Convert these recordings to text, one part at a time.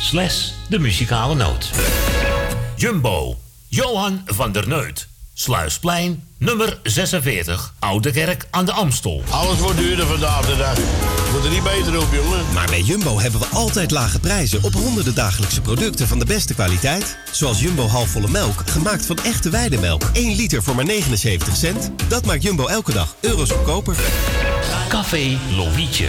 slash de muzikale noot. Jumbo, Johan van der Neut. Sluisplein, nummer 46, Oude Kerk aan de Amstel. Alles wordt duurder vandaag de dag. Wordt er niet beter op, jongen. Maar bij Jumbo hebben we altijd lage prijzen op honderden dagelijkse producten van de beste kwaliteit. Zoals Jumbo halfvolle melk, gemaakt van echte weidemelk. 1 liter voor maar 79 cent. Dat maakt Jumbo elke dag euro's goedkoper. Café Lovietje.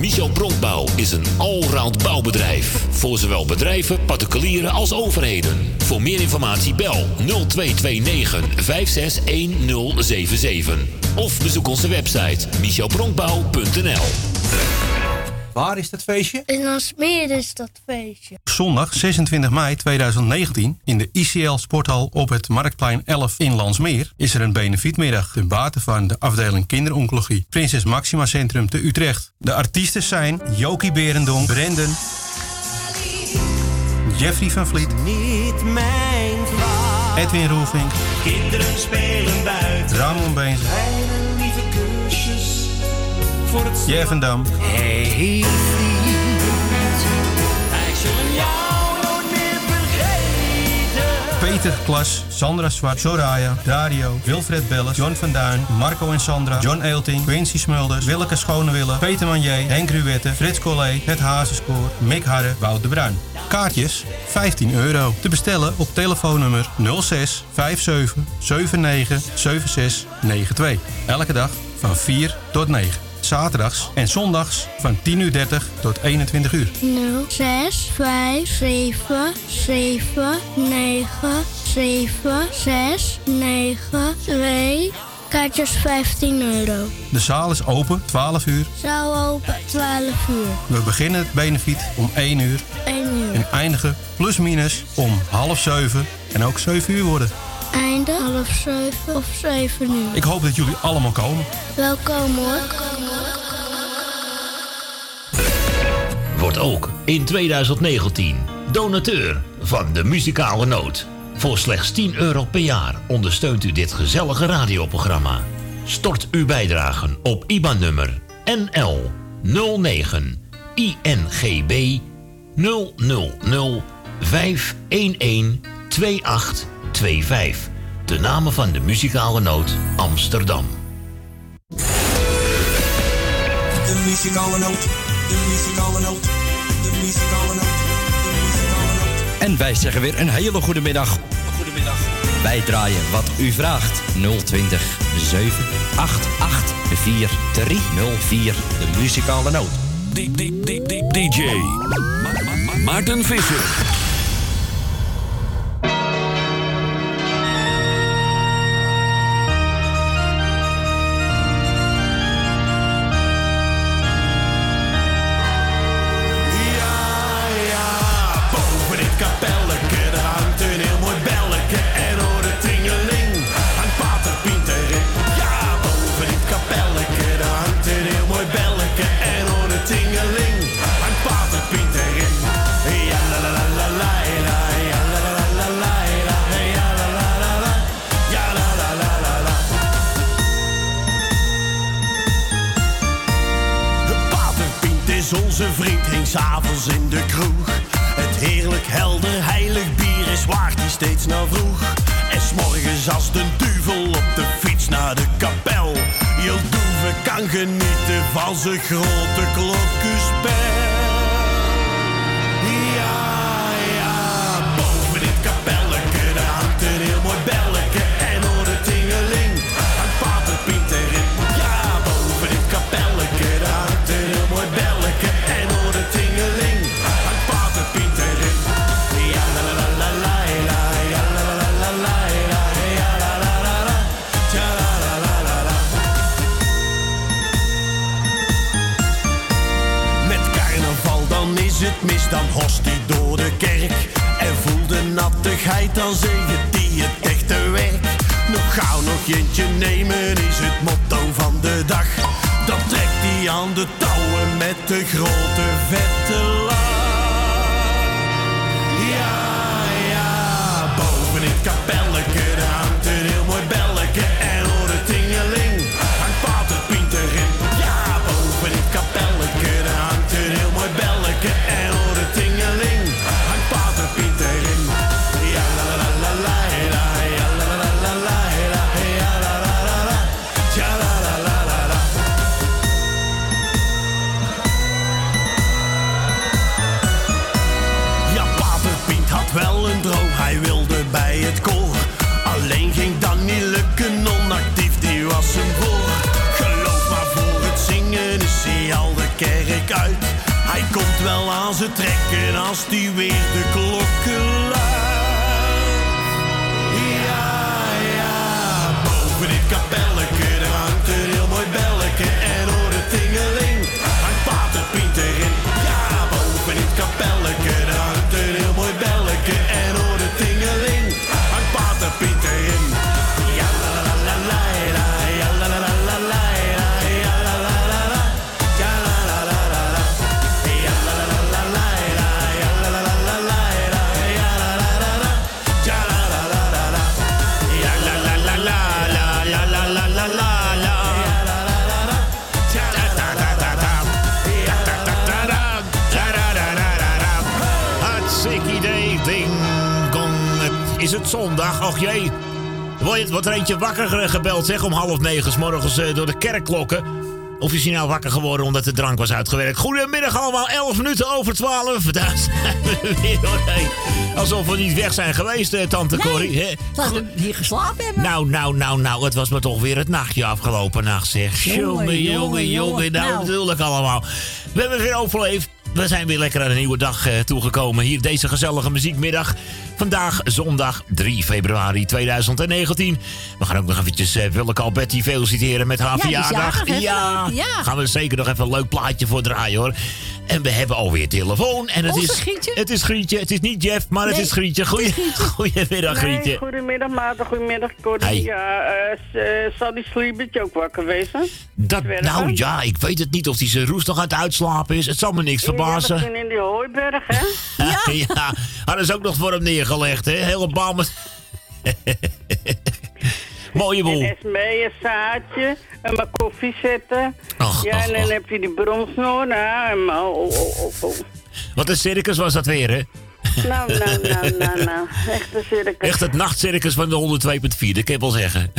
Michel Bronkbouw is een allround bouwbedrijf. Voor zowel bedrijven, particulieren als overheden. Voor meer informatie bel 0229 561077. Of bezoek onze website michelbronkbouw.nl Waar is dat feestje? In Alsmeer is dat feestje. Zondag 26 mei 2019 in de ICL Sporthal op het Marktplein 11 in Landsmeer is er een benefietmiddag ten bate van de afdeling kinderoncologie Prinses Maxima Centrum te Utrecht. De artiesten zijn Jokie Berendonk, Brendan, Jeffrey van Vliet, Niet mijn vrouw. Edwin Roelvink, Kinderen spelen buiten. Ramon Beens, voor het Jeff van Dam, Hey. Peter Klas, Sandra Zwart, Soraya, Dario, Wilfred Belles, John van Duin, Marco en Sandra, John Eelting, Quincy Smulders, Willeke Schonewille, Peter Manier, Henk Ruwette, Frits Collé, Het Hazenskoor, Mick Harre, Wout de Bruin. Kaartjes 15 euro. Te bestellen op telefoonnummer 06 57 79 76 92. Elke dag van 4 tot 9. Zaterdags en zondags van 10.30 uur 30 tot 21 uur. 0, 6, 5, 7, 7, 9, 7, 6, 9, 2. Kaartjes 15 euro. De zaal is open 12 uur. Zaal open 12 uur. We beginnen het benefiet om 1 uur 1 uur. en eindigen plus minus om half 7 en ook 7 uur worden. Einde half 7 of 7 uur. Ik hoop dat jullie allemaal komen. Welkom hoor. Wordt ook in 2019 donateur van de muzikale noot. Voor slechts 10 euro per jaar ondersteunt u dit gezellige radioprogramma. Stort uw bijdragen op IBAN-nummer NL 09 INGB 000 511 2825. De namen van de muzikale noot Amsterdam. De muzikale noot, de muzikale noot, de muzikale noot, de muzikale noot. En wij zeggen weer een hele goede middag. Goedemiddag. Wij draaien wat u vraagt. 020 788 4304. De muzikale noot. DJ Maarten Visser. S'avonds in de kroeg. Het heerlijk helder heilig bier is waar die steeds naar vroeg. En s'morgens als de duvel op de fiets naar de kapel. Heel Doeve kan genieten van zijn grote klokkenspel. Dan horst hij door de kerk. En voel de nattigheid, dan zegen die het echte werk. Nog gauw nog eentje nemen is het motto van de dag. Dan trekt hij aan de touwen met de grote vette lach. Zijn trekken als die weer de klokken zondag? Och jee. Word je- Wordt er eentje wakker ge- gebeld, zeg, om half negen 's morgens eh, door de kerkklokken? Of is hij nou wakker geworden omdat de drank was uitgewerkt? Goedemiddag allemaal, 11 minuten over 12. Daar zijn we weer doorheen. Alsof we niet weg zijn geweest, eh, tante Corrie. Laten we hier geslapen hebben. Nou, nou, nou, nou, het was me toch weer het nachtje afgelopen nacht, zeg. Jongen, Jongen, jongen, nou, nou. natuurlijk allemaal. We hebben het weer overleefd. We zijn weer lekker aan een nieuwe dag eh, toegekomen. Hier deze gezellige muziekmiddag. Vandaag zondag 3 februari 2019. We gaan ook nog eventjes uh, Willeke Alberti feliciteren met haar Ja, verjaardag. jarig, ja. Ja. gaan we zeker nog even een leuk plaatje voor draaien hoor. En we hebben alweer telefoon. En het Onze is, Grietje? Het is Grietje. Het is niet Jeff, maar het is Grietje. Goeie. Goedemiddag, Grietje. Nee, goedemiddag Maarten, goedemiddag Corrie. Ja, eh, eh, zal die Sleepertje ook wakker wezen? Dat, nou ja, ik weet het niet of hij zijn roes nog aan het uitslapen is. Het zal me niks Ja, verbazen. ging in die hooiberg, hè? Ja. ja, hadden ze ook nog voor hem neergelegd, hè? Hele bal met... Mooie boel. En Esmee, een zaadje, en mijn koffie zetten. Ja, en dan heb je die bromsnoor, nou, en maar, oh, oh, oh. Wat een circus was dat weer, hè? Nou, nou, nou, nou, nou, echt een circus. Echt het nachtcircus van de 102.4, dat kan je wel zeggen.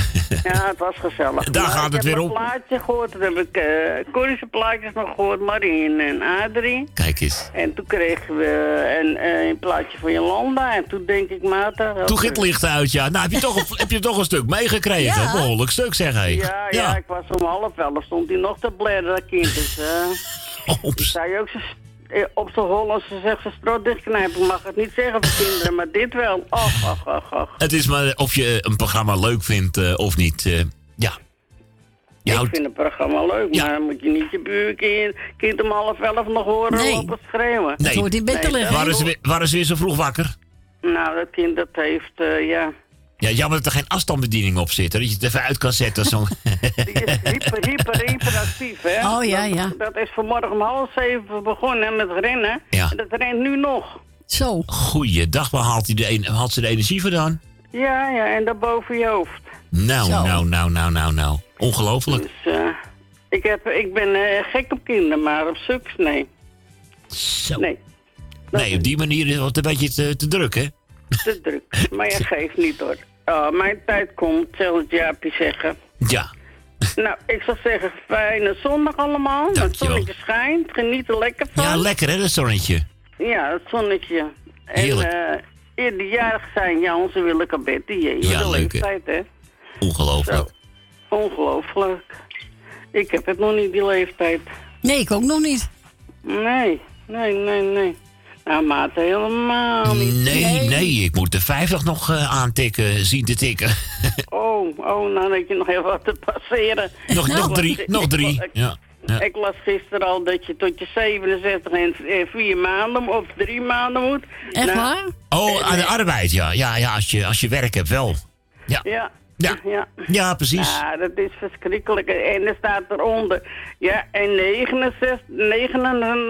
Ja, het was gezellig. Daar Maar gaat het weer Ik om. heb een plaatje gehoord, toen heb ik uh, plaatjes nog gehoord, Marien en Adrie. Kijk eens. En toen kregen we een, eh, een plaatje van Jolanda. En toen denk ik, Maarten... Toen ging het licht uit, ja. Nou, heb je toch, een- heb je toch een stuk meegekregen? Ja. Behoorlijk stuk, zeg hé. Ja, ja, ik was om half elf, stond hij nog te bladeren, dat kind. Dus, zou je ook op zijn Hollandse zegt ze strot dichtknijpen. Mag het niet zeggen voor kinderen, maar dit wel. Och, och, och, och. Het is maar of je een programma leuk vindt eh, of niet. eh, ja. Je Ik houdt- vind het programma leuk, Ja. maar dan moet je niet je buurkind kind om half elf nog horen Nee. lopen schreeuwen. Nee. hoort in bed te liggen. Waren ze, weer, waren ze weer zo vroeg wakker? Nou, dat kind dat heeft, eh, ja... Ja, jammer dat er geen afstandsbediening op zit. hè, Dat je het even uit kan zetten. Zo. Die is hyper, hyper, hyperactief, hè? Oh, ja, Dat- ja. Dat is vanmorgen om half zeven begonnen met rennen. Ja. En dat rent nu nog. Zo. Goeiedag, waar haalt, hij de, haalt ze de energie vandaan? Ja, ja, en dat boven je hoofd. Nou, Zo. nou, nou, nou, nou, nou. Ongelooflijk. Dus eh, ik, heb, ik ben eh, gek op kinderen, maar op suks nee. Zo. Nee, Nee, op die manier is het een beetje te, te druk, hè? te druk. Maar je geeft niet hoor. Oh, mijn tijd komt, zal het Jaapie zeggen. Ja. Nou, ik zou zeggen, fijne zondag allemaal. Het zonnetje schijnt, geniet er lekker van. Ja, lekker hè, dat zonnetje. Ja, het zonnetje. En Heerlijk. eh eer die jarig zijn, ja, onze Willeke Betty. Jee, Ja, leuk, hè. Ongelooflijk. Ongelooflijk. Ik heb het nog niet, die leeftijd. Nee, ik ook nog niet. Nee, nee, nee, nee. Nou, maat, helemaal niet. Nee, nee, ik moet de 50 nog eh, aantikken, zien te tikken. Oh, oh, nou dat je nog even wat te passeren. nog, nog las- drie, nog drie. Ik, Ja, ja. ik las gisteren al dat je tot je 67 en eh, vier maanden of drie maanden moet. Echt Nou, waar? Oh, aan de arbeid, ja. Ja, ja als, je, als je werk hebt, wel. Ja, Ja. Ja. ja. ja precies. Ja, dat is verschrikkelijk. En er staat eronder. Ja, en 69, 9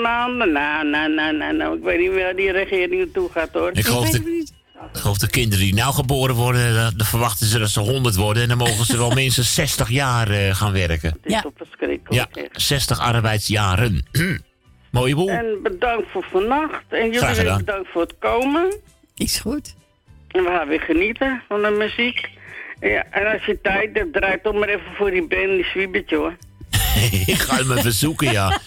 maanden. Nou, nou, nou, nou, nou. Ik weet niet waar die regering naartoe gaat, hoor. Ik geloof, de, ik geloof de kinderen die nou geboren worden, dan, dan verwachten ze dat ze 100 worden. En dan mogen ze wel minstens 60 jaar eh, gaan werken. Het is Ja. toch verschrikkelijk. Ja, hè. 60 arbeidsjaren. Mooie boel. En bedankt voor vannacht. En jullie bedankt voor het komen. Is goed. En we gaan weer genieten van de muziek. Ja, en als je tijd hebt, draai toch maar even voor die band, die Swiebertje, hoor. ik ga hem even zoeken, ja.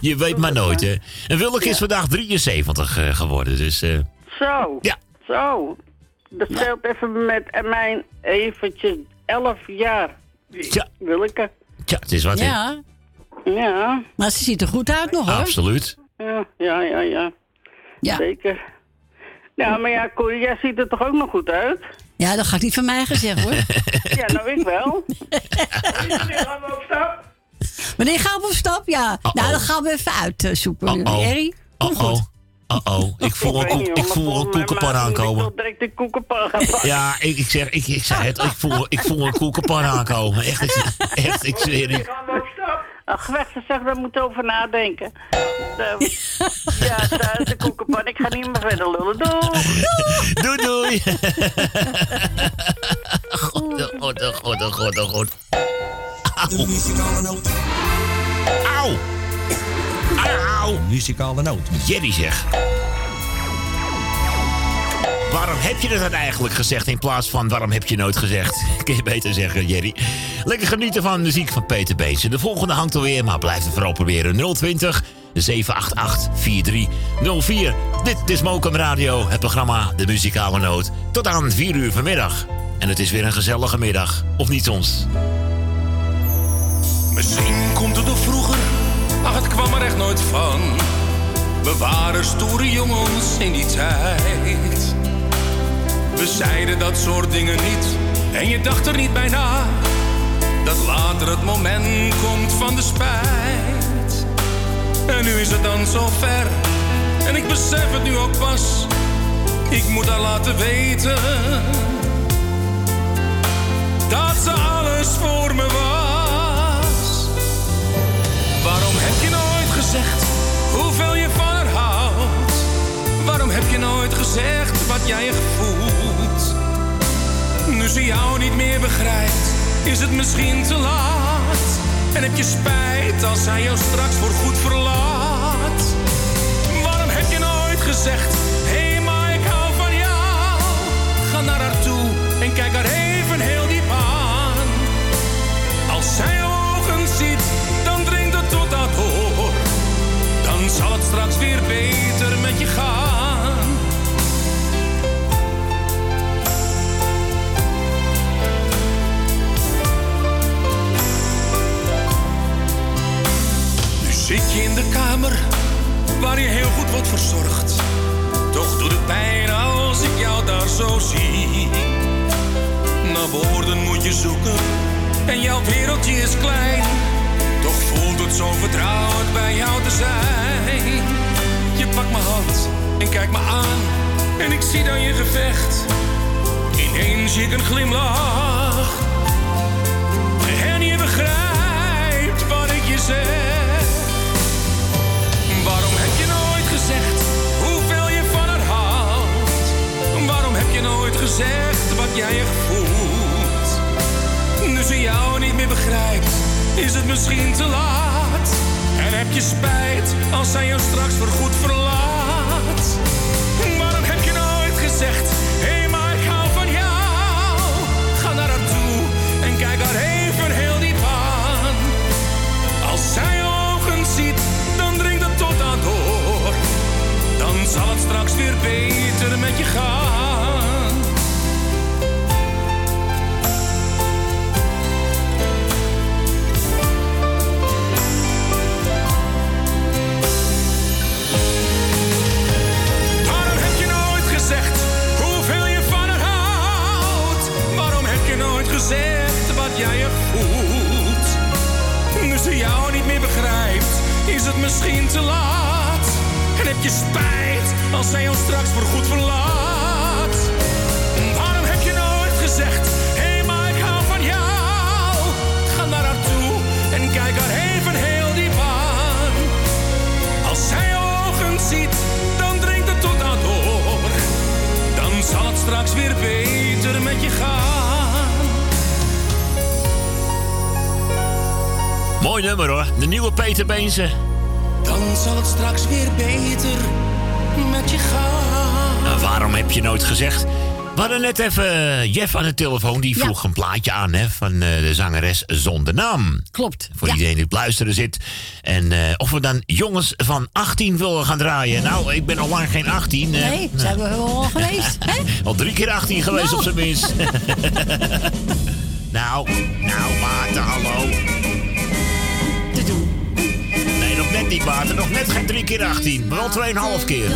Je weet maar nooit, hè. En Willeke is vandaag 73 eh, geworden, dus... eh, Zo. Ja. Zo. Dat scheelt even met mijn eventjes 11 jaar. tja, Willeke. tja, het is wat, hè. Ja, Ja. maar ze ziet er goed uit nog hoor. Absoluut. Ja, ja, ja, ja. Ja. Zeker. Ja, maar ja, Corrie, jij ziet er toch ook nog goed uit? Ja, dat gaat niet van mij gezegd hoor. Ja, nou ik wel. gaan we op stap? Wanneer gaan we op stap? Ja. Nou, dan gaan we even uitzoeken. Uh-oh. Jerry, kom goed. Uh-oh. Ik voel een, weet niet, koek, ik voel een koekenpan aankomen. tot direct een koekenpan gaan pakken. Ja, ik, ik, zeg, ik, ik zei het. Ik voel, ik voel een koekenpan aankomen. Echt, ik, echt, ik zweer het. Ach, weg, ze zegt, daar moeten we over nadenken. Ja, daar is de koekenpan. Ik ga niet meer verder lullen. Doei! Doei, doei. God, oh god, oh god, oh god, oh god. De muzikale noot. Auw. Auw. Muzikale noot. Jerry zeg. Waarom heb je dat dan eigenlijk gezegd in plaats van waarom heb je nooit gezegd? Kun je beter zeggen, Jerry. Lekker genieten van muziek van Peter Beets. De volgende hangt alweer, maar blijf het vooral proberen. 020 788 4304. Dit is Mokum Radio, het programma De Muzikale Noot. Tot aan 4 uur vanmiddag. En het is weer een gezellige middag. Of niet soms? Misschien komt het door vroeger, ach het kwam er echt nooit van. We waren stoere jongens in die tijd. We zeiden dat soort dingen niet en je dacht er niet bij na. Dat later het moment komt van de spijt. En nu is het dan zo ver en ik besef het nu ook pas. Ik moet haar laten weten dat ze alles voor me was. Waarom heb je nooit gezegd hoeveel je van haar houdt? Waarom heb je nooit gezegd wat jij echt voelt? Nu ze jou niet meer begrijpt, is het misschien te laat. En heb je spijt als zij jou straks voor goed verlaat? Waarom heb je nooit gezegd, hé hey, maar ik hou van jou? Ga naar haar toe en kijk haar even heel diep aan. Als zij ogen ziet, dan dringt het tot dat door. Dan zal het straks weer beter waar je heel goed wordt verzorgd. Toch doet het pijn als ik jou daar zo zie. Naar woorden moet je zoeken en jouw wereldje is klein. Toch voelt het zo vertrouwd bij jou te zijn. Je pakt mijn hand en kijkt me aan en ik zie dan je gevecht. Ineens zie ik een glimlach en je begrijpt wat ik je zeg. Gezegd wat jij echt voelt? Nu ze jou niet meer begrijpt, is het misschien te laat. En heb je spijt als zij jou straks voorgoed verlaat? Waarom heb je nooit gezegd, hé hey, maar ik hou van jou? Ga naar haar toe en kijk haar even heel diep aan. Als zij ogen ziet, dan dringt het tot aan door. Dan zal het straks weer beter met je gaan. Is het misschien te laat. En heb je spijt als zij ons straks voorgoed verlaat? Waarom heb je nooit gezegd, hé hey, maar ik hou van jou? Ga naar haar toe en kijk haar even heel diep aan. Als zij ogen ziet, dan dringt het tot aan door. Dan zal het straks weer beter met je gaan. Mooi nummer hoor. De nieuwe Peter Beense. Dan zal het straks weer beter met je gaan. Nou, waarom heb je nooit gezegd? We hadden net even eh, Jeff aan de telefoon. Die Ja. vroeg een plaatje aan hè, van eh, de zangeres zonder naam. Klopt. Voor ja. iedereen die op luisteren zit. En eh, of we dan jongens van 18 willen gaan draaien. Nou, ik ben al lang geen 18. eh. Nee, zijn we wel al geweest. Hè? Al drie keer 18 geweest Nou. op zijn minst. nou, nou Maarten, hallo. Net niet. Nog net geen drie keer 18. Maar wel 2,5 keer.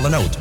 halen note.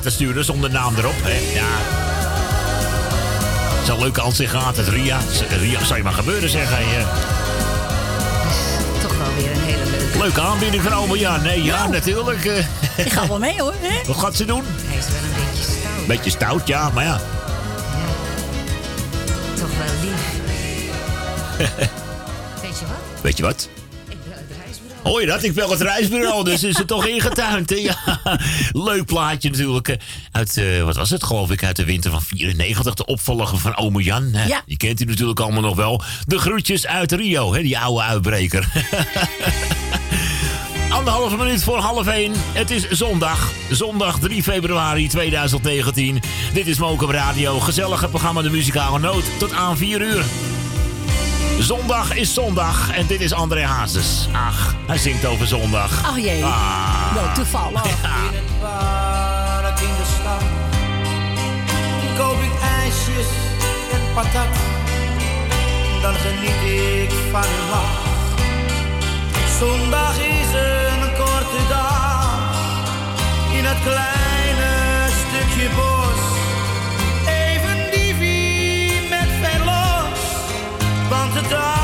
te sturen zonder naam erop. Ja. Het is een leuke aan zich gaat het Ria. Ria, zou je maar gebeuren zeggen. Eh. je. Toch wel weer een hele leuke. Leuke aanbieding van oma. Ja, nee, ja, natuurlijk. Eh. Ik ga wel mee hoor. Hè? Wat gaat ze doen? Hij is wel een beetje stout. Beetje stout, ja, maar ja. ja. Toch wel lief. Weet je wat? Weet je wat? Hoor je dat? Ik bel het reisbureau, dus is het toch ingetuind, hè? Ja. Leuk plaatje natuurlijk. Uit, eh, wat was het geloof ik, uit de winter van 94. De opvolger van Ome Jan. Ja. Die kent u natuurlijk allemaal nog wel. De groetjes uit Rio, hè, die oude uitbreker. Anderhalve minuut voor half één: Het is zondag. Zondag 3 februari 2019. Dit is Mokum Radio. Gezellige programma De Muzikale Noot. Tot aan 4 uur. Zondag is zondag en dit is André Hazes. Ach, hij zingt over zondag. Ach jee. Ah. Nou, toevallig. In het park in de stad koop ik ijsjes en patat. Dan geniet ik van uw lach. Zondag is een korte dag in het kleine stukje bos. Even dievie met veel los, want de dag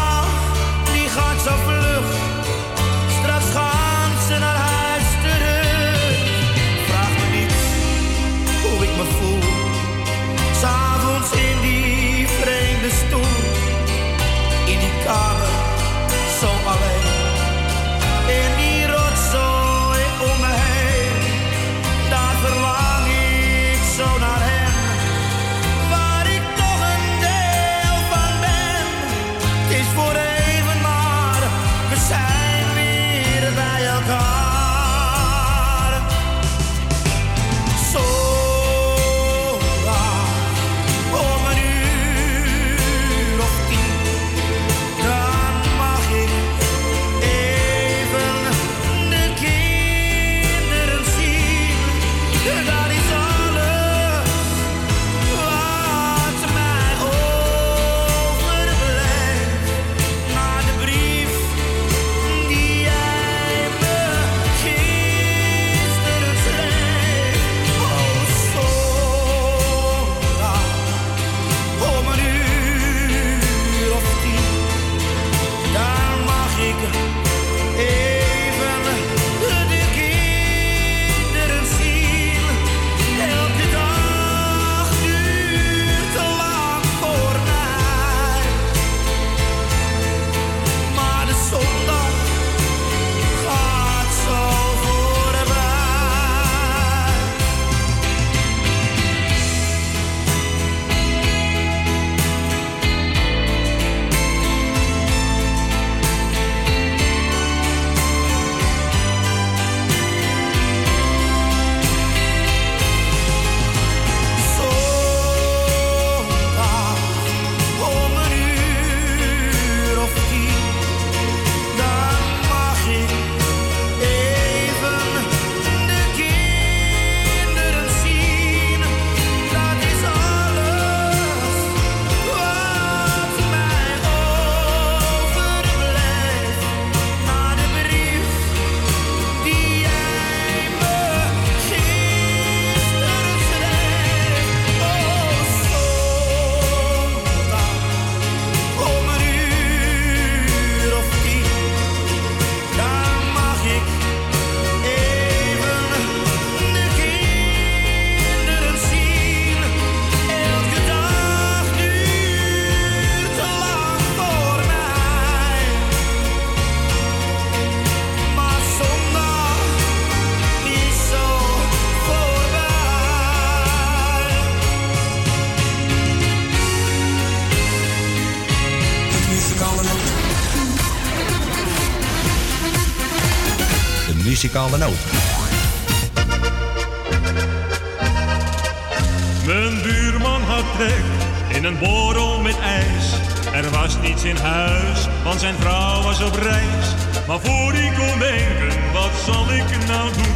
Mijn buurman had trek in een borrel met ijs. Er was niets in huis, want zijn vrouw was op reis. Maar voor hij kon denken, wat zal ik nou doen?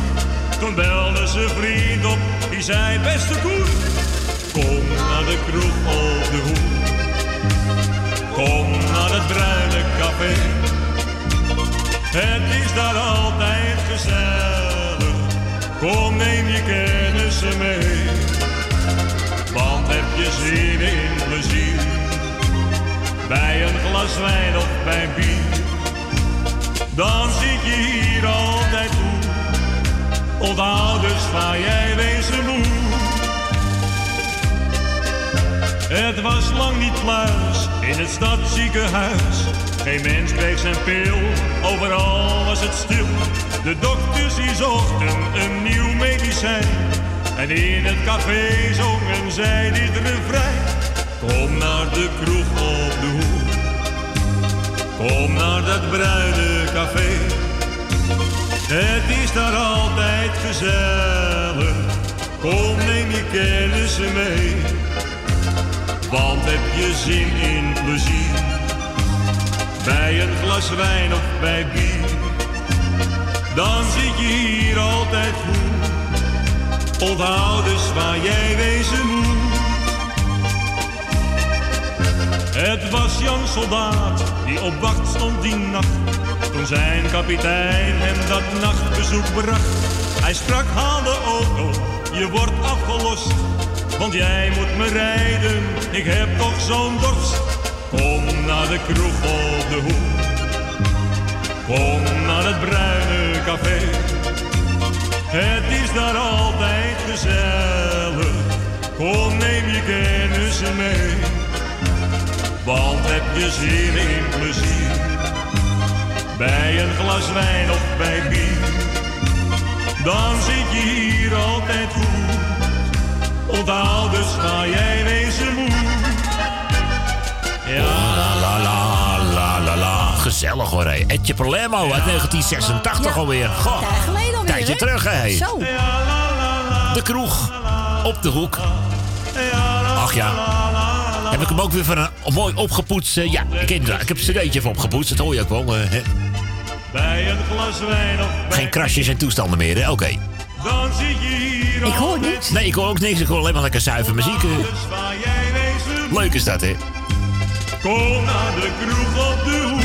Toen belde ze vriend op, die zei, beste koen. Kom naar de kroeg op de hoek. Kom naar het bruine café. Het is daar altijd gezellig. Kom, neem je kennissen mee. Want heb je zin in plezier? Bij een glas wijn of bij bier. Dan zit je hier altijd toe. Onthoud dus waar jij wezen moet. Het was lang niet pluis in het stadsziekenhuis. Geen mens kreeg zijn pil, overal was het stil. De dokters die zochten een nieuw medicijn. En in het café zongen zij dit refrein. Kom naar de kroeg op de hoek. Kom naar dat bruine café. Het is daar altijd gezellig. Kom, neem je kennissen mee. Want heb je zin in plezier? Bij een glas wijn of bij bier. Dan zit je hier altijd goed. Onthoud dus waar jij wezen moet. Het was Jan Soldaat die op wacht stond die nacht. Toen zijn kapitein hem dat nachtbezoek bracht. Hij sprak, haal de auto, je wordt afgelost. Want jij moet me rijden, ik heb toch zo'n dorst. Kom naar de kroeg op de hoek. Kom naar het bruine café. Het is daar altijd gezellig. Kom, neem je kennissen mee. Want heb je zin in plezier? Bij een glas wijn of bij bier. Dan zit je hier altijd goed. Onthoud dus waar jij wezen. Ja, La la la la la la. Gezellig hoor, hé. Etje Palermo uit 1986 alweer. Goh, alweer, tijdje hè? terug, hé. Zo. De kroeg. Op de hoek. Ach ja. Heb ik hem ook weer van een mooi opgepoetst. eh, ja, ik, inderdaad, ik heb een cd'tje even opgepoetst. Dat hoor je ook wel. eh, hè. bij een glas wijn of bij Geen krasjes en toestanden meer, hè? Oké. Dan zit je hier Ik hoor niks. Nee, ik hoor ook niks. Ik hoor alleen maar lekker zuiver muziek. eh. Dus waar jij wezen moet. Leuk is dat, hè? Kom naar de kroeg op de hoek.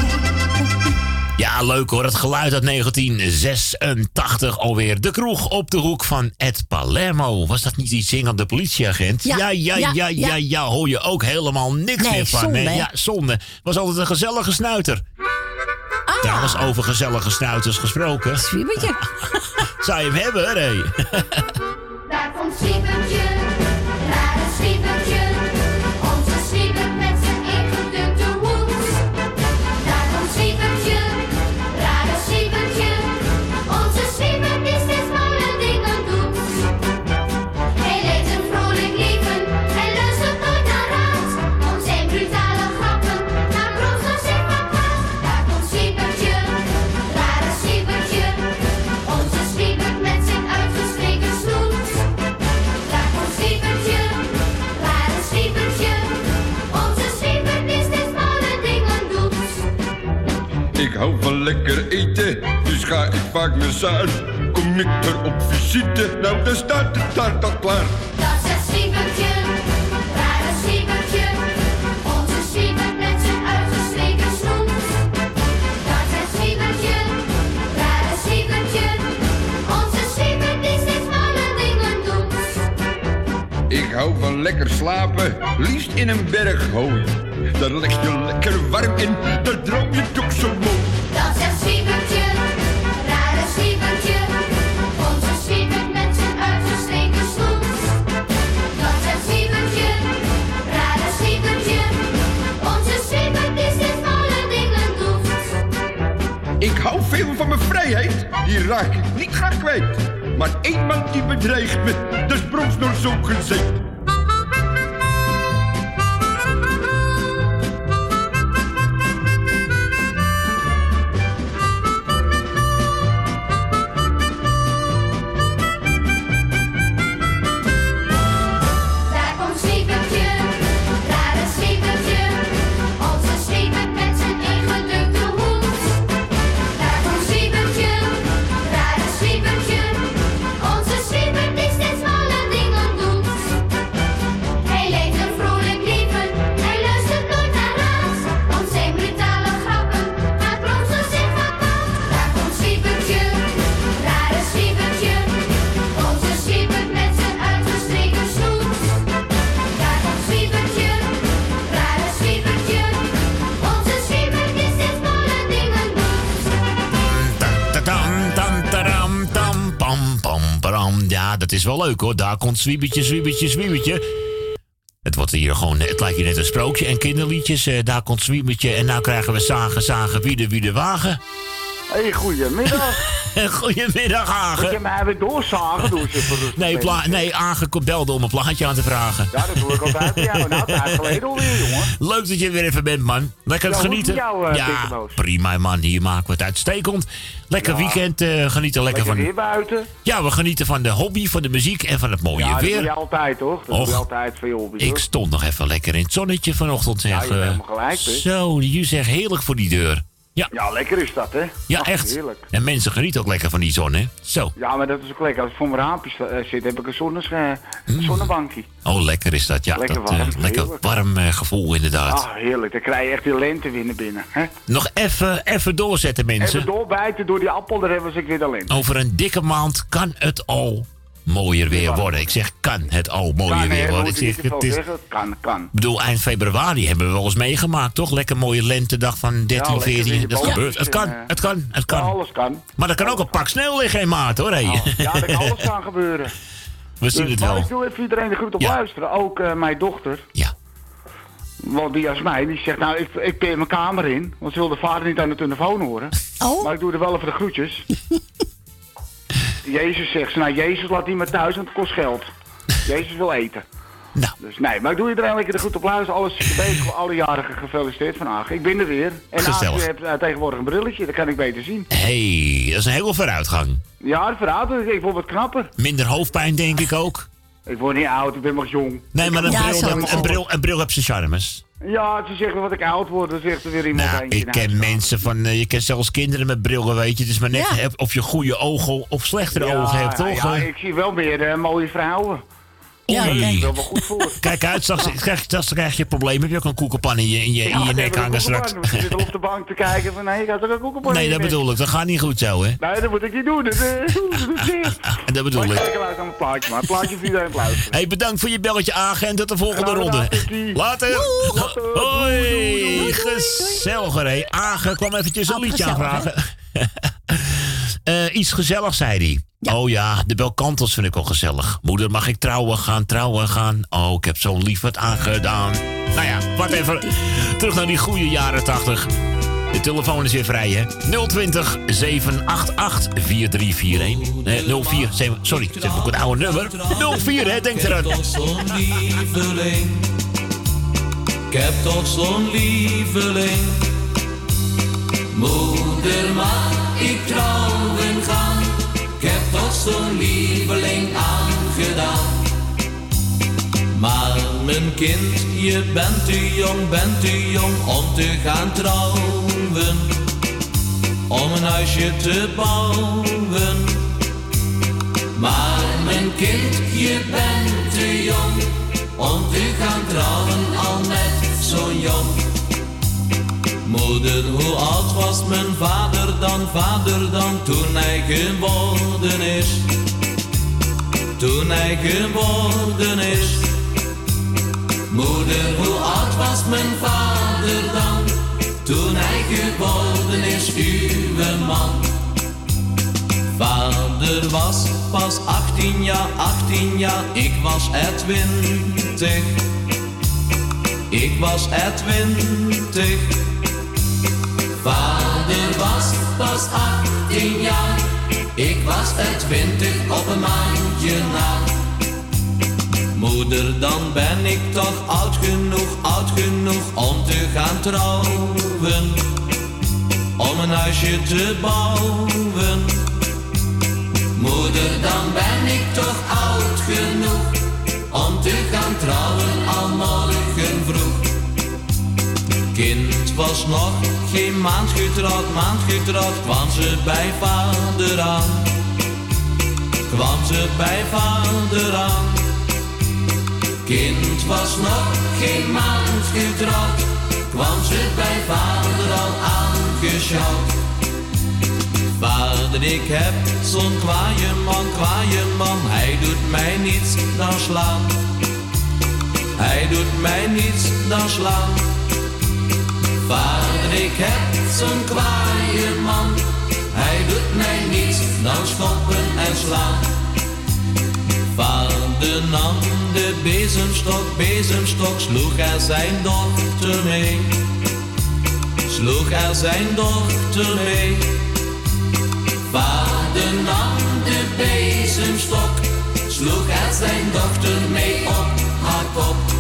Ja, leuk hoor. Het geluid uit 1986 alweer. De kroeg op de hoek van Ed Palermo. Was dat niet die zingende politieagent? Ja, ja, ja, ja, ja, ja, ja. ja. Hoor je ook helemaal niks Nee, meer van. zonde, hè? ja, zonde. Was altijd een gezellige snuiter. Ah, Trouwens, over gezellige snuiters gesproken. Zwiebertje. Zou je hem hebben, hè? Daar komt Zwiebertje, rare Zwiebertje. Ga ik vaak naar Zuid. Kom ik er op visite, nou dan staat de taart al klaar. Dat is het Zwiebertje, rare Zwiebertje. Onze Zwiebert met zijn uitgestreken snoet. Dat is het Zwiebertje, rare Zwiebertje. Onze Zwiebert die steeds malle dingen doet. Ik hou van lekker slapen, liefst in een berg hooi. Daar leg je lekker warm in, daar droom je toch zo mooi. Hou veel van mijn vrijheid, die raak ik niet graag kwijt. Maar één man die bedreigt me, dat is bronsnor zo gezegd. Wel leuk hoor. Daar komt Zwiebertje, Zwiebertje, Zwiebertje. Het wordt hier gewoon, het lijkt hier net een sprookje en kinderliedjes. Eh, daar komt Zwiebertje en nou krijgen we zagen, zagen, wie de, wie de wagen. Hey, goedemiddag. Goedemiddag, Agen. Moet je mij weer doorzagen? Doe even rustig. Nee, pla nee, Agen belde om een plaatje aan te vragen. Ja, dat doe ik altijd voor jou. Nou, tijd geleden alweer, jongen. Leuk dat je er weer even bent, man. Lekker Ja, genieten. jou, eh, ja, prima, man. Hier maken we het uitstekend. Lekker Ja. weekend. eh, genieten lekker, Lekker weer van... buiten. Ja, we genieten van de hobby, van de muziek en van het mooie Ja, dat doe weer. je altijd, toch? Dat doe je Och, altijd voor je hobby, Ik hoor. stond nog even lekker in het zonnetje vanochtend, zeg. Ja, je eh. gelijk, dus. Zo, je zegt heerlijk voor die deur. Ja, Ja, lekker is dat, hè? ja Ach, echt. Heerlijk. En mensen genieten ook lekker van die zon, hè? Zo. Ja, maar dat is ook lekker. Als ik voor mijn raampje eh, zit, heb ik een zonnes, eh, Mm. zonnebankje. Oh, lekker is dat. Ja, Lekker dat, eh, warm, lekker heerlijk. warm eh, gevoel inderdaad. Ah, heerlijk. Dan krijg je echt die lente weer binnen. Hè? Nog even, even doorzetten, mensen. Even doorbijten door die appel, daar hebben ze ik weer de lente. Over een dikke maand kan het al mooier weer worden. Ik zeg, kan het al mooier kan, weer worden. Ik zeg, het is. Kan, kan. ik bedoel, eind februari hebben we wel eens meegemaakt, toch? Lekker mooie lentedag van 13 Ja, of lekker 14. weer Dat gebeurt. Het kan, het kan, het kan. Ja, alles kan. Maar er kan ook een pak sneeuw liggen in maart, hoor. hé. Ja, dat kan alles kan gebeuren. We zien Dus, het maar wel. ik doe even iedereen de groet op Ja. luisteren. Ook eh, mijn dochter. Ja. Want die als mij, die zegt, nou, ik, ik peer mijn kamer in. Want ze wil de vader niet aan de telefoon horen. Oh. Maar ik doe er wel even de groetjes. Jezus zegt ze, nou, Jezus laat niet meer thuis, want het kost geld. Jezus wil eten. Nou. Dus nee, maar ik doe iedereen lekker de groet op luisteren. Alles bezig, alle jarigen gefeliciteerd vandaag. Ik ben er weer. En Gezellig. Aagje heeft eh, tegenwoordig een brilletje, dat kan ik beter zien. hey, dat is een hele vooruitgang. Ja, verraad, ik word wat knapper. Minder hoofdpijn, denk ik ook. Ik word niet oud, ik ben nog jong. Nee, maar een, Ja, bril, een bril, een bril heeft zijn charmes. Ja, ze zeggen wat ik oud word, dan zegt er weer iemand Nou, eentje. ik ken mensen van, eh, je kent zelfs kinderen met brillen, weet je. Het is maar net Ja. of je goede ogen of slechtere Ja, ogen hebt, toch? Ja, ik zie wel meer eh, mooie vrouwen. Ja, kijk. ik wel wel goed voor. Kijk uit, straks krijg, straks krijg je een probleem. Heb je ook een koekenpan in je, in je, in je nek hangen straks? We zitten op de bank te kijken van, nee, ik had er ook een Nee, dat bedoel ik. Dat gaat niet goed zo, hè? Nee, dat moet ik niet doen. Dat, eh, dat is zeer. En dat bedoel Maar ik ik. eruit aan mijn plaatje, maar het plaatje voor iedereen luisteren. Hey, bedankt voor je belletje, Agen. En tot de volgende gedaan, ronde. Later. Later. Hoi. Gezelliger, hè? Agen kwam eventjes een liedje aanvragen. Eh, iets gezelligs, zei hij. Oh ja, de belkantels vind ik wel gezellig. Moeder, mag ik trouwen gaan, trouwen gaan? Oh, ik heb zo'n lief wat aangedaan. Nou ja, wat even. Terug naar die goede jaren 80. De telefoon is weer vrij, hè? 020 788 4341. Nee, 04, 7, sorry, ik zeg ook het oude nummer. 04, hè, denk eraan. toch zo'n lieveling. Ik heb toch zo'n lieveling. Moeder, mag ik trouwen gaan? Toch zo'n lieveling aangedaan. Maar mijn kind, je bent te jong, bent te jong om te gaan trouwen. Om een huisje te bouwen. Maar mijn kind, je bent te jong om te gaan trouwen al met zo'n jong. Moeder, hoe oud was mijn vader dan, vader dan, toen hij geboren is? Toen hij geboren is. Moeder, hoe oud was mijn vader dan, toen hij geboren is, uw man? Vader was pas 18 jaar, 18 jaar, ik was er 20. Ik was er 20. Vader was pas 18 jaar, ik was er 20 op een maandje na. Moeder, dan ben ik toch oud genoeg, oud genoeg om te gaan trouwen. Om een huisje te bouwen. Moeder, dan ben ik toch oud genoeg om te gaan trouwen al morgen. Kind was nog geen maand getrouwd, maand getrouwd, kwam ze bij vader aan. Kwam ze bij vader aan. Kind was nog geen maand getrouwd, kwam ze bij vader al aangeschouwd. Vader, ik heb zo'n kwaaie man, kwaaie man, hij doet mij niets dan slaan. Hij doet mij niets dan slaan. Vader, ik heb zo'n kwaaie man, hij doet mij niets dan schoppen en slaan. Vader nam de bezemstok, bezemstok, sloeg er zijn dochter mee. Sloeg er zijn dochter mee. Vader nam de bezemstok, sloeg er zijn dochter mee op haar kop.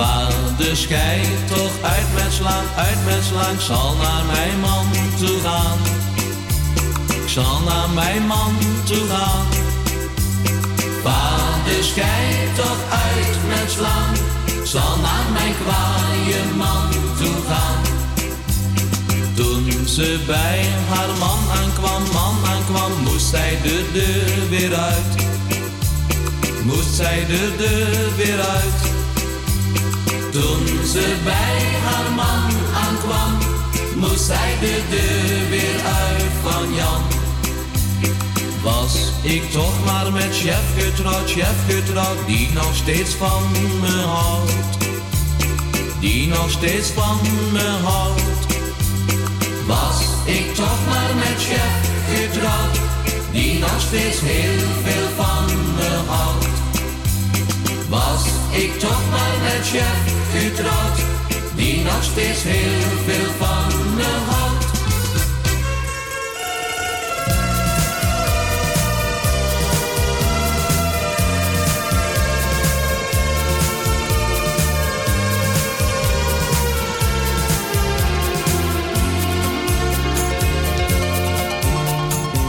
Vader, schei toch uit met slaan, uit met slaan, ik zal naar mijn man toe gaan. Ik zal naar mijn man toe gaan. Vader, schei toch uit met slaan, ik zal naar mijn kwaaie man toe gaan. Toen ze bij haar man aankwam, man aankwam, moest zij de deur weer uit. Moest zij de deur weer uit. Toen ze bij haar man aankwam, moest zij de deur weer uit van Jan. Was ik toch maar met chef getrouwd, chef getrouwd, die nog steeds van me houdt. Die nog steeds van me houdt. Was ik toch maar met chef getrouwd, die nog steeds heel veel van me houdt. Was ik toch maar met chef getrouwd, die nog steeds heel veel van me houdt.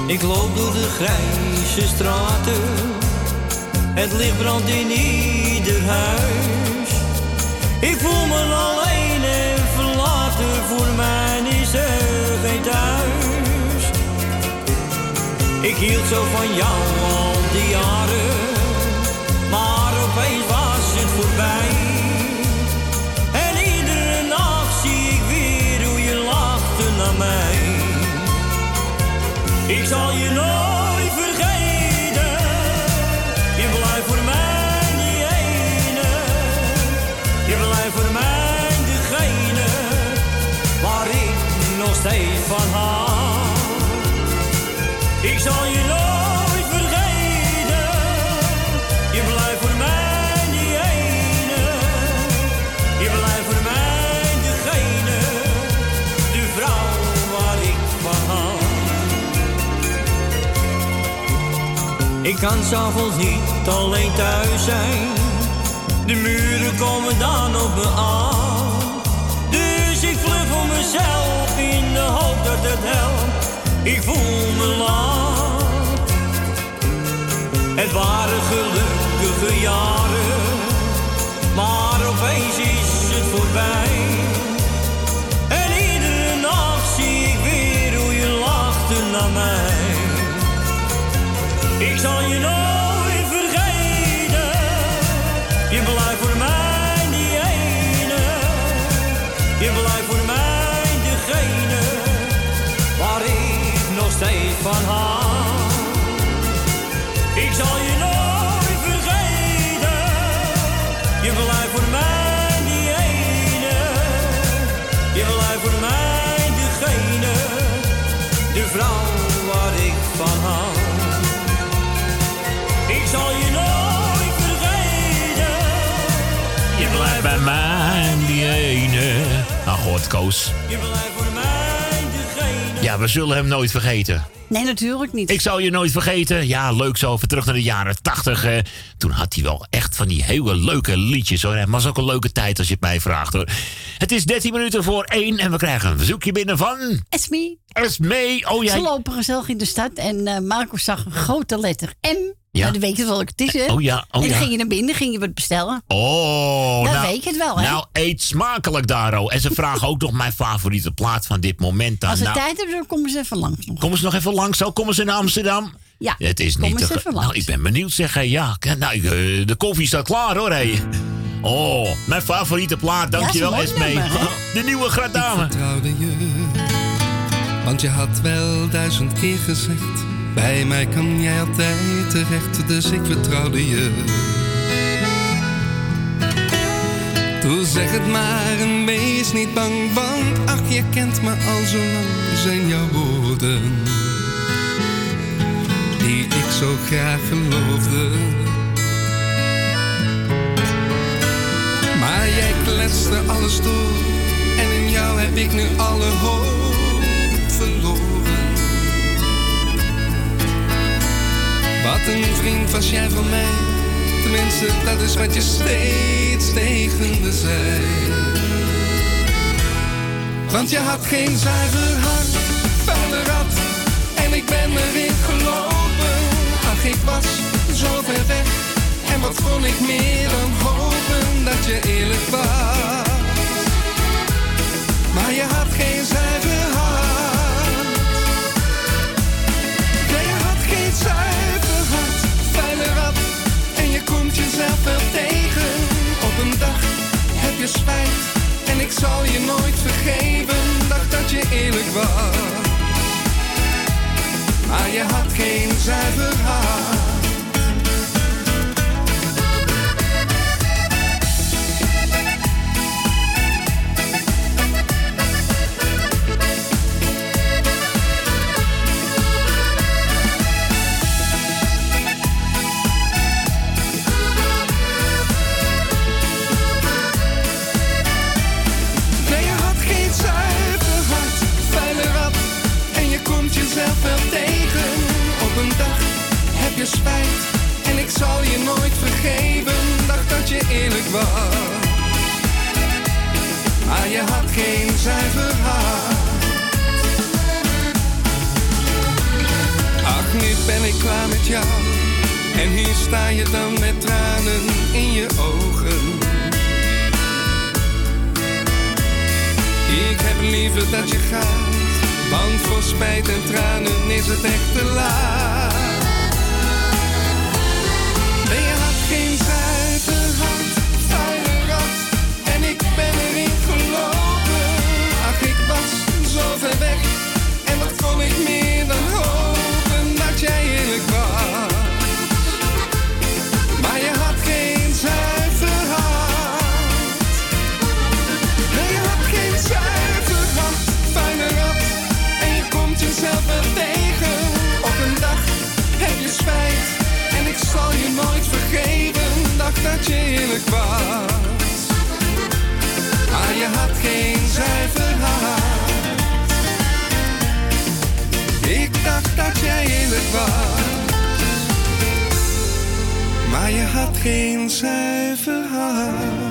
Ik loop door de grijze straten. Het licht brandt in ieder huis. Ik voel me alleen en verlaten. Voor mij is er geen thuis. Ik hield zo van jou al die jaren. Maar opeens was het voorbij. En iedere nacht zie ik weer hoe je lachte naar mij. Ik zal je nooit steeds van hou. Ik zal je nooit vergeten. Je blijft voor mij die ene. Je blijft voor mij degene, de vrouw waar ik van. Ik kan s'avonds niet alleen thuis zijn. De muren komen dan op me aan. Ik voel me laat. Het waren gelukkige jaren. Maar opeens is het voorbij. En iedere nacht zie ik weer hoe je lachte naar mij. Ik zal je nooit Koos. Ja, we zullen hem nooit vergeten. Nee, natuurlijk niet. Ik zal je nooit vergeten. Ja, leuk zo. Even terug naar de jaren tachtig. eh. Toen had hij wel echt van die hele leuke liedjes. Hoor. Het was ook een leuke tijd als je het mij vraagt. Hoor. Het is 13 minuten voor 1 en we krijgen een verzoekje binnen van... Esmee. Esmee. Oh, jij... Ze lopen gezellig in de stad en eh Marco zag een grote letter M. Ja. Nou, dan weet je welke het is, hè? Oh ja, oh en dan ja. ging je naar binnen, ging je wat bestellen. Oh, Dan nou, weet je het wel, hè? Nou, eet smakelijk, Daro. En ze vragen ook nog mijn favoriete plaat van dit moment aan. Als ze Nou, tijd hebben, dan komen ze even langs nog. Komen ze nog even langs? Zo komen ze naar Amsterdam? Ja, Het is niet te even langs. Nou, ik ben benieuwd, zeg. hè. Ja, nou, ik, eh, de koffie staat klaar, hoor. Hé. Oh, mijn favoriete plaat. Dankjewel, Ja, hè? De nieuwe Gradame. vertrouwde je. Want je had wel duizend keer gezegd: Bij mij kan jij altijd terecht, dus ik vertrouwde je. Doe zeg het maar en wees niet bang, want ach, je kent me al zo lang, zijn jouw woorden. Die ik zo graag geloofde. Maar jij kletste alles door en in jou heb ik nu alle hoop Wat een vriend was jij van mij. Tenminste, dat is wat je steeds tegen me zei. Want je had geen zuiver hart, vuile rat. En ik ben erin gelopen. Ach, ik was zo ver weg. En wat kon ik meer dan hopen dat je eerlijk was. Maar je had geen zuiver hart. Je spijt. En ik zal je nooit vergeven. Dacht dat je eerlijk was. Maar je had geen zuiver hart. Spijt. En ik zal je nooit vergeven. Dacht dat je eerlijk was. Maar je had geen zuiver hart. Ach, nu ben ik klaar met jou. En hier sta je dan met tranen in je ogen. Ik heb liever dat je gaat, want voor spijt en tranen is het echt te laat. Geen zuiver vuile rat, en ik ben erin gelopen. Ach, ik was zo ver weg, en wat kon ik meer dan hopen dat jij eerlijk was. Maar je had geen zuiver hart. Nee, je had geen zuiver hart, vuile rat. En je komt jezelf wel tegen. Op een dag heb je spijt. En ik zal je nooit vergeven. Dacht dat je eerlijk was. Maar je had geen zuiver hart. Ik dacht dat jij eerlijk was. Maar je had geen zuiver hart.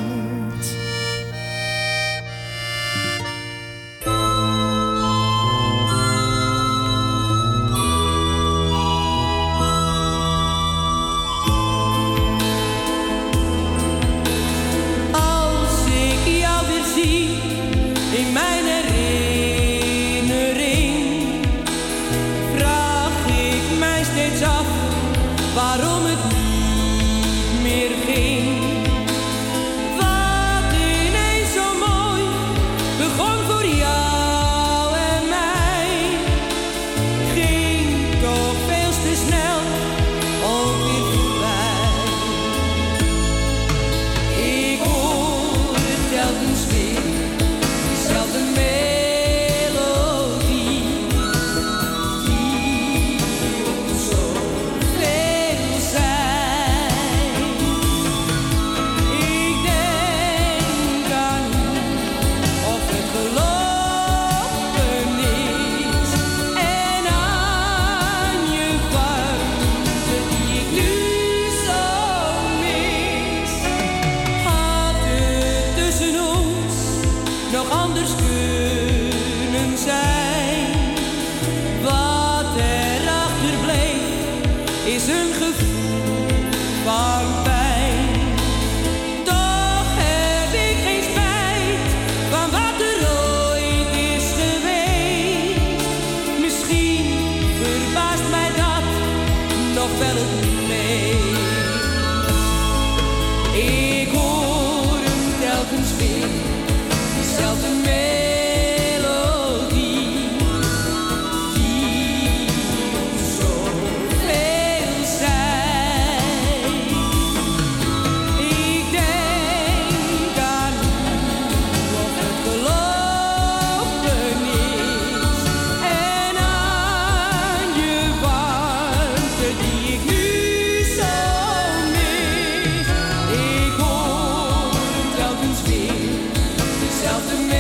to the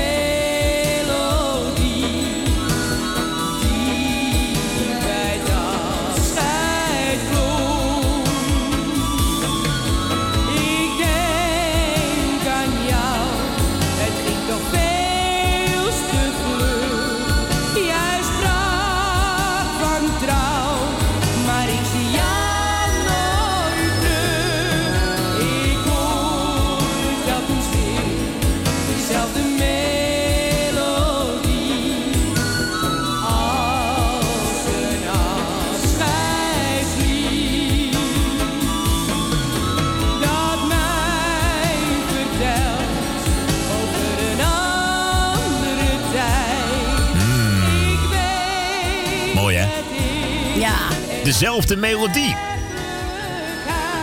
dezelfde melodie.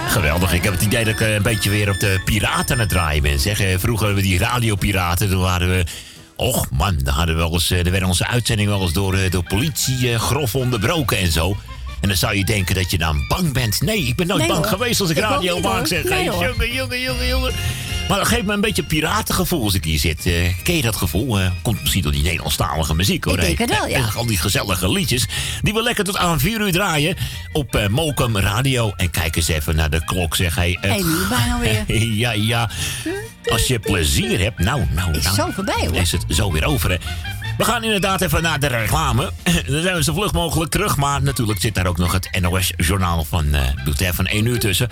Geweldig, ik heb het idee dat ik eh, een beetje weer op de piraten aan het draaien ben. Zeg, Eh, vroeger hadden we die radiopiraten, toen waren we... Och man, dan hadden we wel eens, eh, werden onze uitzendingen wel eens door, door politie grof onderbroken en zo. En dan zou je denken dat je dan bang bent. Nee, ik ben nooit Nee, bang hoor. geweest als ik, Ik radio maak. Zeg, Nee, jongen, jongen, jongen, jongen. Maar dat geeft me een beetje piratengevoel als ik hier zit. Eh, ken je dat gevoel? Eh, komt misschien door die Nederlandstalige muziek hoor. Ik denk het wel, ja. eh, Al die gezellige liedjes. Die we lekker tot aan 4 uur draaien. Op Mokum Radio. En kijk eens even naar de klok. Zeg hey, het Eén uur bijna weer. ja, ja. Als je plezier hebt, nou, nou, Is nou. zo voorbij, hoor. Is het zo weer over, hè? We gaan inderdaad even naar de reclame. Dan zijn we zo vlug mogelijk terug. Maar natuurlijk zit daar ook nog het NOS-journaal van, eh doet er van 1 uur tussen.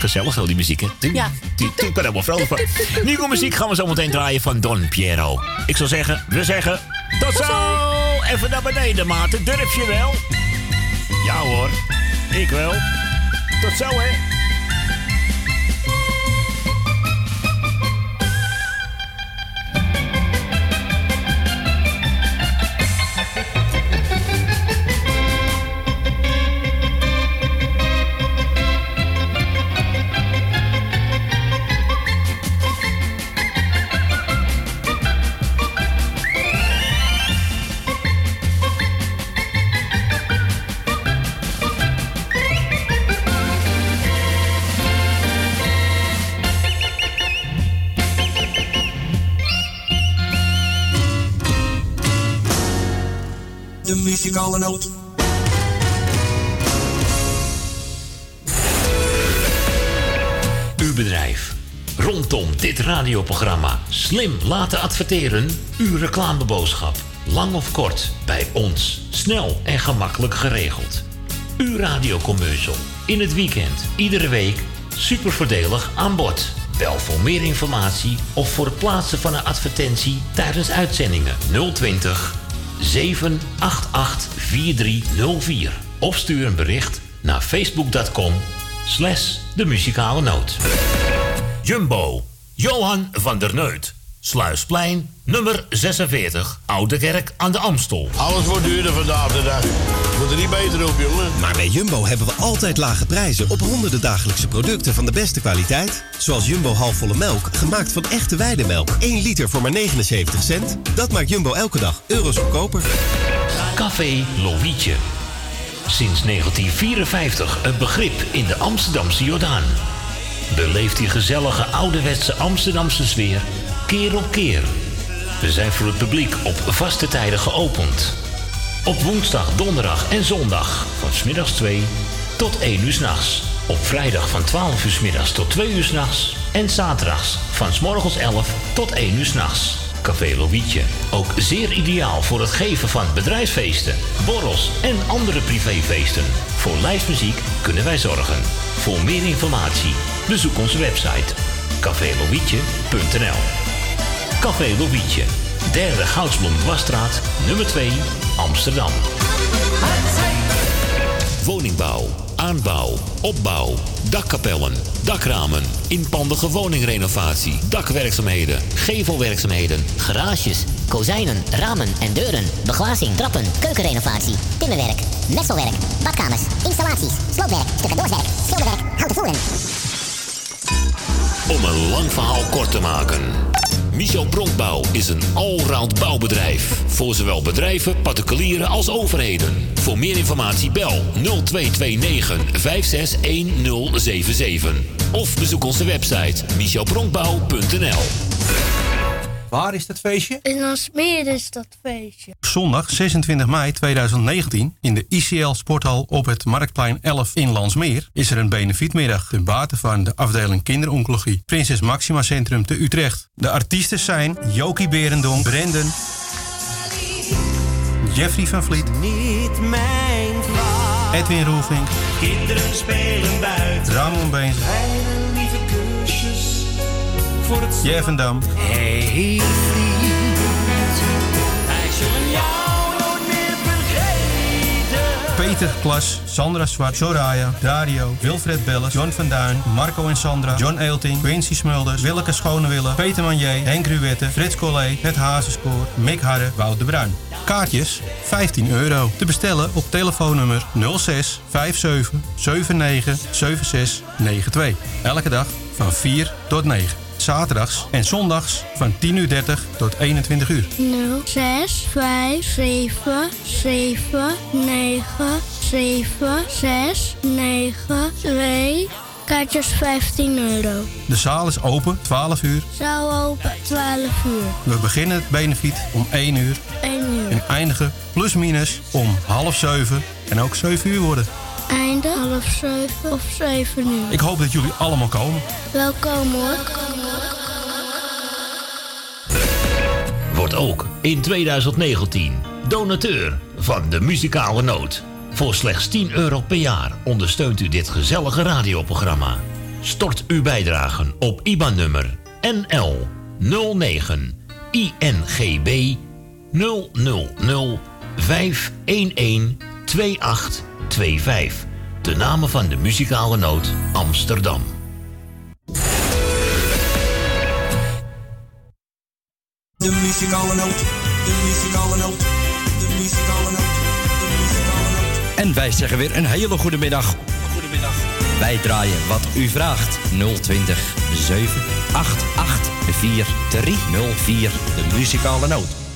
Gezellig, al die muziek, hè? Ja. Ik ben helemaal vrolijk van. Nieuwe muziek gaan we zo meteen draaien van Don Piero. Ik zou zeggen, we zeggen... Tot zo! Even naar beneden, maten. Durf je wel? Ja hoor, ik wel. Tot zo, hè? Uw bedrijf. Rondom dit radioprogramma slim laten adverteren. Uw reclameboodschap. Lang of kort, bij ons. Snel en gemakkelijk geregeld. Uw radiocommercial. In het weekend, iedere week. Super voordelig aan bod. Bel voor meer informatie of voor het plaatsen van een advertentie tijdens uitzendingen 020 788 4304. Of stuur een bericht naar facebook.com slash de muzikale noot. Jumbo, Johan van der Neut. Sluisplein, nummer 46, Oude Kerk aan de Amstel. Alles wordt duurder vandaag de dag. Er niet beter op, jongen. Maar bij Jumbo hebben we altijd lage prijzen op honderden dagelijkse producten van de beste kwaliteit. Zoals Jumbo halfvolle melk, gemaakt van echte weidemelk. 1 liter voor maar 79 cent. Dat maakt Jumbo elke dag euro's goedkoper. Café Lovietje. Sinds 1954 een begrip in de Amsterdamse Jordaan. Beleeft die gezellige ouderwetse Amsterdamse sfeer keer op keer. We zijn voor het publiek op vaste tijden geopend. Op woensdag, donderdag en zondag van smiddags 2 tot 1 uur s'nachts. Op vrijdag van 12 uur 's middags tot 2 uur s'nachts. En zaterdags van 's morgens 11 tot 1 uur s'nachts. Café Lovietje. Ook zeer ideaal voor het geven van bedrijfsfeesten, borrels en andere privéfeesten. Voor lijstmuziek kunnen wij zorgen. Voor meer informatie bezoek onze website cafélovietje.nl Café Lovietje. Derde Goudsblom Wasstraat, nummer 2, Amsterdam. Woningbouw, aanbouw, opbouw, dakkapellen, dakramen, inpandige woningrenovatie, dakwerkzaamheden, gevelwerkzaamheden, Garages, kozijnen, ramen en deuren, beglazing, trappen, keukenrenovatie, timmerwerk, messelwerk, badkamers, installaties, sloopwerk, stucadoorswerk, schilderwerk, houten voeren. Om een lang verhaal kort te maken. Michel Bronkbouw is een allround bouwbedrijf. Voor zowel bedrijven, particulieren als overheden. Voor meer informatie bel 0229 561077. Of bezoek onze website michelbronkbouw.nl Waar is dat feestje? In Alsmeer is dat feestje. Zondag 26 mei 2019 in de ICL Sporthal op het Marktplein 11 in Landsmeer is er een benefietmiddag ten bate van de afdeling kinderoncologie Prinses Maxima Centrum te Utrecht. De artiesten zijn Jokie Berendonk, Brendan, Jeffrey van Vliet, Niet mijn. Edwin Roelvink, Kinderen spelen buiten. Ramon Beens, voor het Jeff en Dam, Hey. Peter Klas, Sandra Zwart, Soraya, Dario, Wilfred Belles, John van Duin, Marco en Sandra, John Eelting, Quincy Smulders, Willeke Schonewille, Peter Manier, Henk Ruwette, Frits Collé, Het Hazenspoor, Mick Harre, Wout de Bruin. Kaartjes 15 euro. Te bestellen op telefoonnummer 06 57 79 76 92. Elke dag van 4 tot 9. Zaterdags en zondags van 10.30 uur 30 tot 21 uur. 0, 6, 5, 7, 7, 9, 7, 6, 9, 2. Kaartjes 15 euro. De zaal is open 12 uur. Zaal open 12 uur. We beginnen het benefiet om 1 uur 1 uur. en eindigen plus minus om half 7 en ook 7 uur worden. Einde half 7 of 7 uur. Ik hoop dat jullie allemaal komen. Welkom hoor. Wordt ook in 2019 donateur van de muzikale noot. Voor slechts 10 euro per jaar ondersteunt u dit gezellige radioprogramma. Stort uw bijdragen op IBAN-nummer NL 09 INGB 000 511 2825. De namen van de muzikale noot Amsterdam. De muzikale noot, de muzikale noot, de muzikale noot, de muzikale noot. En wij zeggen weer een hele goede middag. Goedemiddag. Wij draaien wat u vraagt. 020 788 4304. De muzikale noot.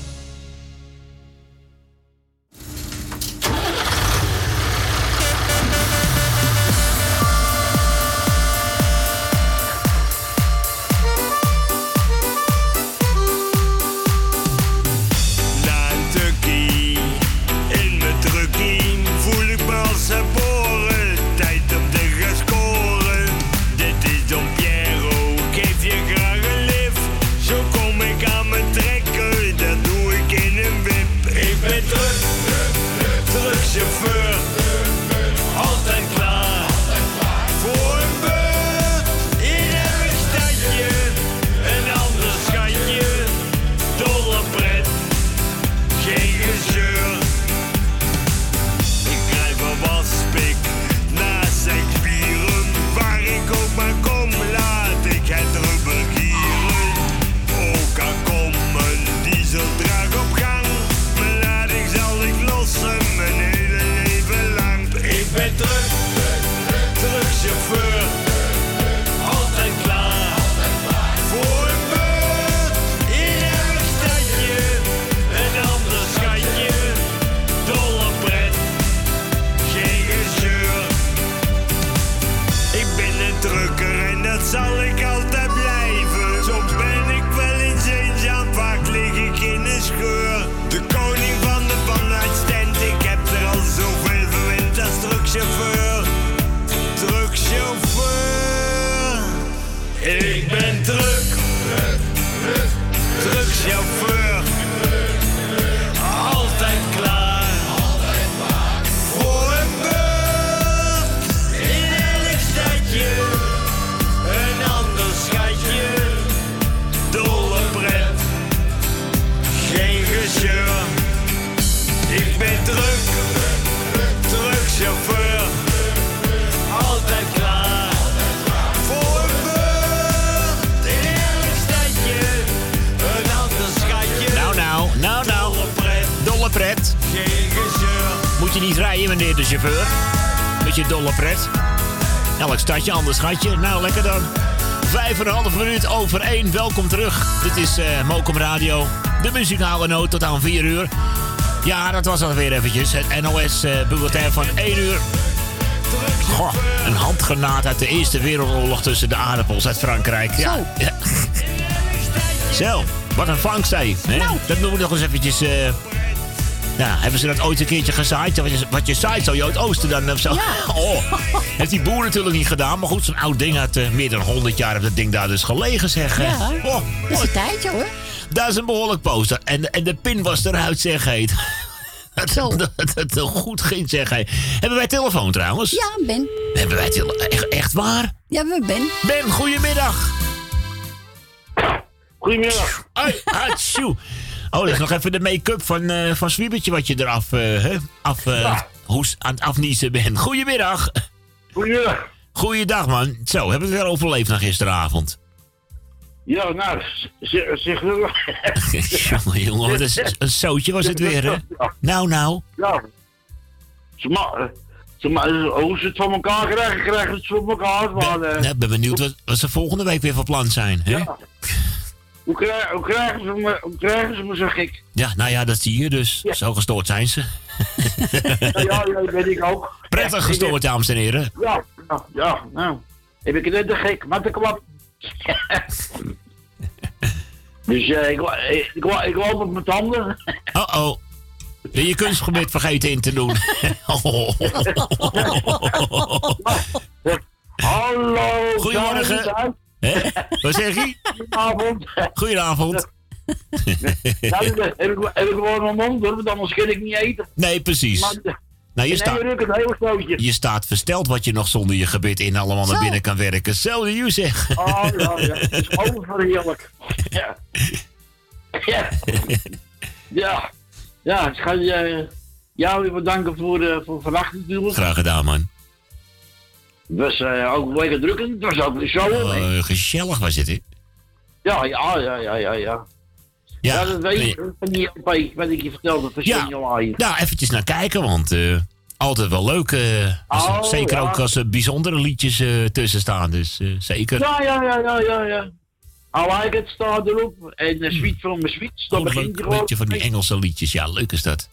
Dit is eh Mokum Radio. De muzikale noot tot aan 4 uur. Ja, dat was alweer eventjes. Het NOS-bulletin van 1 uur. Goh, een handgranaat uit de Eerste Wereldoorlog tussen de aardappels uit Frankrijk. Ja. Ja. Zo, wat een vangst, hè? Dat noemen we nog eens eventjes... eh, ja, hebben ze dat ooit een keertje gezaaid? Wat je, wat je zaait, zou je uit oosten dan of zo? Oh, heeft die boer natuurlijk niet gedaan. Maar goed, zo'n oud ding uit eh, meer dan 100 jaar heeft dat ding daar dus gelegen, zeg. Ja, Oh, dat is een tijdje hoor. dat is een behoorlijk poster. En, en de pin was eruit, zeg heet. Dat, dat, dat het goed ging, zeg hé. Hebben wij telefoon trouwens? Ja, Ben. Hebben wij telefoon? Echt, echt waar? Ja, we Ben. Ben, goedemiddag. Goedemiddag. Hoi, hatsjoe. Oh, dat is nog even de make-up van, eh van Zwiebertje wat je eraf... eh, hè, af, Ja. hoes aan het afniezen bent. Goedemiddag. Goedemiddag. Goeiedag, man. Zo, hebben we het weer overleefd na gisteravond? Ja, nou, zeg, jongen, jongen, wat een, een zootje was het weer, hè? Nou, nou. Ja. Ze ma ze ma hoe ze het van elkaar krijgen, krijgen ze het van elkaar. Maar, Nou, ik ben benieuwd wat, wat ze volgende week weer van plan zijn, hè? ja. Hoe, krijgen, hoe, krijgen ze me, hoe krijgen ze me zo gek? Ja, nou ja, dat zie je dus. Zo gestoord zijn ze. Ja, ja, dat weet ik ook. Prettig gestoord, dames en heren. Ja, ja, ja, nou. Heb ik net te gek, wat een klap. dus eh, ik, wa- ik, ik, ik loop op mijn tanden. Oh-oh. Ben je kunstgebied vergeten in te doen? Hallo. Goedemorgen. Hè? Wat zeg je? Goedenavond. Goedenavond. Ja, dat heb ik, heb ik gewoon mijn mond door, want anders kan ik niet eten. Nee, precies. Maar, Nou, je staat, je staat versteld wat je nog zonder je gebit in allemaal naar binnen kan werken. Zo, you zeg. Oh ja, ja, het is overheerlijk. Ja. Ja. Ja. Ja, ik ga je, jou weer bedanken voor, eh, voor vannacht natuurlijk. Graag gedaan, man. Het was eh, ook lekker drukkend. Het was ook zo. Oh, gezellig was het, hè? Ja, ja, ja, ja, ja, ja. Ja, dat weet ik van die LP, wat ik je vertelde van Ja. Live. Nou, eventjes naar kijken, want eh, altijd wel leuk. eh, Oh, zeker ja. ook als er bijzondere liedjes eh, tussen staan, dus eh, zeker. Ja, ja, ja, ja, ja, ja. I like it staat erop. En uh, Sweet from the Sweets, dat Oh, begint leuk, beetje van die Engelse liedjes. Ja, leuk is dat.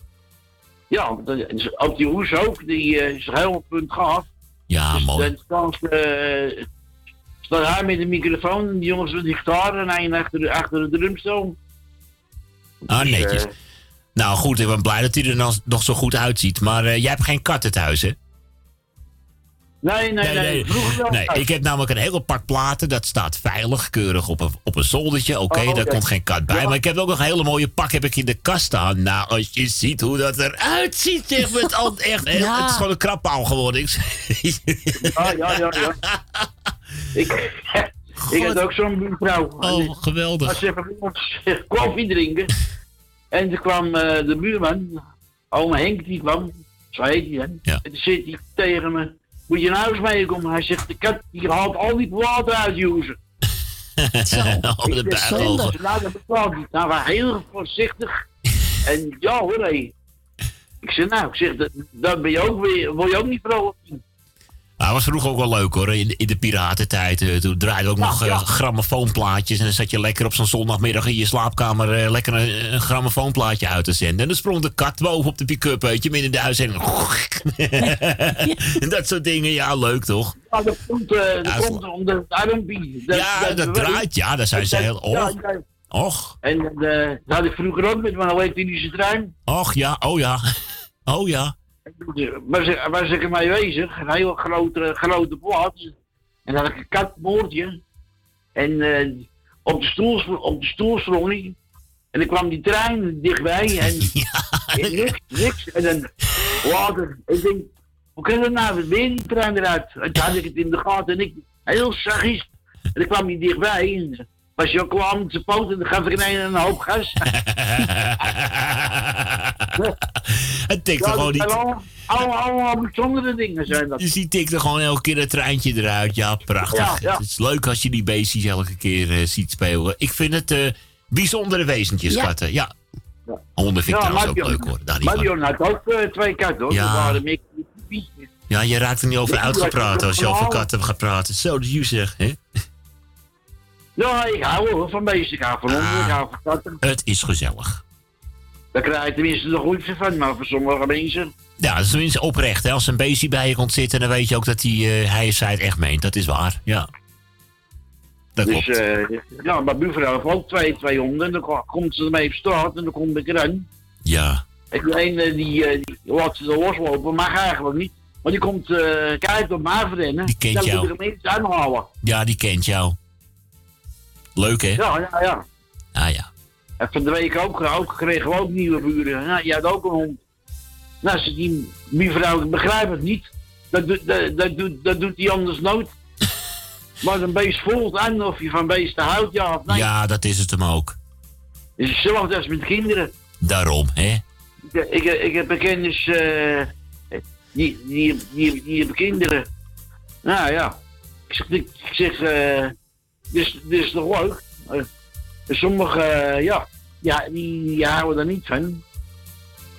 Ja, is ook die hoes ook, die eh, is helemaal op punt gaaf. Ja, mooi. Dan staat, eh, staat hij met de microfoon en die jongens met die gitaar en hij achter de, achter de drumstel. Ah, netjes. eh, Nou goed, ik ben blij dat hij er nog, zo goed uitziet. Maar eh, jij hebt geen kat thuis, hè? Nee, nee, nee. Nee, ik heb namelijk een heel pak platen. Dat staat veilig, keurig op een, op een zoldertje. Oké, Oh, daar komt geen kat bij. Ja. Maar ik heb ook nog een hele mooie pak heb ik in de kast staan. Nou, als je ziet hoe dat eruit ziet, zeg met al echt. heel- Ja. Het is gewoon een krappaal geworden. Ik- Ja, ja, ja, ja. Ik, ik had ook zo'n buurvrouw. Oh, geweldig. Als ze even ons koffie drinken. En toen kwam eh, de buurman, oma Henk, die kwam. Zo heet hij dan. Ja. En toen zit hij tegen me. Moet je naar huis meekomen? Hij zegt, de kat die haalt al die platen uit, Joze. Oh, de bijlogen. Nou, dat bestaat niet. Nou, maar heel voorzichtig. En ja hoor, hé. Ik zeg, nou, ik zeg, dat, dat ben je ook weer, word je ook niet vrolijk. Maar het was vroeger ook wel leuk hoor. In de, in de piratentijd. eh, toen draaiden we ook nog eh, grammofoonplaatjes. En dan zat je lekker op zo'n zondagmiddag in je slaapkamer. eh, lekker een, een grammofoonplaatje uit te zenden. En dan sprong de kat boven op de pick-up. Weet je, midden in de uitzending. dat soort dingen. Ja, leuk toch? Ja, dat komt, dat Ja, komt dat draait. Ja, daar zijn ze heel. Ja, Och, En eh, dat had ik vroeger ook met mijn elektrische trein. och, ja, oh ja. Oh ja. Was was ik ermee bezig, een heel grote, grote plaats. En dan had ik een katmoordje. En eh, op, de stoel, op de stoel sprong. En dan kwam die trein dichtbij. En, en niks, niks. En dan later, ik denk, hoe kan dat nou? Weer die trein eruit. En toen had ik het in de gaten en ik, heel zachtjes. En dan kwam hij dichtbij. En was je al klaar met zijn poot en dan gaf ik ineens een hoop gas. Het tikt er Ja, gewoon niet. allemaal, bijzondere dingen zijn dat. Dus die tikt er gewoon elke keer een treintje eruit. Ja, prachtig. Ja, ja. Het is leuk als je die beestjes elke keer eh, ziet spelen. Ik vind het eh, bijzondere wezentjes, Ja. katten. Ja. Honden vind ik trouwens ook leuk hoor. Daar van. Marion had ook eh, twee katten hoor. Ja. Waren. Ja, je raakt er niet over uitgepraat als je over katten gaat praten. Zo, dat je zegt, hè? Ja, ik hou hoor van beesten. Ik hou van honden, ik hou van katten. Het is gezellig. Daar krijg je tenminste de goedje van. Maar voor sommige mensen... Ja, dat is tenminste oprecht. Hè? Als een beestje bij je komt zitten, dan weet je ook dat hij, eh, hij of zij het echt meent. Dat is waar, ja. Dat dus klopt. eh, ja, mijn buurvrouw heeft ook twee, twee honden. En dan ko- komt ze ermee op straat en dan kom ik erin. Ja. En die ene die, eh, die laat ze er loslopen, mag eigenlijk niet. Maar die komt kijken op mij verrennen. Die kent dan jou. moet ik hem eens aanhouden. Ja, die kent jou. Leuk, hè? Ja, ja, ja. Ah ja. En van de week ook, ook kregen we ook nieuwe buren. Nou, je had ook een hond. Nou, ze die buurvrouw, ik begrijp het niet. Dat, doet- dat, dat, doet, dat doet hij anders nooit. maar een beest voelt aan of je van beesten houdt, ja of nee. Ja, dat is het hem ook. Het is hetzelfde als met kinderen. Daarom, hè? Ik, ik, ik heb een kennis, eh, die, die, die, die hebben kinderen. Nou ja, ik zeg, ik zeg eh, dit, is, dit is toch leuk? Eh, Sommigen, eh, ja, ja die, die houden er niet van.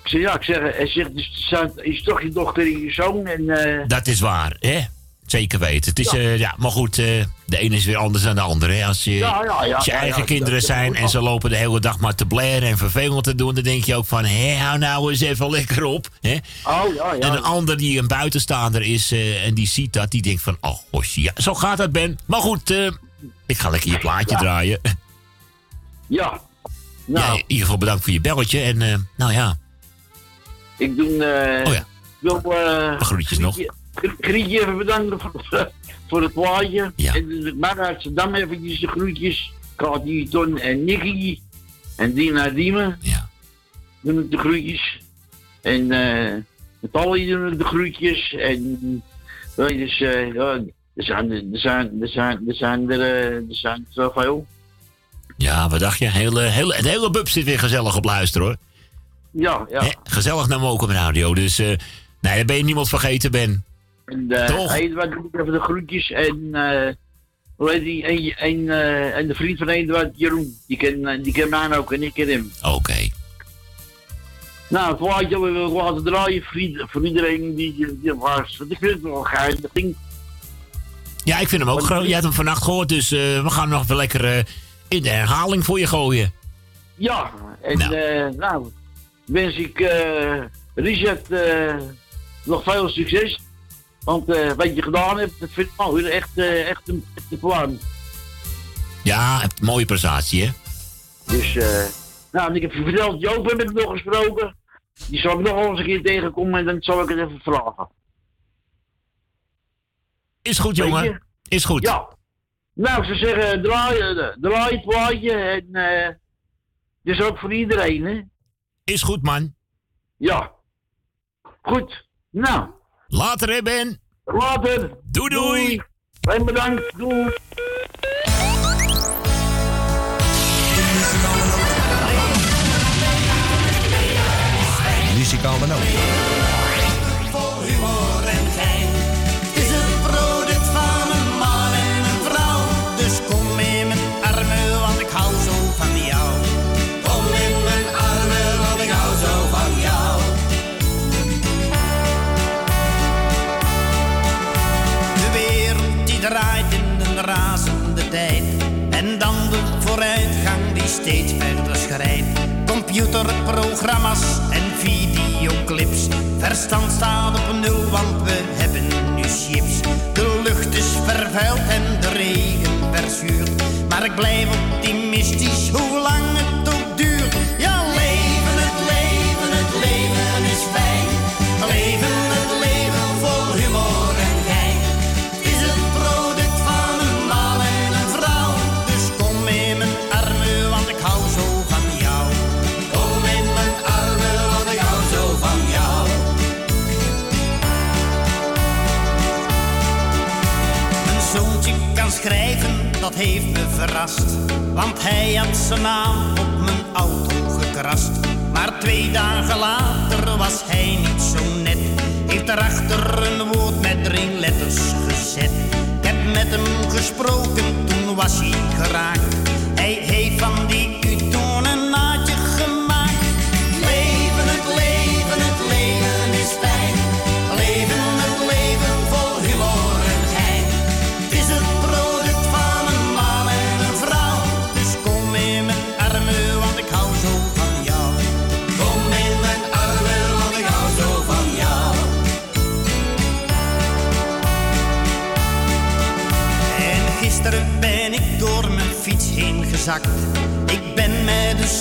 Ik zeg, ja, ik zeg, hij zegt, dus is toch je dochter en je zoon en... eh, Dat is waar, hè? Zeker weten. Het is, ja. ja, maar goed, eh, de ene is weer anders dan de andere. Hè? Als je, Ja, ja, ja, als je eigen kinderen dat- zijn en ze lopen de hele dag maar te blaren en vervelend te doen, dan denk je ook van, hé, hou nou eens even lekker op. Hè? Oh, ja, ja. En een ander die een buitenstaander is eh, en die ziet dat, die denkt van, oh, hosje, ja, zo gaat dat, Ben. Maar goed, eh, ik ga lekker je plaatje draaien. Ja. Ja, in ieder geval bedankt voor je belletje en, eh, nou ja, Ik doe. eh Oh ja. wil, eh, groetjes nog. Grietje- even bedanken voor, voor het plaatje. En ik mag uit Amsterdam eventjes de groetjes. Kati, Ton en Nicky. En Dina Diemen. Ja. Doen ik de groetjes. En eh met Polly doen ik de groetjes. En dus, eh, ja, er zijn er, zijn, er zijn, er zijn er, eh, er zijn er zoveel. Ja, wat dacht je? Hele, hele, het hele bub zit weer gezellig op luisteren, hoor. Ja, ja. Hè, gezellig naar Mokum Radio, dus, eh, nee, dan ben je niemand vergeten, Ben. En uh, Toch? Eduard doe ik even de groetjes. En eh hoe heet die? En, en, eh, en de vriend van Eduard, Jeroen. Die ken, eh, die ken mij ook en ik ken hem. Oké. Nou, het plaatje we willen laten draaien voor, ieder- voor iedereen die, die, was. Want ik vind het wel geil. Dat ding. Ja, ik vind hem ook groot. Je hebt hem vannacht gehoord, dus eh, we gaan hem nog wel lekker eh, in de herhaling voor je gooien. Ja, en nou, nou wens ik eh Richard eh, nog veel succes. Want eh, wat je gedaan hebt, dat vind ik mooi. Echt, eh, echt een, echt een plan. Ja, een mooie prestatie, hè? Dus, eh, nou, ik heb je verteld, Joop heb ik nog gesproken. Die zal ik nog wel eens een keer tegenkomen en dan zal ik het even vragen. Is goed, jongen. Is goed. Ja. Nou, zou zeggen, draai, eh, draai het plaatje en eh dus ook voor iedereen, hè? Is goed, man. Ja. Goed. Nou. Later, hè, Ben. Later. Doei, doei. En bedankt. Doei. Muzikale noot. Steeds verder schrijdt. Computerprogramma's en videoclips. Verstand staat op nul, want we hebben nu chips. De lucht is vervuild en de regen verzuurt. Maar ik blijf optimistisch, hoe lang dat heeft me verrast. Want hij had zijn naam op mijn auto gekrast. Maar twee dagen later was hij niet zo net. Heeft erachter een woord met drie letters gezet. Ik heb met hem gesproken, toen was hij geraakt.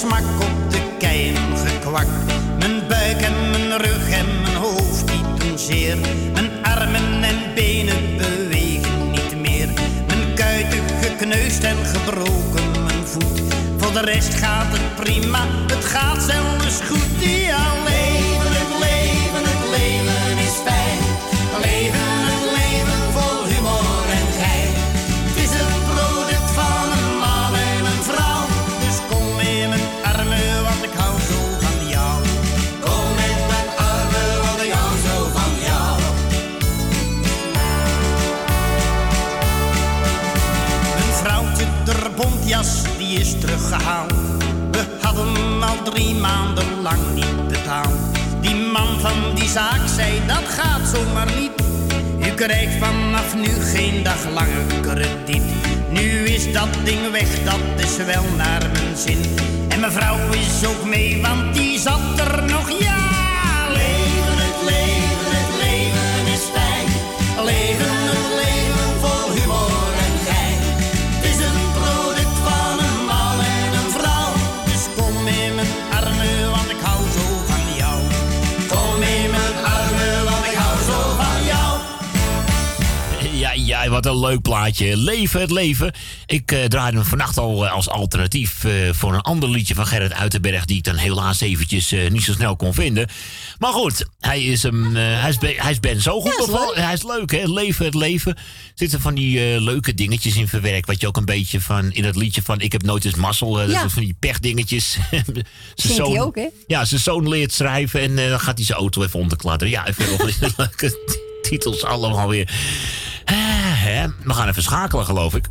Smak op de keien gekwakt. Mijn buik en mijn rug en mijn hoofd die doen zeer. Mijn armen en benen bewegen niet meer. Mijn kuiten gekneusd en gebroken mijn voet. Voor de rest gaat het prima, het gaat zelfs goed. Ja, leven, is teruggehaald. We hadden al drie maanden lang niet betaald. Die man van die zaak zei dat gaat zomaar niet. U krijgt vanaf nu geen dag langer krediet. Nu is dat ding weg, dat is wel naar mijn zin. En mevrouw is ook mee, want die zat er nog ja. Een leuk plaatje. Leven het leven. Ik eh draaide hem vannacht al eh, als alternatief eh, voor een ander liedje van Gerrit Uitenberg... die ik dan helaas eventjes niet zo snel kon vinden. Maar goed, hij is, hem, hij is, be- hij is Ben zo goed bevallen. Hij is leuk, hè? Leven het leven. Zitten van die leuke dingetjes in verwerkt... wat je ook een beetje van in het liedje van... Ik heb nooit eens mazzel, Ja. van die pechdingetjes. Zijn zoon- ook, hè? Ja, zijn zoon leert schrijven en dan gaat hij zijn auto even onderkladderen. Ja, even nog leuke titels allemaal weer. Hè, we gaan even schakelen, geloof ik.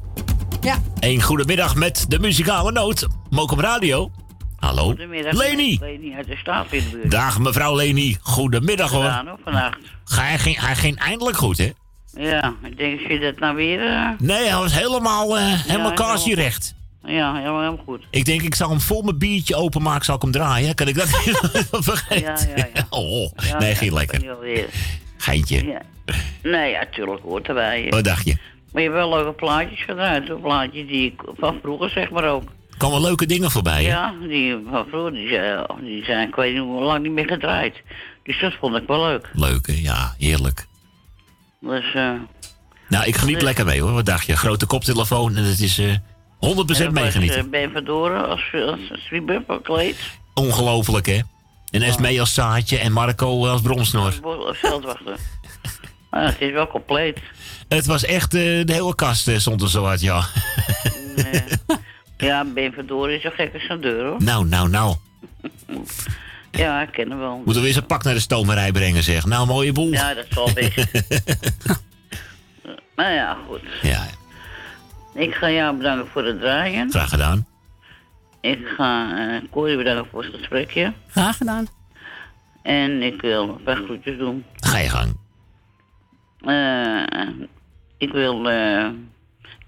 Ja. Een goedemiddag met de muzikale noot. Mokum Radio. Hallo. Goedemiddag. Leni. Leni uit de Staafwinbuurt. Dag mevrouw Leni. Goedemiddag hoor. Gedaan hoor, vannacht. Hij ging, hij ging eindelijk goed, hè? Ja, ik denk, zie je dat nou weer? eh? Nee, hij was helemaal, eh helemaal helemaal kaarsje recht. Ja, helemaal, helemaal goed. Ik denk, ik zal hem voor mijn biertje openmaken, zal ik hem draaien. Kan ik dat niet vergeten? Ja, ja, ja. Oh, Ja, nee, ja, ging lekker. Geintje. Ja. Nee, ja, tuurlijk hoort erbij. Wat dacht je? Maar je hebt wel leuke plaatjes gedraaid. Plaatjes die van vroeger zeg maar ook. Er komen leuke dingen voorbij, hè? Ja, die van vroeger, die zijn, die zijn ik weet niet hoe lang niet meer gedraaid. Dus dat vond ik wel leuk. Leuk, hè? Ja, heerlijk. Dus, eh Nou, ik geniet Dus- lekker mee, hoor. Wat dacht je? Grote koptelefoon en het is eh 100% en dan was, meegenieten. eh, Ben Verdoren als, als Swiebub gekleed. Ongelooflijk, hè? En Esmee als zaadje en Marco als bromsnor. Als veldwachter. Maar het is wel compleet. Het was echt, eh, de hele kast eh, stond er zo uit, ja. Ja, Ben Verdoren is zo gek als een deur hoor. nou, nou, nou. Ja, ik ken hem wel. Moeten we eens een pak naar de stomerij brengen, zeg. Nou, mooie boel. Ja, dat zal best. nou ja, goed. Ja, Ik ga jou bedanken voor het draaien. graag gedaan. Ik ga eh Corrie bedanken voor het gesprekje. Graag gedaan. En ik wil een paar groetjes doen. Ga je gang. Eh, ik wil... eh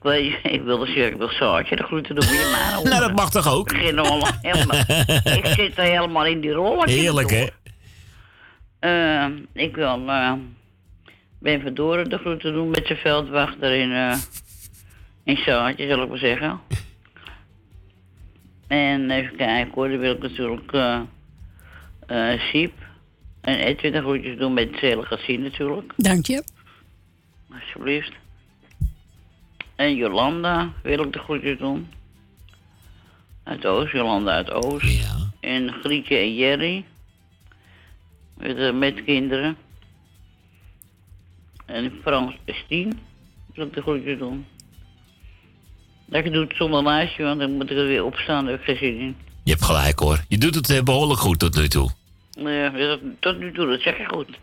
ik, weet, ik wil de de groeten doen. Weer maar Nou, dat mag toch ook? Ik, helemaal, ik zit er helemaal in die rol. Heerlijk, hè? Eh, ik wil eh Ben Verdoren de groeten doen met zijn veldwachter in, eh in Saartje, zal ik maar zeggen. en even kijken hoor, dan wil ik natuurlijk eh eh Siep en Edwin de groetjes doen met Zele Gassin natuurlijk, Dank je. Alsjeblieft. En Jolanda wil ik de groetjes doen. Uit Oost, Jolanda uit Oost. En Grietje en Jerry. Met, eh, met kinderen. En Frans Stien. Zal ik de groetjes doen. Dat ik doe het zonder lijstje, want dan moet ik er weer opstaan. Daar heb ik geen zin in. Je hebt gelijk, hoor. Je doet het eh, behoorlijk goed tot nu toe. Ja, tot nu toe, dat zeg je goed.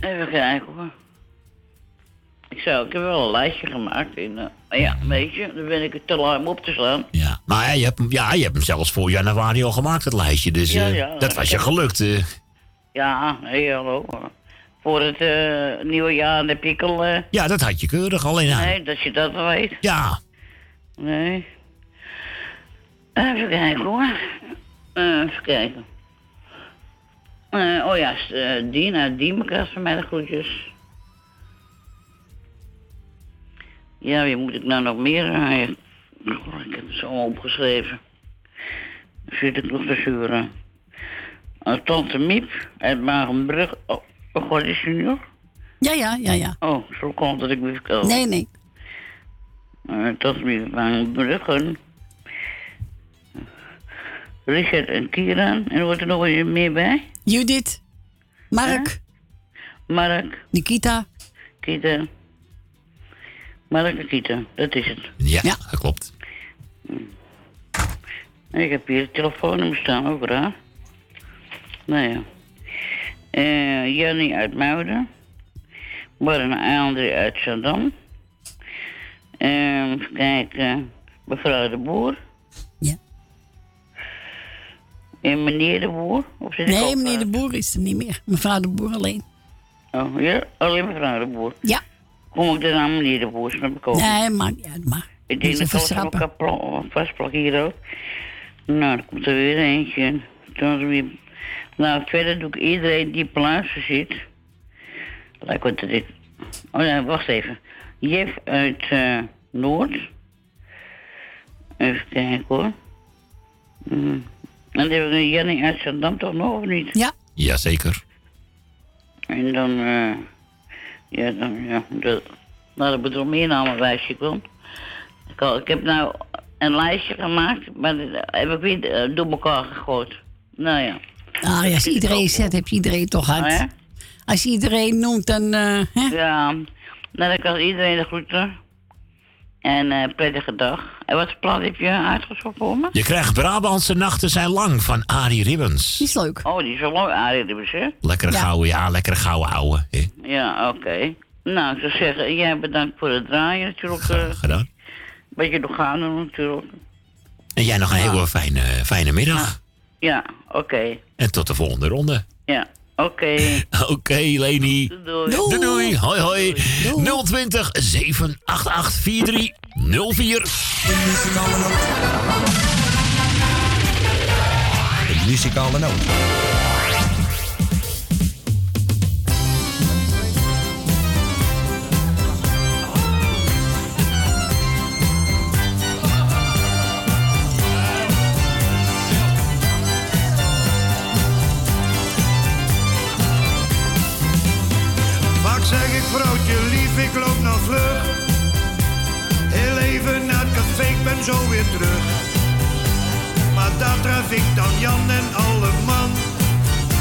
Even kijken hoor. Ik, zou, ik heb wel een lijstje gemaakt. En, eh, ja, weet je, dan ben ik het te lui om op te slaan. Maar ja, je hebt, ja, je hebt hem zelfs voor januari al gemaakt, het lijstje. Dus Ja, eh, ja, dat was je gelukt. eh. Ja, nee, hallo. Voor het nieuwe jaar ik al... eh, ja, dat had je keurig alleen aan. Nee, dat je dat weet. Ja. Nee. Even kijken hoor. Even kijken. Oh ja, Dina, Diemen krijgt van mij de groetjes. Ja, wie moet ik nou nog meer draaien? Oh, ik heb het zo opgeschreven. Dan zit ik nog te zuren. Uh, Tante Miep uit Magenbrug. Oh, oh god, is u nog? Ja, ja, ja, ja. Oh, zo komt dat ik me vertel. Nee, nee. Uh, tot nu van Bruggen. Richard en Kieran. En wordt er nog eens meer bij? Judith. Mark. Mark. Nikita. Kita. Mark en Kita, dat is het. Ja, dat klopt. En ik heb hier het telefoonnummer staan, ook raar. Nou ja. Eh Jannie uit Muiden. Bart en André uit Zandam. Eh, even kijken. Mevrouw de Boer? Ja. En meneer de Boer? Of zit Nee, meneer eh, de Boer is er niet meer. Mevrouw de Boer alleen. Oh, ja? Alleen mevrouw de Boer? Ja. Kom ik dan aan meneer de snap ik ook. Nee, maakt niet uit, maar. Ik Niet denk dat ik elkaar pla- vastplak hier ook. Nou, dan komt er weer eentje. Er weer... Nou, verder doe ik iedereen die luisteren zit. Lijkt wat dit... Oh nee, wacht even. Jeff uit eh, Noord. Even kijken hoor. Hmm. En dan hebben we Jannie uit Zandam toch nog, of niet? Ja. Jazeker. En dan, eh ja, dan, ja, de, nou, dat bedoel meer namen wijs ik. Ik, heb nou een lijstje gemaakt, maar dat heb ik weer eh, door elkaar gegooid. Nou ja. Nou ja, als iedereen zet, heb je iedereen toch ja? uit. Als je iedereen noemt, dan... eh, hè? Ja, nou dan kan iedereen de groeten. En eh prettige dag. En wat voor plan heb je uitgezocht voor me? Je krijgt Brabantse nachten zijn lang van Arie Ribbens. Die is leuk. Oh, die is wel mooi aardig, hè? Lekkere gouden, ja, lekkere gouden ouwe. hè. Ja, oké. Nou, ik zou zeggen, jij bedankt voor het draaien natuurlijk. eh Gedaan. beetje doorgaan natuurlijk. En jij nog een hele fijne, fijne middag. Ja, oké. En tot de volgende ronde. Ja, oké. Oké, Leni. Doei. Doei. doei. Hoi, hoi. 020 788 4304. De muzikale noot. Ik ben zo weer terug. Maar daar tref ik dan Jan en alle man.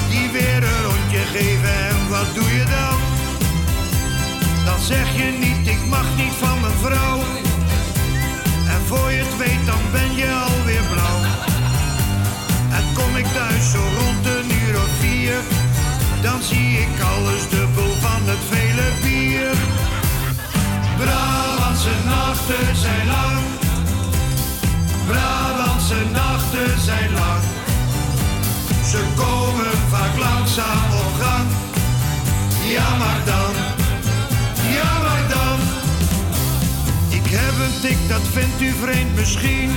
Die weer een rondje geven en wat doe je dan? Dan zeg je niet, ik mag niet van mijn vrouw. En voor je het weet, dan ben je alweer blauw. En kom ik thuis zo rond een uur of vier. Dan zie ik alles dubbel van het vele bier. Brabantse nachten zijn lang. Brabantse nachten zijn lang. Ze komen vaak langzaam op gang. Ja, maar dan. Ja, maar dan. Ik heb een tik, dat vindt u vreemd misschien.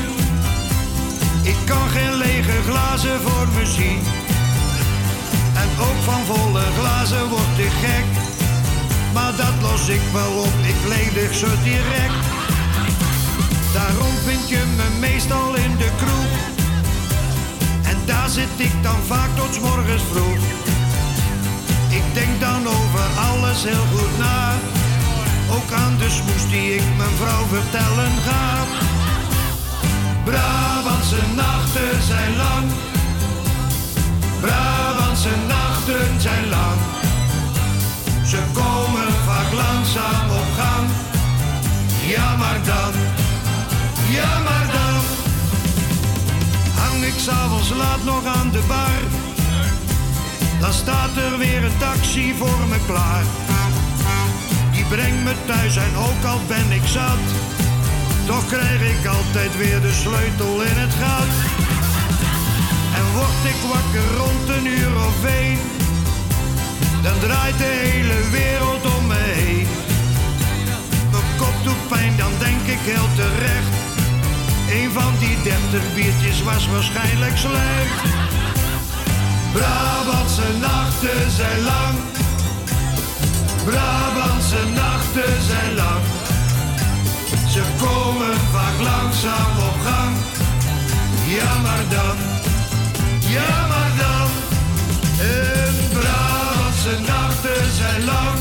Ik kan geen lege glazen voor me zien. En ook van volle glazen word ik gek. Maar dat los ik wel op, ik ledig ze direct. Daarom vind je me meestal in de kroeg. En daar zit ik dan vaak tot morgens vroeg. Ik denk dan over alles heel goed na. Ook aan de smoes die ik mijn vrouw vertellen ga. Brabantse nachten zijn lang. Brabantse nachten zijn lang. Ze komen vaak langzaam op gang. Ja, maar dan. Ja, maar dan. Hang ik s'avonds laat nog aan de bar. Dan staat er weer een taxi voor me klaar. Die brengt me thuis en ook al ben ik zat. Toch krijg ik altijd weer de sleutel in het gat. En word ik wakker rond een uur of één, dan draait de hele wereld om me heen. Mijn kop doet pijn, dan denk ik heel terecht. Een van die dertig biertjes was waarschijnlijk slecht. Brabantse nachten zijn lang. Brabantse nachten zijn lang. Ze komen vaak langzaam op gang. Ja, maar dan. Ja, maar dan. En Brabantse nachten zijn lang.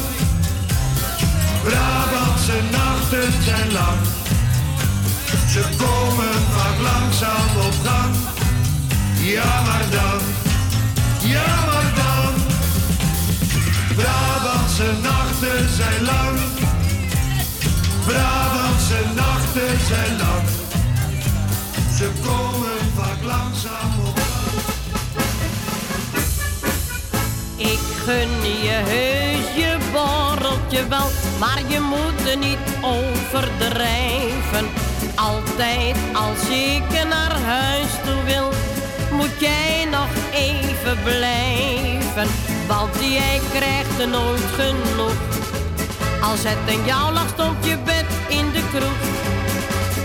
Brabantse nachten zijn lang. Ze komen vaak langzaam op gang. Ja, maar dan. Ja, maar dan. Brabantse nachten zijn lang. Brabantse nachten zijn lang. Ze komen vaak langzaam op Ik gun je heus je borreltje wel, maar je moet er niet overdrijven. Altijd als ik naar huis toe wil, moet jij nog even blijven. Want jij krijgt nooit genoeg. Als het aan jou lag, stond je bed in de kroeg.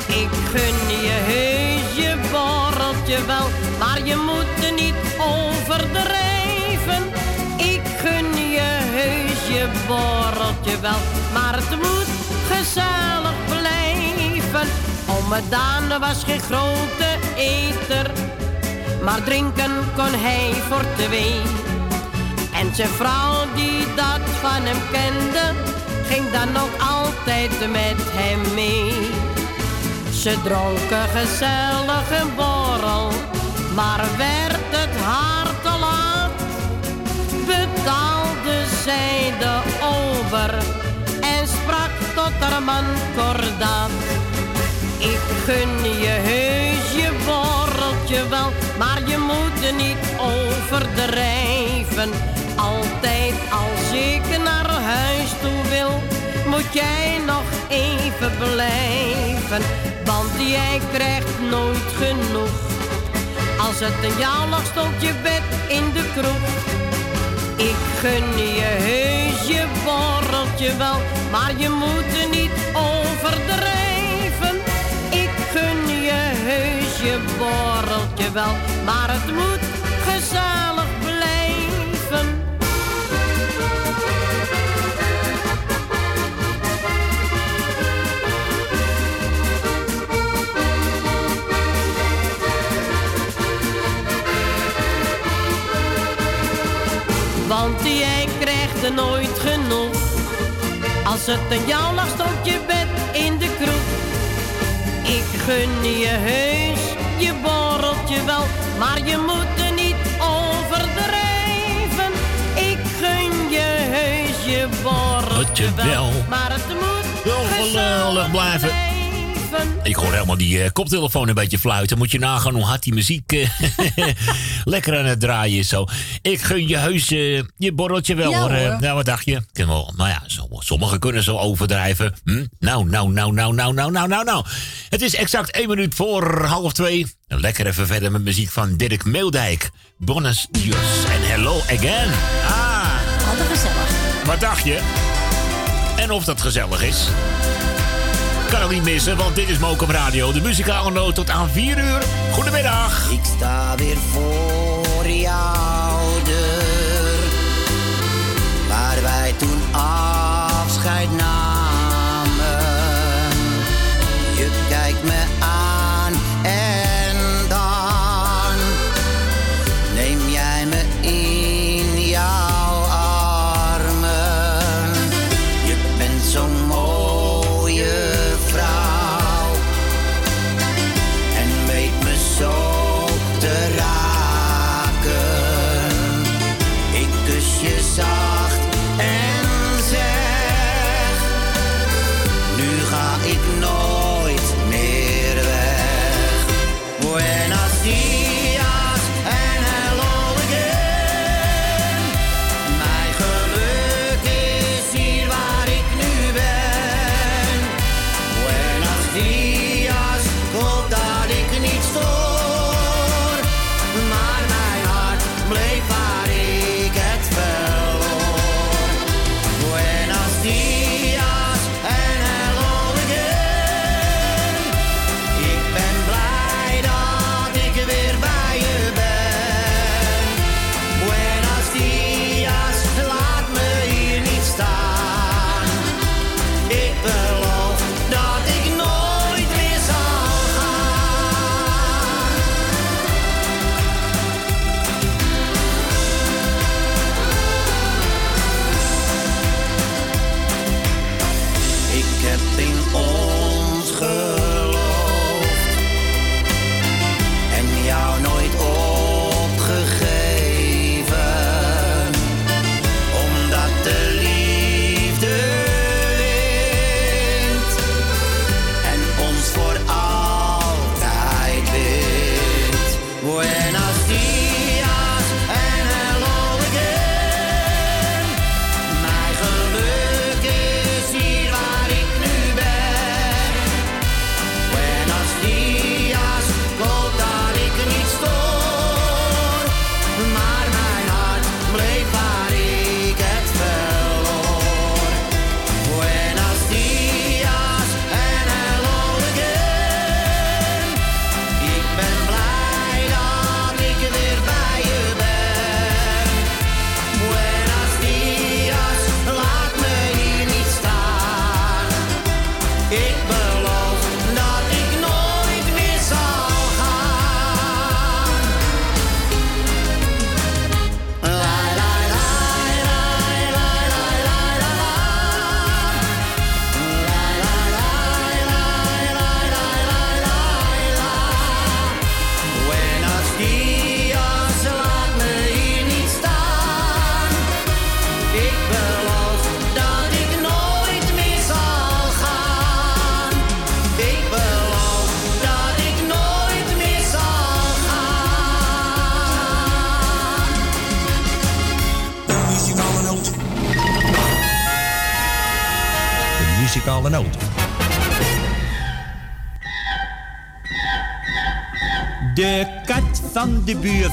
Ik gun je heus je borreltje wel, maar je moet er niet overdrijven. Ik gun je heus je borreltje wel, maar het moet gezellig blijven. Ome Daan was geen grote eter, maar drinken kon hij voor twee. En zijn vrouw die dat van hem kende, ging dan ook altijd met hem mee. Ze dronken gezellig een borrel, maar werd het haar te laat, betaalde zij de over en sprak tot haar man kordaat. Ik gun je heus je borreltje wel, maar je moet er niet overdrijven. Altijd als ik naar huis toe wil, moet jij nog even blijven. Want jij krijgt nooit genoeg. Als het aan jou lag, stond je bed in de kroeg. Ik gun je heus je borreltje wel, maar je moet er niet overdrijven. Heus je borreltje wel, maar het moet gezellig blijven. Want jij krijgt er nooit genoeg. Als het aan jou lag, stond je bed in de kroeg. Ik gun je heus je borreltje wel, maar je moet er niet overdrijven. Ik gun je heus je borreltje wel. maar het moet Wel geweldig blijven. Ik hoor helemaal die eh, koptelefoon een beetje fluiten. Moet je nagaan hoe hard die muziek eh, lekker aan het draaien is zo. Ik gun je heus eh, je borreltje wel Ja, hoor. Hoor. Nou, wat dacht je? Wel. Nou ja, sommigen kunnen zo overdrijven. Hm? Nou, nou, nou, nou, nou, nou, nou, nou, nou. Het is exact één minuut voor half twee. Lekker even verder met muziek van Dirk Meeldijk. Bonus Dios en Hello Again. Ah. Gezellig. Wat dacht je? En of dat gezellig is? Kan ook niet missen, want dit is Mokum Radio. De muzikale noot tot aan 4 uur. Goedemiddag. Ik sta weer voor jouw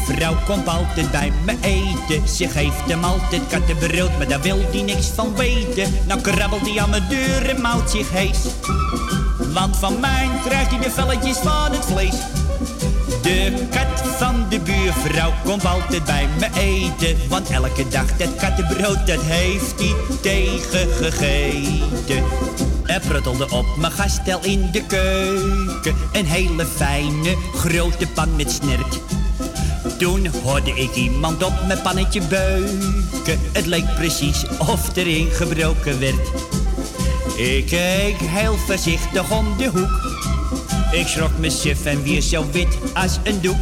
buurvrouw komt altijd bij me eten. Ze geeft hem altijd kattenbrood, maar daar wil hij niks van weten. Nou krabbelt hij aan mijn deur en mouwt zich hees. Want van mij krijgt hij de velletjes van het vlees. De kat van de buurvrouw komt altijd bij me eten. Want elke dag dat kattenbrood, dat heeft hij tegengegeten. Er pruttelde op mijn gastel in de keuken. Een hele fijne, grote pan met snert. Toen hoorde ik iemand op mijn pannetje beuken. Het leek precies of erin gebroken werd. Ik keek heel voorzichtig om de hoek. Ik schrok me suf en weer zo wit als een doek.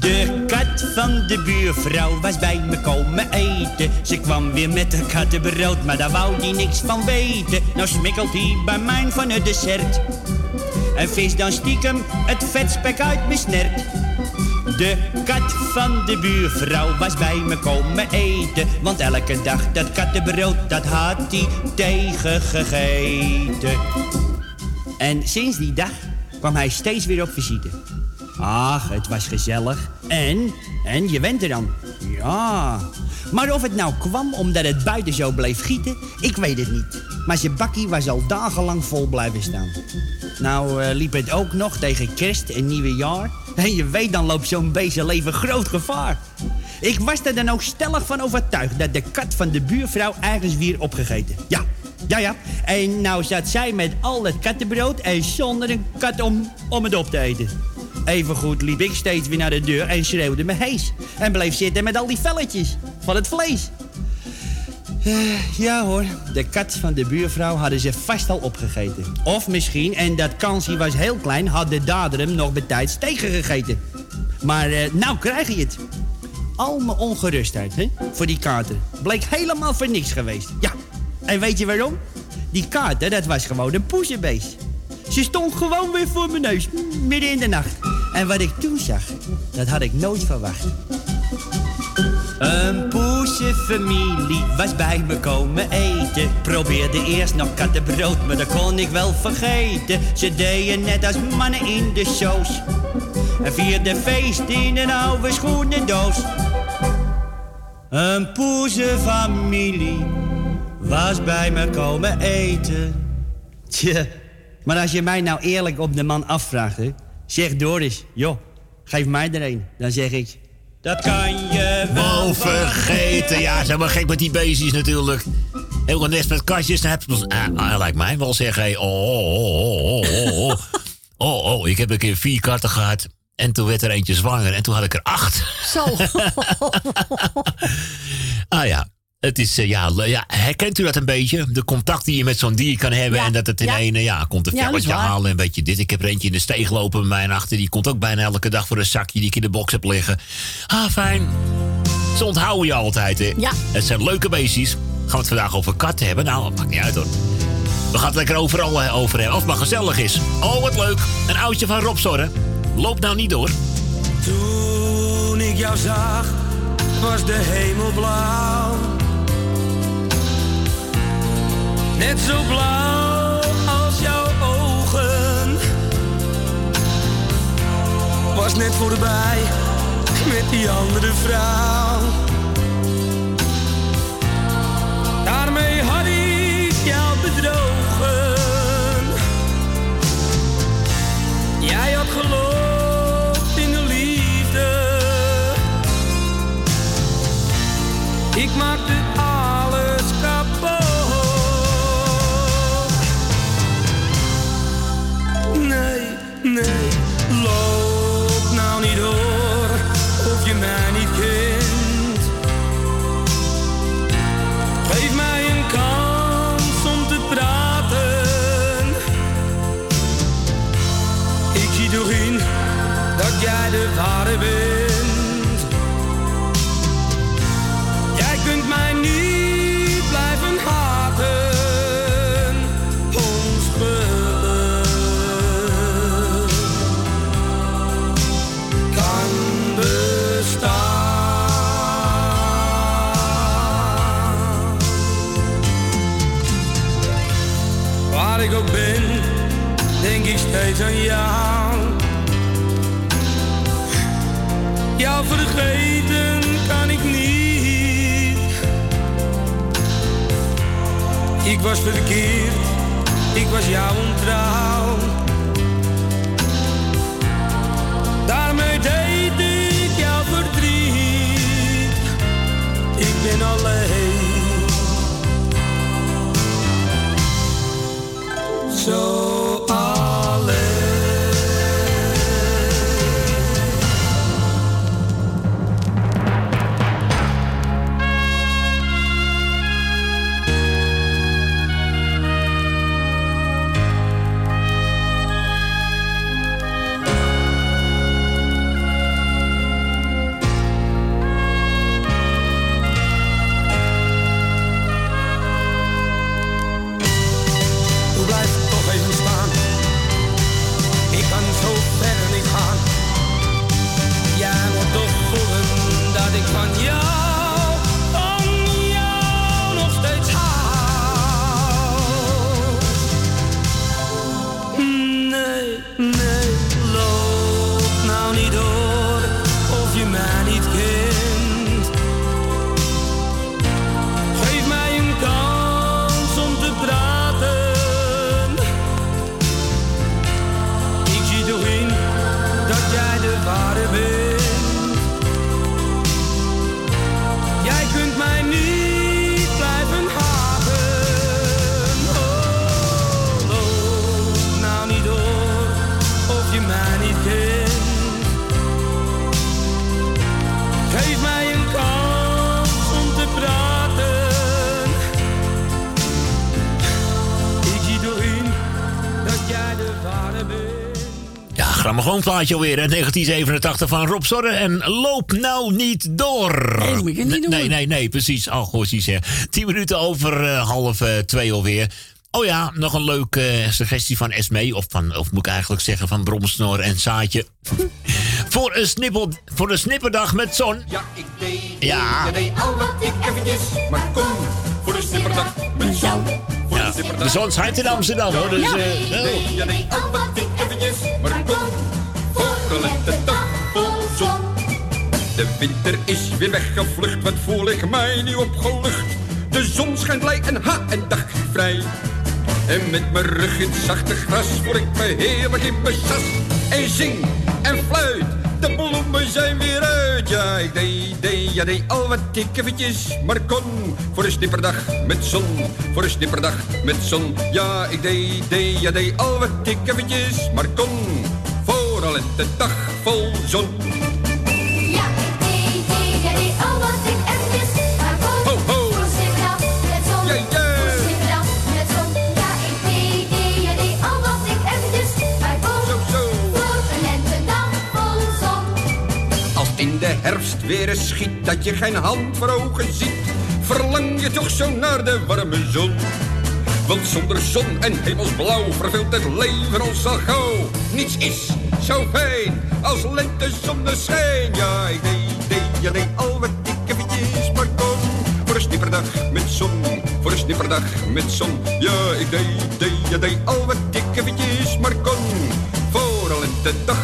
De kat van de buurvrouw was bij me komen eten. Ze kwam weer met een kattenbrood, maar daar wou die niks van weten. Nou smikkelt hij bij mijn van het dessert. En vis dan stiekem het vetspek uit mijn snert. De kat van de buurvrouw was bij me komen eten. Want elke dag dat kattenbrood, dat had hij tegengegeten. En sinds die dag kwam hij steeds weer op visite. Ach, het was gezellig. En, en je went er dan. Ja. Maar of het nou kwam omdat het buiten zo bleef gieten, ik weet het niet. Maar zijn bakkie was al dagenlang vol blijven staan. Nou eh, liep het ook nog tegen kerst en nieuwejaar. En je weet, dan loopt zo'n beest zijn leven groot gevaar. Ik was er dan ook stellig van overtuigd dat de kat van de buurvrouw ergens weer opgegeten. Ja, ja, ja. En nou zat zij met al het kattenbrood en zonder een kat om, om het op te eten. Evengoed liep ik steeds weer naar de deur en schreeuwde me hees. En bleef zitten met al die velletjes van het vlees. Eh, ja hoor, de kat van de buurvrouw hadden ze vast al opgegeten. Of misschien, en dat kansje was heel klein, had de dader hem nog betijds tegengegeten. Maar eh, nou krijg je het. Al mijn ongerustheid hè, voor die kater bleek helemaal voor niks geweest. Ja, en weet je waarom? Die kater, dat was gewoon een poezenbeest. Ze stond gewoon weer voor mijn neus, midden in de nacht. En wat ik toen zag, dat had ik nooit verwacht. Een poesenfamilie was bij me komen eten. Probeerde eerst nog kattenbrood, maar dat kon ik wel vergeten. Ze deden net als mannen in de shows. En vierden feest in een oude schoenendoos. Een poesenfamilie was bij me komen eten. Tje, maar als je mij nou eerlijk op de man afvraagt, zeg Doris, joh, geef mij er een. Dan zeg ik, dat kan je wel Oh, vergeten. Ja, ze zijn maar gek met die beestjes natuurlijk. Heel een nest met katjes. Dan heb je... Ah, ah, lijkt mij wel zeggen. hey, Oh, oh, oh, oh, oh, oh. Oh, oh, ik heb een keer vier katten gehad. En toen werd er eentje zwanger. En toen had ik er acht. Zo. Ah ja. Het is, eh, ja, ja, herkent u dat een beetje? De contact die je met zo'n dier kan hebben. Ja, En dat het in ja. ene, ja, komt een Ja, velletje waar. halen. En weet je dit. Ik heb er eentje in de steeg lopen bij mij en achter. Die komt ook bijna elke dag voor een zakje die ik in de box heb liggen. Ah, fijn. Ze onthouden je altijd, hè? Ja. Het zijn leuke beestjes. Gaan we het vandaag over katten hebben? Nou, dat maakt niet uit hoor. We gaan het lekker overal eh, over hebben. Als het maar gezellig is. Oh, wat leuk. Een oudje van Rob Zorre. Loop nou niet door. Toen ik jou zag, was de hemel blauw. Net zo blauw als jouw ogen. Was net voorbij met die andere vrouw. De ware bent. Jij kunt mij niet blijven haten. Ons geluk kan bestaan. denk ik steeds aan jou. Jou vergeten kan ik niet. Ik was verkeerd, ik was jou ontrouw. Daarmee deed ik jou verdriet. Ik ben alleen. Zo grammofoonplaatje alweer uit 1987 van Rob Zorre. En loop nou niet door. Nee, dat moet je niet doen. Nee, nee, nee, precies. Oh, goed, hè. Tien minuten over eh, half eh, twee alweer. Oh ja, nog een leuke eh, suggestie van Esme. Of, van, of moet ik eigenlijk zeggen van Bromsnor en Saatje. voor, een snippel, voor een snipperdag met zon. Ja, ik deed, Ja. je deed al wat ik eventjes maar kon. Voor de snipperdag met Ja, de zon schijnt in Amsterdam hoor. Dus, ja, ik de winter is weer weggevlucht, wat voel ik mij nu opgelucht. De zon schijnt blij en ha, en dag vrij. En met mijn rug in het zachte gras voel ik me heerlijk in mijn sas. En zing en fluit, de bloemen zijn weer uit. Ja, ik deed, deed, ja, deed al wat ik maar kon. Voor een snipperdag met zon, voor een snipperdag met zon. Ja, ik deed, deed, ja, deed al wat ik maar kon. De dag vol zon. Ja, ik deed, deed, deed al wat ik eventjes maar kon. Ho, ho. Met zon. Ja, met zon. Ik deed, deed, deed al wat ik eventjes maar kon. Voor een lentedag vol zon. Als in de herfst weer eens schiet dat je geen hand voor ogen ziet, verlang je toch zo naar de warme zon. Want zonder zon en hemelsblauw verveelt het leven ons al gauw. Niets is zo fijn als lente zonneschijn. Ja, ik deed, deed, ja, deed al wat ik eventjes maar kon. Voor een snipperdag met zon, voor een snipperdag met zon. Ja, ik deed, deed, ja, deed al wat ik eventjes maar kon. Voor een lentedag vol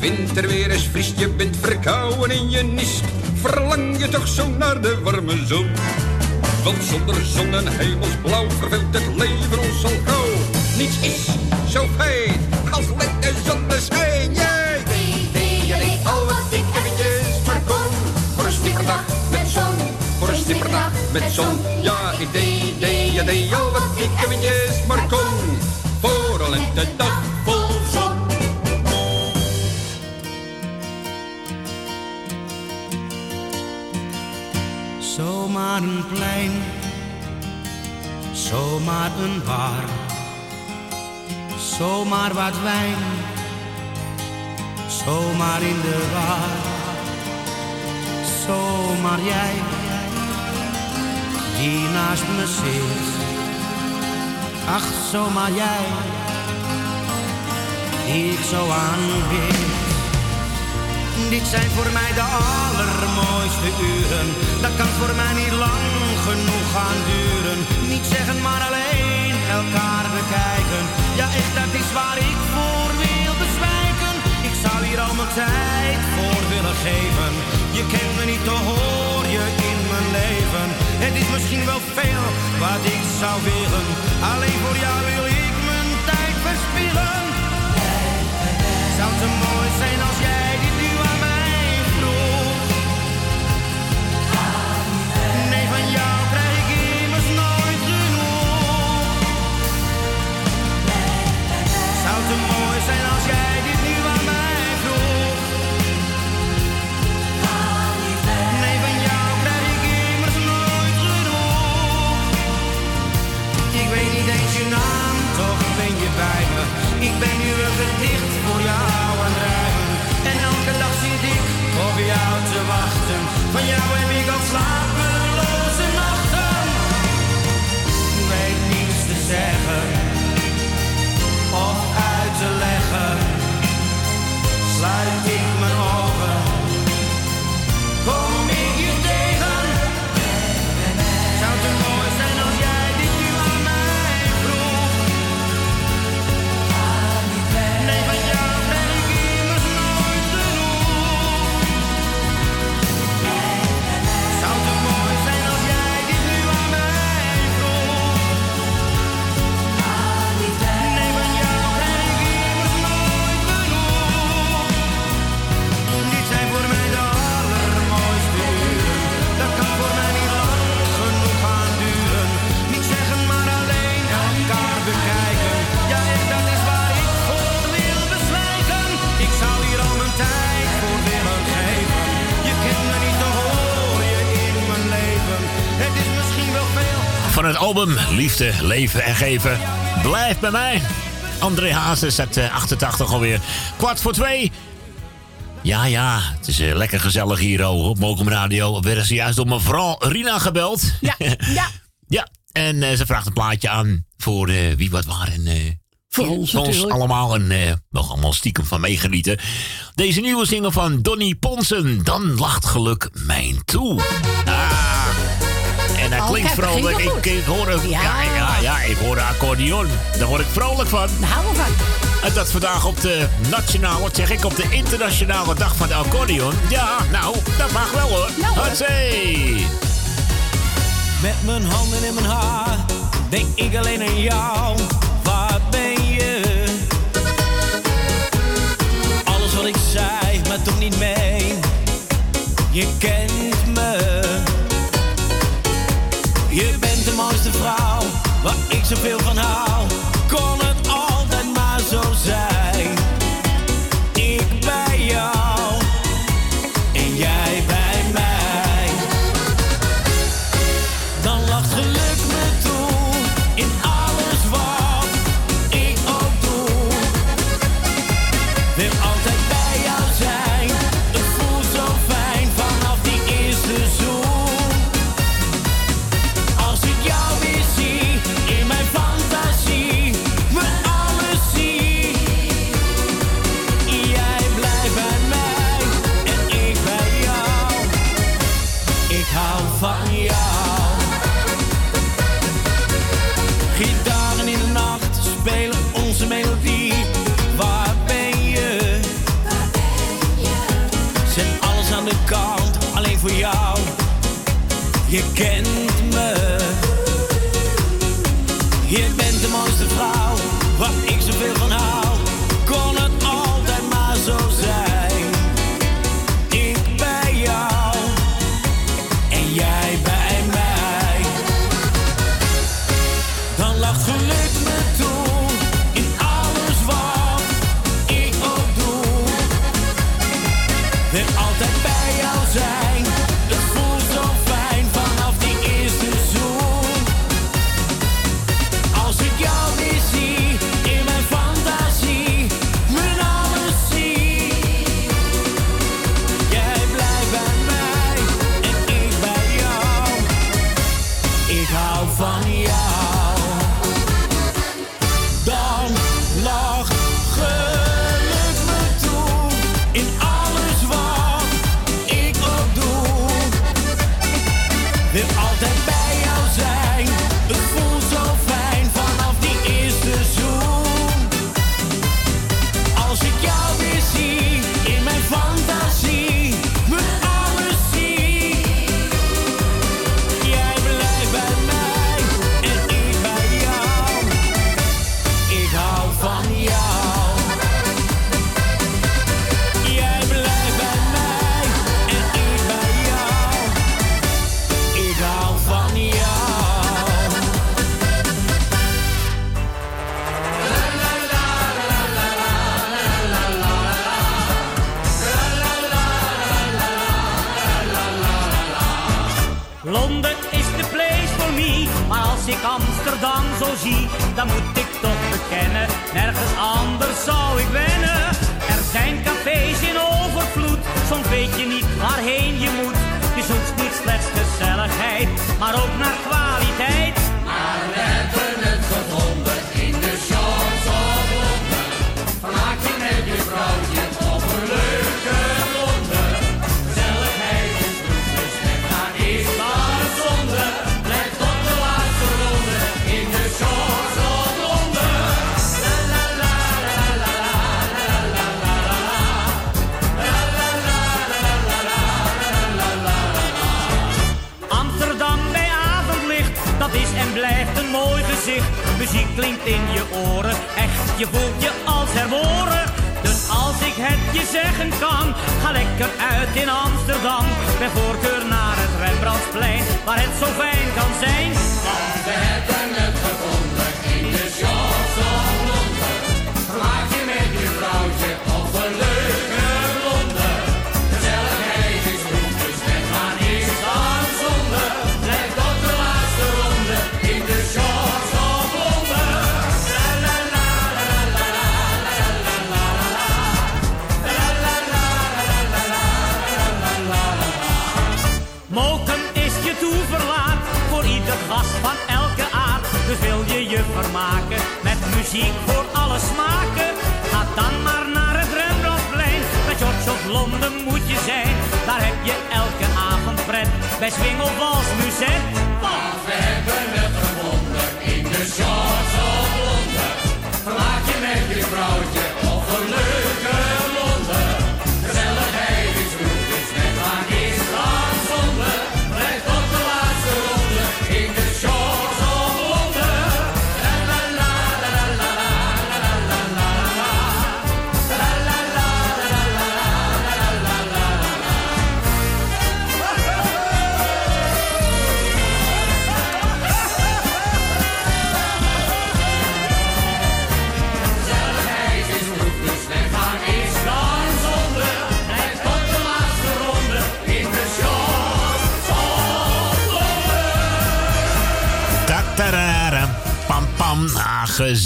het winter weer eens vriest, je bent verkouden in je niest, verlang je toch zo naar de warme zon. Want zonder zon en hemelsblauw verveelt het leven ons al gauw. Niets is zo fijn als lente zonneschijn. Jij jij deed al wat ik eventjes maar kon. Voor een met zon, voor een met zon. Ja, ik deed, deed, deed al wat ik eventjes maar kon. Voor een lentedag vol Zomaar een plein, zomaar een bar. Zomaar wat wijn, zomaar in de war. Zomaar jij, die naast me zit. Ach, zomaar jij, die ik zo aanbid. Dit zijn voor mij de allermooiste uren. Dat kan voor mij niet lang genoeg gaan duren. Niet zeggen, maar alleen elkaar bekijken. Ja, echt, dat is waar ik voor wil bezwijken. Ik zou hier al mijn tijd voor willen geven. Je kent me niet, toch hoor je in mijn leven. Het is misschien wel veel wat ik zou willen. Alleen voor jou wil ik mijn tijd verspillen. Zou te mooi zijn als jij zijn als jij dit nu aan mij vroeg. Nee, van jou krijg ik immers nooit genoeg. Ik weet niet eens je naam, toch ben je bij me. Ik ben nu een gedicht voor jou aan het rijmen. En elke dag zit ik op jou te wachten. Van jou heb ik al slapeloze nachten. Weet niets te zeggen te leggen. Sluit ik mijn ogen, kom Van het album Liefde, Leven en Geven. Blijf bij mij. André Hazes uit eh, 88 alweer. Kwart voor twee. Ja, ja, het is eh, lekker gezellig hier oh, op Mokum Radio. We werden zojuist door mevrouw Rina gebeld. Ja, ja. ja, en eh, ze vraagt een plaatje aan voor eh, wie wat waar. En, eh, Voor ons natuurlijk. allemaal. En eh we gaan allemaal stiekem van meegenieten. Deze nieuwe single van Donny Ponsen. Dan lacht geluk mijn toe. Ah, en dat Oh, klinkt kijk, ging vrolijk. Ik, hoor een, ja. Ja. Ja, ja, ik hoor een accordeon. Daar word ik vrolijk van. Daar houden we van. En dat vandaag op de nationale, wat zeg ik, op de internationale dag van de accordeon. Ja, nou, dat mag wel hoor. Nou, hoor. Met mijn handen in mijn haar denk ik alleen aan jou. Waar ben je? Alles wat ik zei, maar toch niet meen. Je kent me. Je bent de mooiste vrouw waar ik zoveel van hou. Kon het altijd maar zo zijn.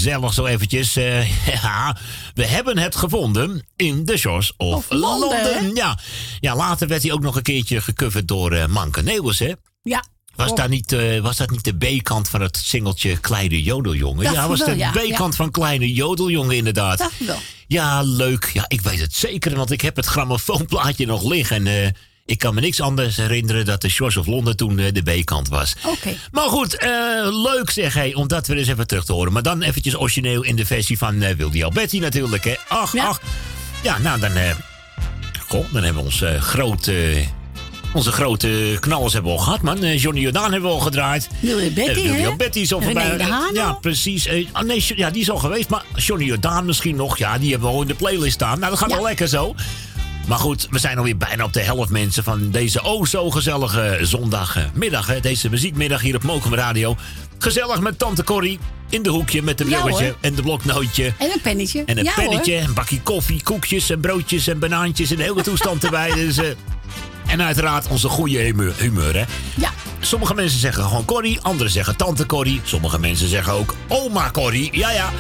Gezellig zo eventjes. Eh, ja, we hebben het gevonden in de Shores of, Of Londen? Ja. ja, later werd hij ook nog een keertje gecoverd door eh Manke Nederlands, hè? Ja. Was, daar niet, eh, was dat niet de B-kant van het singeltje Kleine Jodeljongen? Dacht ja, was wel, de ja, B-kant ja. van Kleine Jodeljongen inderdaad. Wel. Ja, leuk. Ja, ik weet het zeker, want ik heb het grammofoonplaatje nog liggen. En ik kan me niks anders herinneren dat de Shores of Londen toen eh, de B-kant was. Oké. Maar goed, eh, leuk zeg hij, om dat weer eens even terug te horen. Maar dan eventjes origineel in de versie van Wildy Alberti natuurlijk, hè. Ach, ach. Ja, nou dan... goh, dan hebben we ons eh, grote... Onze grote knallers hebben we al gehad, man. Johnny Jordaan hebben we al gedraaid. Willy Betty, Willy hè? Alberti is al voorbij. Ja, precies. Ah, nee, ja, die is al geweest. Maar Johnny Jordaan misschien nog. Ja, die hebben we al in de playlist staan. Nou, dat gaat wel lekker zo. Maar goed, we zijn alweer bijna op de helft mensen van deze oh zo gezellige zondagmiddag. hè. Deze muziekmiddag hier op Mokum Radio. Gezellig met tante Corrie in de hoekje met de Ja, hoor. en de bloknootje. En een pennetje. En een ja, pennetje, Hoor. een bakje koffie, koekjes en broodjes en banaantjes en de hele toestand erbij. Dus, eh, en uiteraard onze goede humeur, humeur hè. Ja. Sommige mensen zeggen gewoon Corrie, anderen zeggen tante Corrie. Sommige mensen zeggen ook oma Corrie. Ja, ja.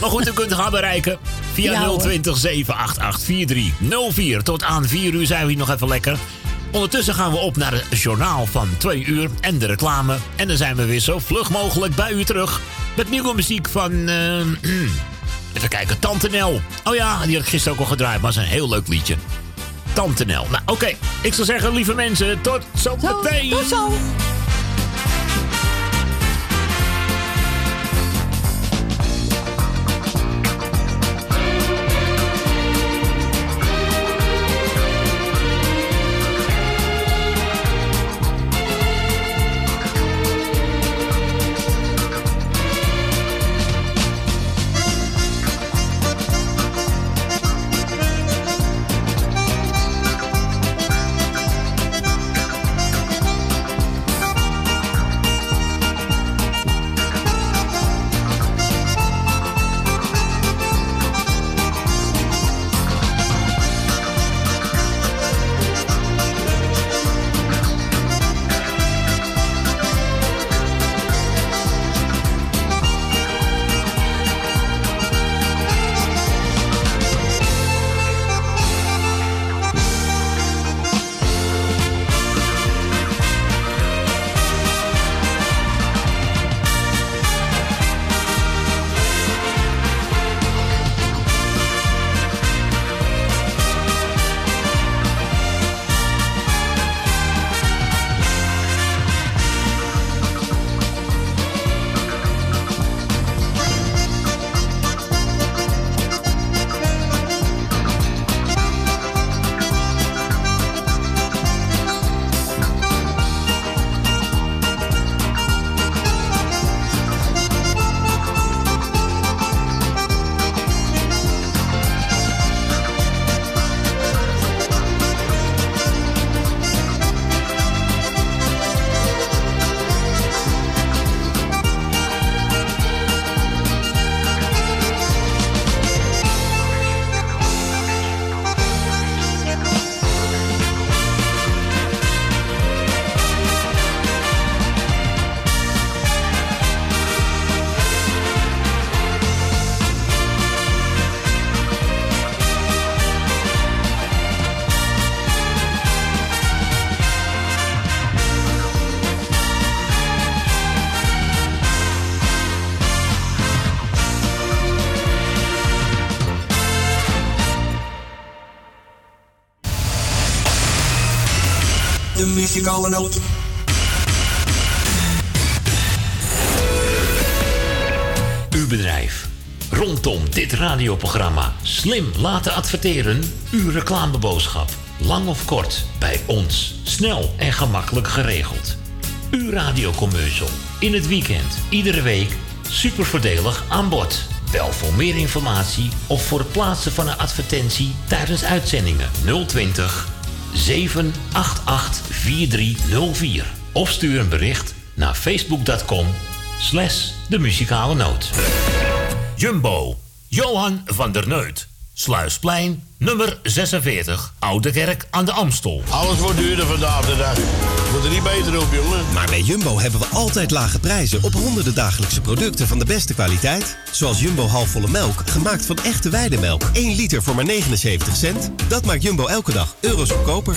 Maar goed, u kunt gaan bereiken via Ja, hoor. 020 788 4304. Tot aan 4 uur zijn we hier nog even lekker. Ondertussen gaan we op naar het journaal van 2 uur en de reclame. En dan zijn we weer zo vlug mogelijk bij u terug. Met nieuwe muziek van... eh, even kijken, Tante Nel. Oh ja, die had ik gisteren ook al gedraaid, maar dat is een heel leuk liedje. Tante Nel. Nou, oké. Ik zou zeggen, lieve mensen, tot zo meteen. Tot zo. Muzikale. Uw bedrijf. Rondom dit radioprogramma slim laten adverteren. Uw reclameboodschap. Lang of kort, bij ons. Snel en gemakkelijk geregeld. Uw radiocommercial. In het weekend, iedere week. Super voordelig aan bod. Bel voor meer informatie of voor het plaatsen van een advertentie tijdens uitzendingen 020 788 4304. Of stuur een bericht naar facebook.com slash de muzikale noot. Jumbo, Johan van der Neut. Sluisplein, nummer 46, Oude Kerk aan de Amstel. Alles wordt duurder vandaag de dag. Wordt er niet beter op, jongen. Maar bij Jumbo hebben we altijd lage prijzen op honderden dagelijkse producten van de beste kwaliteit. Zoals Jumbo halfvolle melk, gemaakt van echte weidemelk. 1 liter voor maar 79 cent. Dat maakt Jumbo elke dag euro's goedkoper.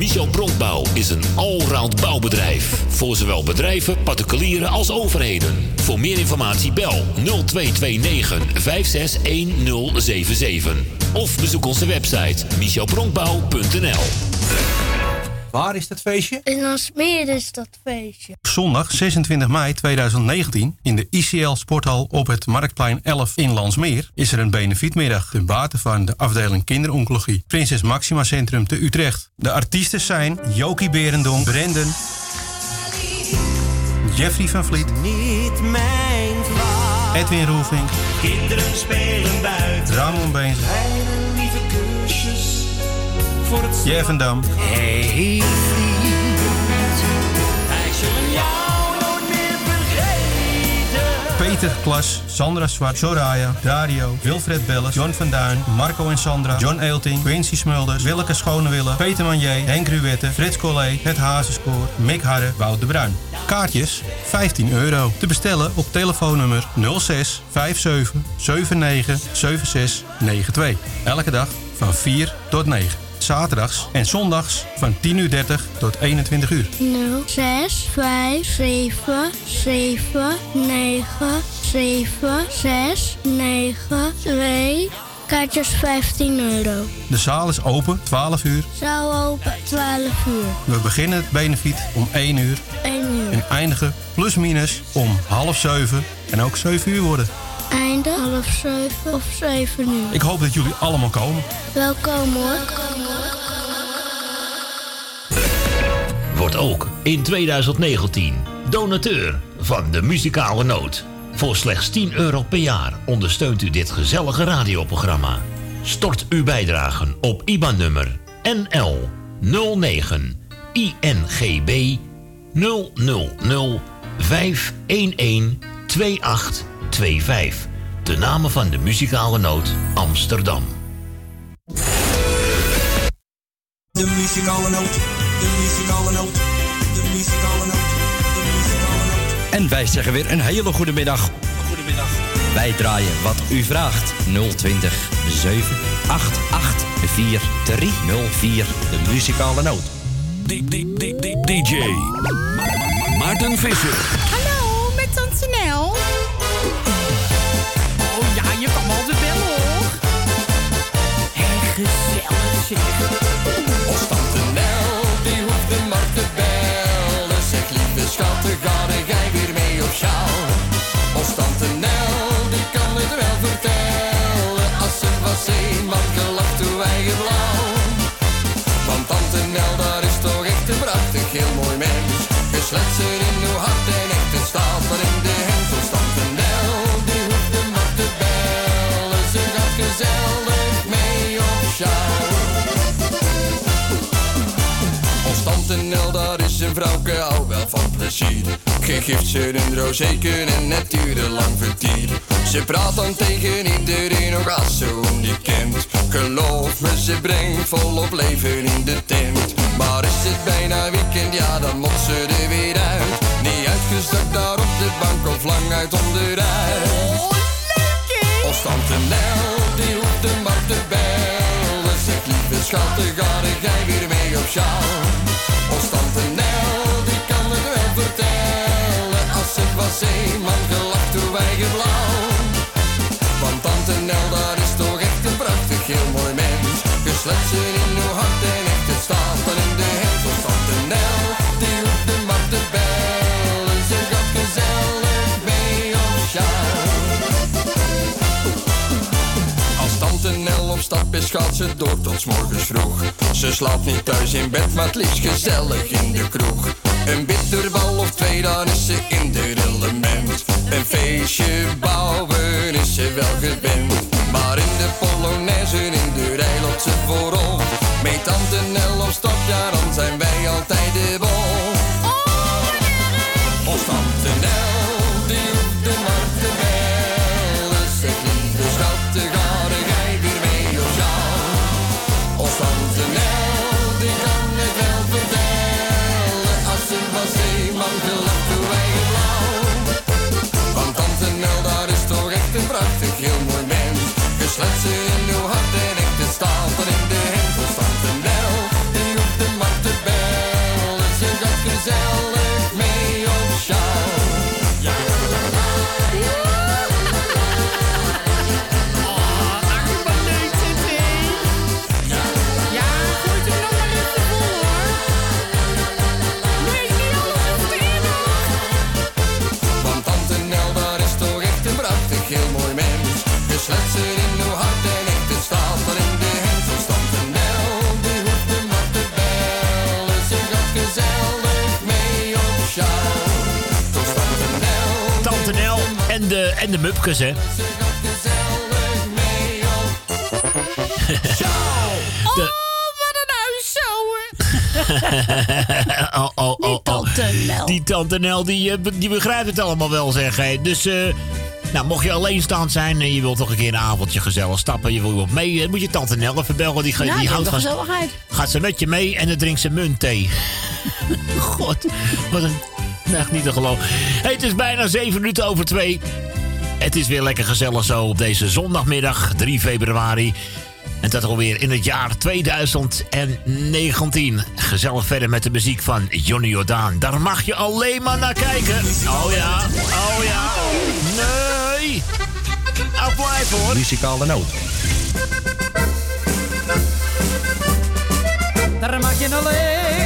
Michel Bronkbouw is een allround bouwbedrijf. Voor zowel bedrijven, particulieren als overheden. Voor meer informatie bel 0229 561077. Of bezoek onze website michelbronkbouw.nl Waar is dat feestje? In Alsmeer is dat feestje. Zondag 26 mei 2019 in de ICL Sporthal op het Marktplein 11 in Landsmeer is er een benefietmiddag ten bate van de afdeling kinderoncologie Prinses Maxima Centrum te Utrecht. De artiesten zijn Jokie Berendonk, Brendan, Jeffrey van Vliet, Niet mijn. Edwin Roelvink, Kinderen spelen buiten. Ramon Beens, voor het Jeff en Dam, Hey. Peter Klas, Sandra Zwart, Soraya, Dario, Wilfred Belles, John van Duin, Marco en Sandra, John Eelting, Quincy Smulders, Willeke Schonewille, Peter Manier, Henk Ruwette, Frits Collé, Het Hazenspoor, Mick Harre, Wout de Bruin. Kaartjes 15 euro. Te bestellen op telefoonnummer 06 57 79 76 92. Elke dag van 4 tot 9. Zaterdags en zondags van 10.30 uur 30 tot 21 uur. 0, 6, 5, 7, 7, 9, 7, 6, 9, 2. Kaartjes 15 euro. De zaal is open 12 uur. Zaal open 12 uur. We beginnen het benefiet om 1 uur 1 uur. en eindigen plus minus om half 7 en ook 7 uur worden. Einde half 7 of 7 uur. Ik hoop dat jullie allemaal komen. Welkom hoor. Wordt ook in 2019 donateur van de muzikale noot. Voor slechts 10 euro per jaar ondersteunt u dit gezellige radioprogramma. Stort uw bijdragen op IBAN-nummer NL 09 INGB 000 511 2825. De namen van de muzikale noot Amsterdam. De muzikale noot. De muzikale noot. De muzikale noot. De muzikale noot. En wij zeggen weer een hele goede middag. Goedemiddag. Wij draaien wat u vraagt. 020 788 4304. De muzikale noot. DJ Maarten Visser. gezellig zeg. Ons tante die hoeft de markt te bellen. Zeg lieve schatten, ga jij weer mee op sjaal? Ons tante Nel, die kan het wel vertellen. Als er was een man gelacht, toen wij geblauw. Want tante Nel, een vrouwke, hou wel van plezier. Ze een rozeeken en net urenlang vertier. Ze praat dan tegen iedereen nog als ze hem niet kent. Geloof me, ze brengt volop leven in de tent. Maar is het bijna weekend, ja dan moet ze er weer uit. Niet uitgestakt daar op de bank of lang uit onderuit. Constantinel, die hoeft de maar te bellen. Zeg lieve schat, ga jij weer mee op die kan het wel Als het was eenmaal gelacht door wij blauw. Want Tante Nel, daar is toch echt een prachtig, heel mooi mens. Gesletsen in uw hart en echt het staat dan in de hand. Want Tante Nel, die hoeft de maar te bellen. Ze gaat gezellig mee op sjaal. Als tante Nel op stap is, gaat ze door tot morgens vroeg. Ze slaapt niet thuis in bed, maar het liefst gezellig in de kroeg. Een bitterbal of twee, dan is ze in de element. Een feestje bouwen is ze wel gewend. Maar in de Polonaise in de rij loopt ze voorop. Met tante Nel op stap, ja dan zijn wij altijd de bol. En de, Mupkes, hè? gezellig mee op De, Wat een huis zo hoor. oh, oh, oh, oh. Tante Nel. Die tante Nel, die, eh, be- die begrijpt het allemaal wel, zeg. Hè. Dus, eh, nou, mocht je alleenstaand zijn en je wilt toch een keer een avondje gezellig stappen... je wil iemand mee, eh, moet je tante Nel even bellen. Die, Ja, die houdt van... gezelligheid. Gaat ze met je mee en dan drinkt ze muntthee. God, wat een... Echt niet te geloven. Hey, het is bijna zeven minuten over twee. Het is weer lekker gezellig zo op deze zondagmiddag, 3 februari. En dat alweer in het jaar 2019. Gezellig verder met de muziek van Johnny Jordaan. Daar mag je alleen maar naar kijken. Oh ja, oh ja. Nee. Afblijven hoor. Muzikale noot. Daar mag je alleen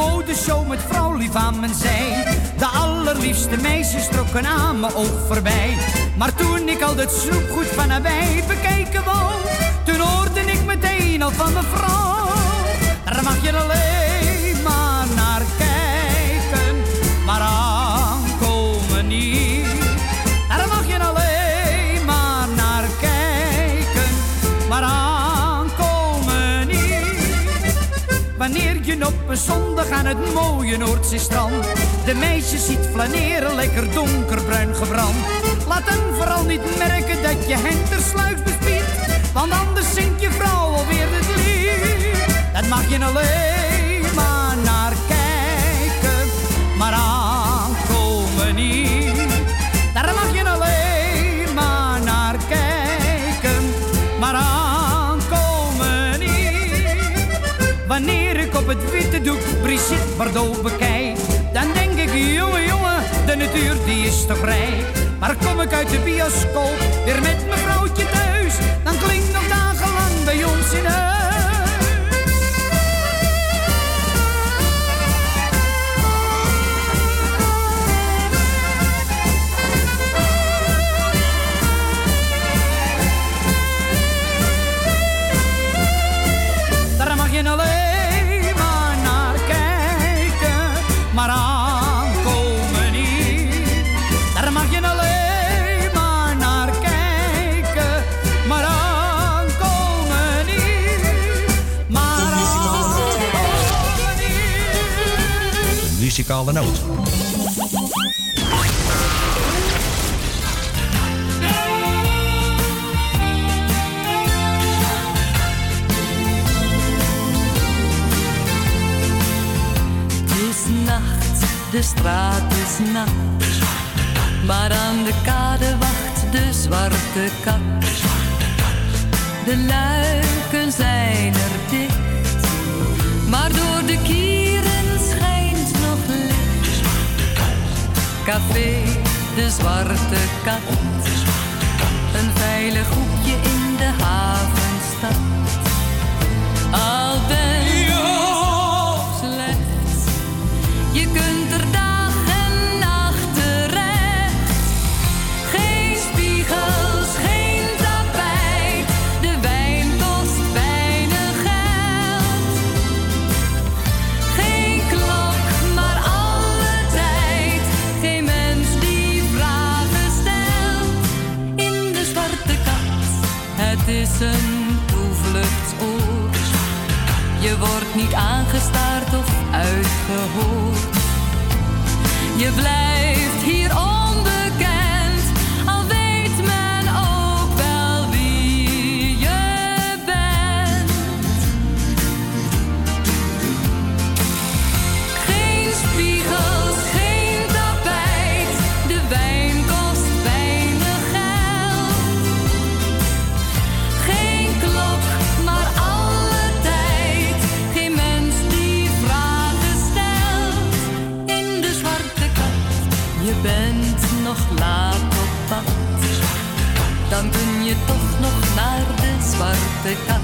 modeshow met vrouw lief aan mijn zij. De allerliefste meisjes trokken aan mijn oog voorbij. Maar toen ik al dat snoepgoed van nabij bekijken wou, toen hoorde ik meteen al van mevrouw. Daar mag je alleen Op een zondag aan het mooie Noordzeestrand de meisjes ziet flaneren, lekker donkerbruin gebrand. Laat hen vooral niet merken dat je hen tersluiks bespiedt, want anders zingt je vrouw alweer het lied. Dat mag je alleen maar naar kijken, maar aankomen op het witte doek Brigitte Bardot bekijk, dan denk ik, jongen, jongen, de natuur die is toch rijk. Maar kom ik uit de bioscoop, weer met mijn vrouwtje thuis, dan klinkt nog muzikale nacht, de straat is nat. Maar aan de kade wacht de zwarte kat. De luiken zijn er dicht. Maar door de kieren Café, de zwarte kat. Een veilig hoekje in de havenstad. Al ben een toevluchtsoord. Je wordt niet aangestaard of uitgehoord. Je blijft toch nog naar de zwarte kat.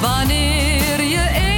Wanneer je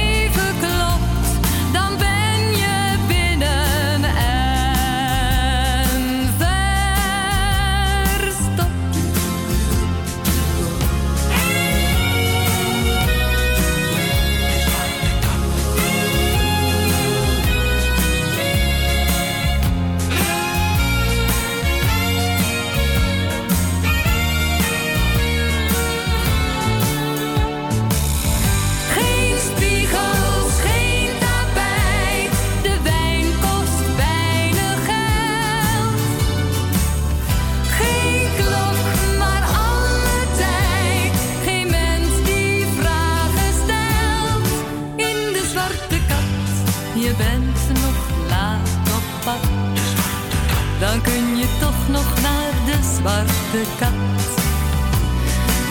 zwarte kat.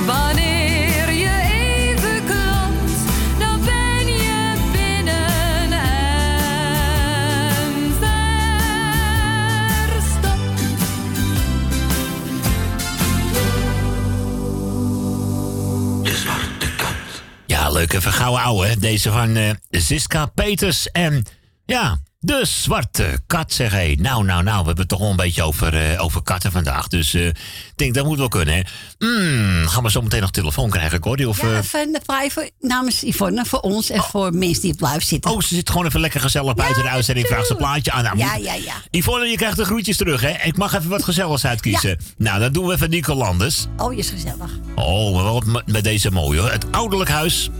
Wanneer je even klopt, dan ben je binnen en verstopt. Ja, leuk even gouden ouwe. Deze van eh Siska Peters en ja, de zwarte kat zeg hé. Nou, nou, nou, we hebben het toch wel een beetje over, eh, over katten vandaag. Dus eh, ik denk dat moet wel kunnen hè. Hmm, gaan we zo meteen nog telefoon krijgen, Cordy? Of, Ja, eh, even vraag voor, namens Yvonne, voor ons en voor mensen die live zitten. Oh, ze zit gewoon even lekker gezellig buiten de uitzending. Vraagt ze een plaatje aan. Nou, Ja, ja, ja. Yvonne, je krijgt de groetjes terug, hè? Ik mag even wat gezelligs uitkiezen. Nou, dan doen we even Nico Landers. Oh, je is gezellig. Oh, maar wat met- met deze mooie hoor. Het ouderlijk huis.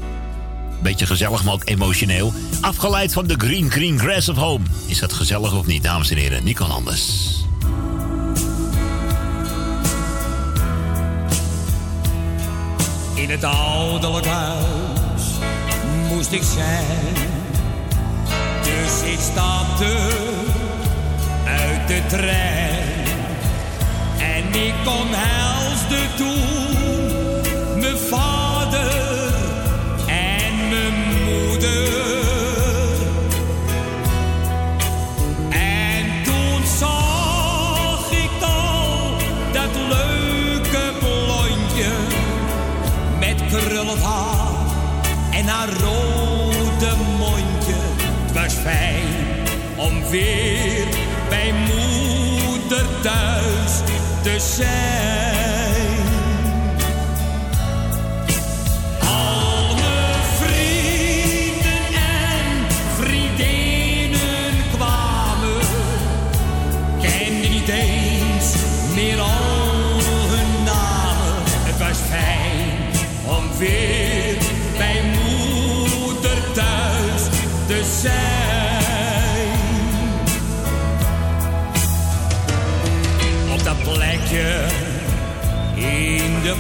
Beetje gezellig, maar ook emotioneel. Afgeleid van de Green Green Grass of Home. Is dat gezellig of niet, dames en heren? Nico Landers. In het ouderlijk huis moest ik zijn. Dus ik stapte uit de trein. En ik omhelsde toen fijn om weer bij moeder thuis te zijn.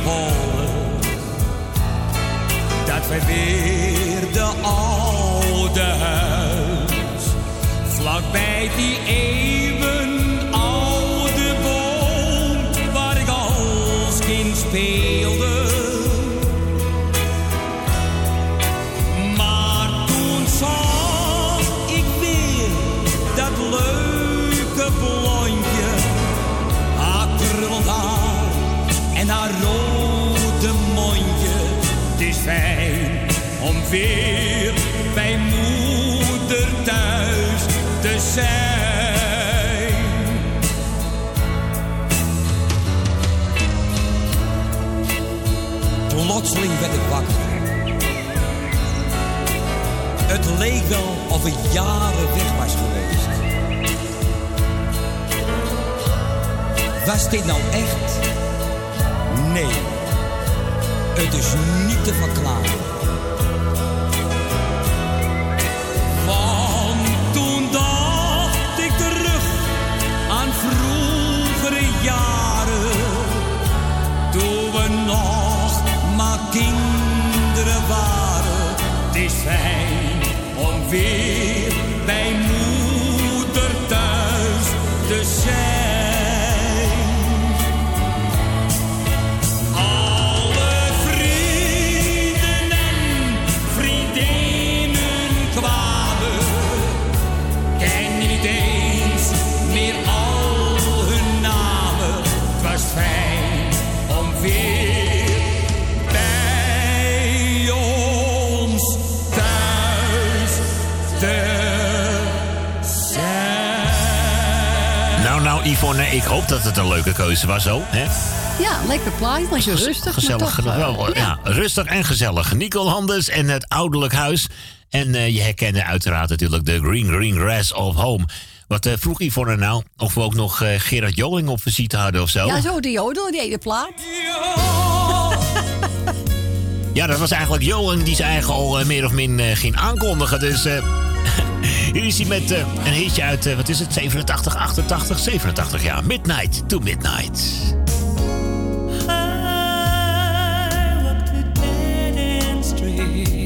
gevonden dat wij weer de oude huis vlakbij die eeuw. Leek wel of jaren weg was geweest. Was dit nou echt? Nee, het is niet te verklaren. Want toen dacht ik terug aan vroegere jaren. Toen we nog maar kinderen waren. Is om weer bij Yvonne, ik hoop dat het een leuke keuze was zo. Hè? Ja, lekker plaatje. Lekker rustig. Gezellig, toch, ja. rustig en gezellig. Nicole Handels en het ouderlijk huis. En eh, je herkende uiteraard natuurlijk de Green Green Grass of Home. Wat eh, vroeg Yvonne nou? Of we ook nog eh, Gerard Joling op visite hadden of zo? Ja, zo, die jodel, die ene plaat. Ja, dat was eigenlijk Johan die zijn eigen al meer of min ging aankondigen. Dus hier is met eh, een hitje uit, eh, wat is het, 87, 88, 87 jaar. Midnight to Midnight. Close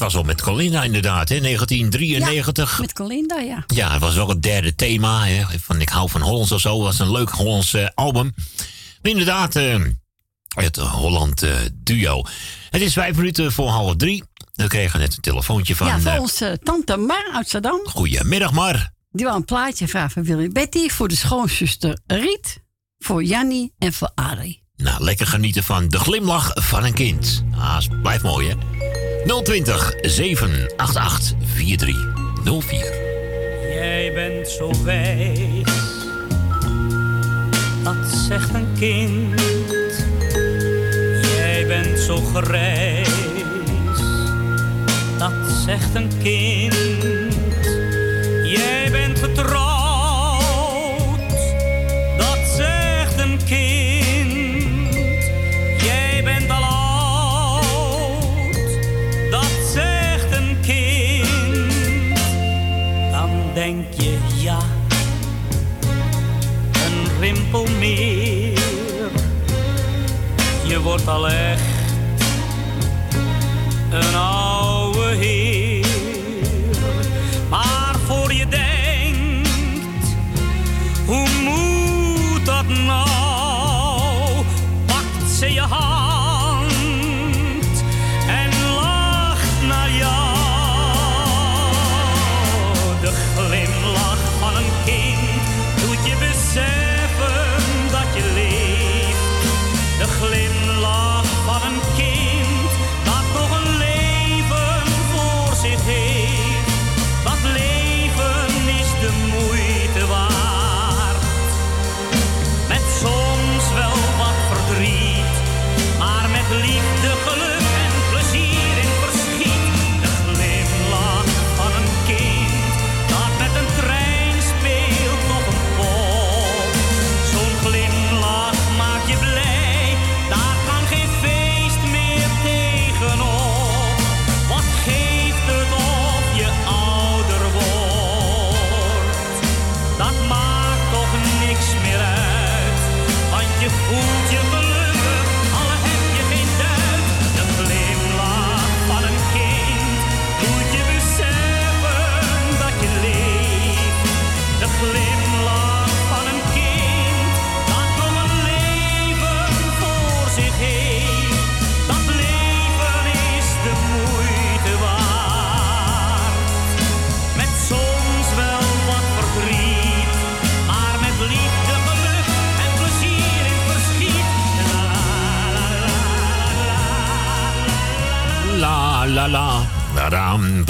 was al met Colinda inderdaad, hè? 1993. Met Colinda, ja. Ja, het was wel het derde thema. Hè? Van Ik hou van Hollands of zo. Het was een leuk Hollands eh, album. Maar inderdaad, eh, het Holland eh, duo. Het is vijf minuten voor half drie. We kregen net een telefoontje van... Ja, van onze tante Mar uit Saddam. Goedemiddag, Mar. Die wil een plaatje vragen van Willy Betty. Voor de schoonzuster Riet. Voor Jannie en voor Ari. Nou, lekker genieten van de glimlach van een kind. Ah, blijft mooi, hè? 020 788 4304. Jij bent zo wijs, dat zegt een kind. Jij bent zo grijs, dat zegt een kind. Jij bent getrouwd een rimpel meer. Je wordt al echt een oude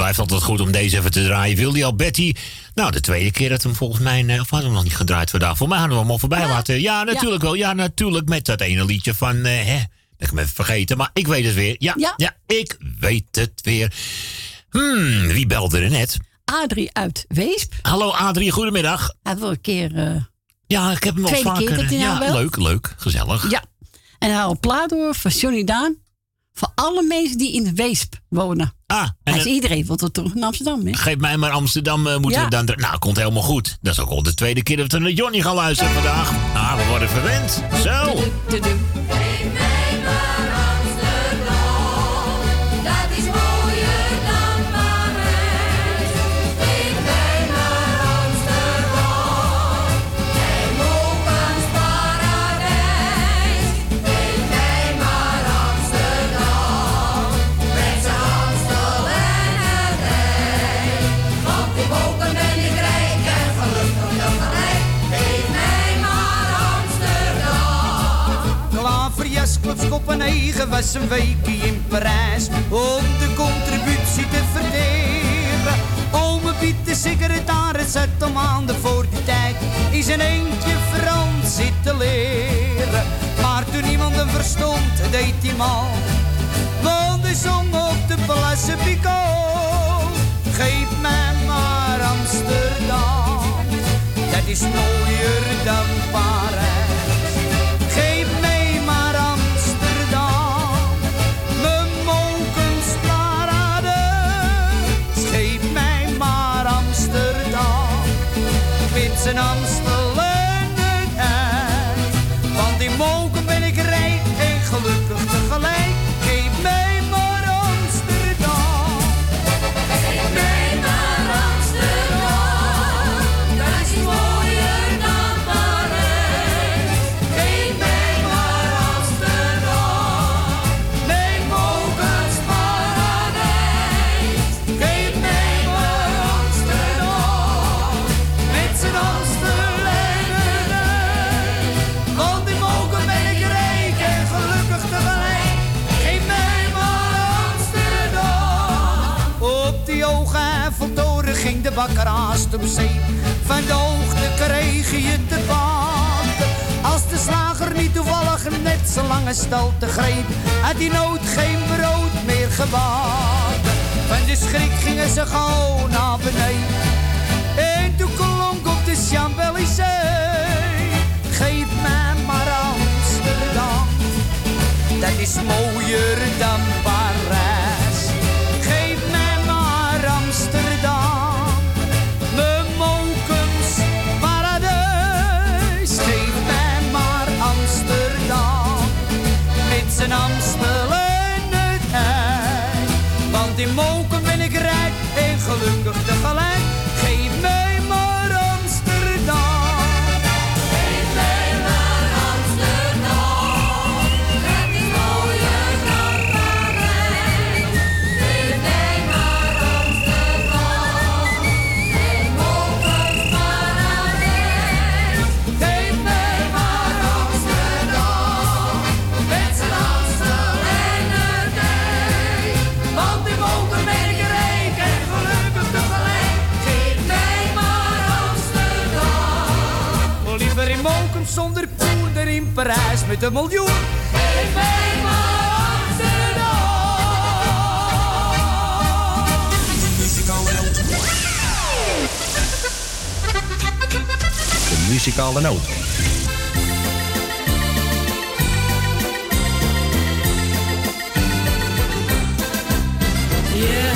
blijft altijd goed om deze even te draaien. Wil die al Betty? Nou, de tweede keer dat hem volgens mij... eh, Of hadden we hem nog niet gedraaid vandaag? Voor mij hadden we hem al voorbij laten. Ja, natuurlijk wel. Ja, natuurlijk. Met dat ene liedje van... eh, hè, dat ik hem even vergeten. Maar ik weet het weer. Ja, ja. ik weet het weer. Hmm, wie belde er net? Adrie uit Weesp. Hallo Adrie, goedemiddag. Hij wil een keer... eh, Ja, ik heb hem al Tweede vaker... keer dat hij nou ja, belt? leuk, leuk. Gezellig. Ja. En hij een plaat door van Johnny Daan. Voor alle mensen die in Weesp wonen. Ah, en Hij iedereen wil toch terug naar Amsterdam, hè? Geef mij maar Amsterdam, eh, moeten Ja. we dan... Nou, komt helemaal goed. Dat is ook al de tweede keer dat we naar Johnny gaan luisteren vandaag. Nou, we worden verwend. Zo. Dat Klaverjas, klops, Kopenhagen was een weekje in Parijs om de contributie te verdelen. Ome Piet, de secretaris, zat al maanden voor die tijd in zijn eentje Frans zitten leren. Maar toen niemand hem verstond, deed hij mal. Want hij op de Place Picot. Geef mij maar Amsterdam, dat is mooier dan Parijs. bakker op zee. Van de hoogte kreeg je te baten. Als de slager niet toevallig net zijn lange stal te greep, had die nood geen brood meer gebaten. Van de schrik gingen ze gauw naar beneden. En toen klonk op de Champs-Élysées. Geef mij maar Amsterdam, dat is mooier dan zonder poen dan in Parijs met een miljoen. Geef mij maar Amsterdam. De muzikale noot. Je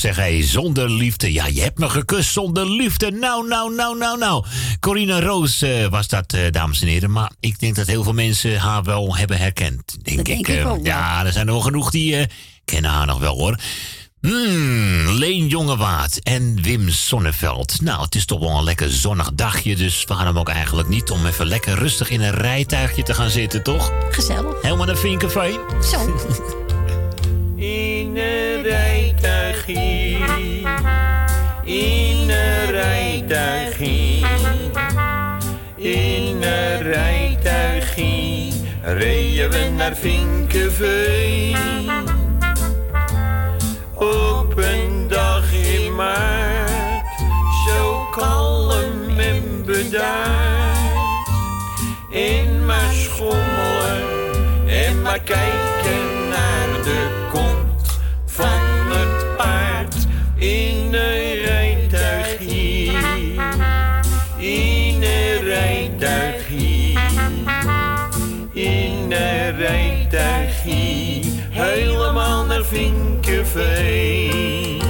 zeg hij. Zonder liefde. Ja, je hebt me gekust zonder liefde. Nou, nou, nou, nou, nou. Corina Roos eh, was dat, eh, dames en heren. Maar ik denk dat heel veel mensen haar wel hebben herkend. Denk ik. ik eh, ook ja, er zijn er wel genoeg die eh, kennen haar nog wel hoor. Hmm, Leen Jongewaard en Wim Sonneveld. Nou, het is toch wel een lekker zonnig dagje. Dus waarom ook eigenlijk niet om even lekker rustig in een rijtuigje te gaan zitten, toch? Gezellig. Helemaal naar Vinkenveen. Zo. In een in een rijtuigie, in een rijtuigie, reden we naar Vinkenveen. Op een dag in maart, zo kalm en bedaard. En maar schommelen en maar kijken in een rijtuig hier, in een rijtuig hier, in een rijtuig hier, helemaal naar Vinkenveen.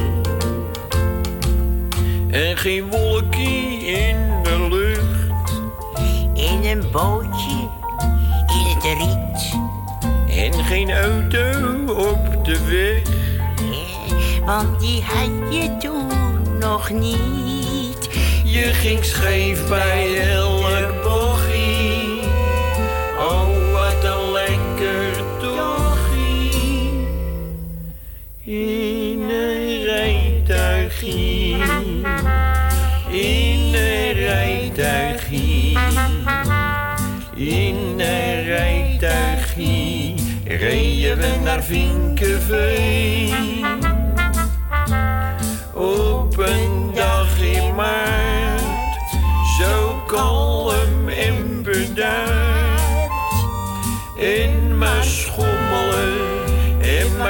En geen wolkie in de lucht, in een bootje, in het riet. En geen auto op de weg. Want die had je toen nog niet. Je ging scheef bij elk bochie. Oh, wat een lekker tochie. In een rijtuigie. In een rijtuigie. In een rijtuigie. Reden we naar Vinkenveen.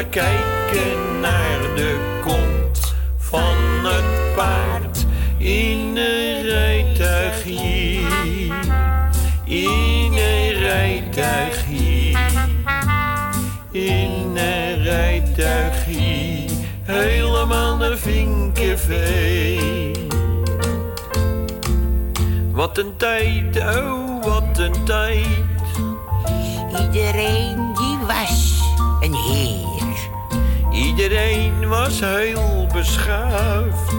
Maar kijken naar de kont van het paard. In een rijtuigie, in een rijtuigie, in een rijtuigie helemaal naar Vinkenveen. Wat een tijd, oh wat een tijd. Iedereen die was een heer. Iedereen was heel beschaafd.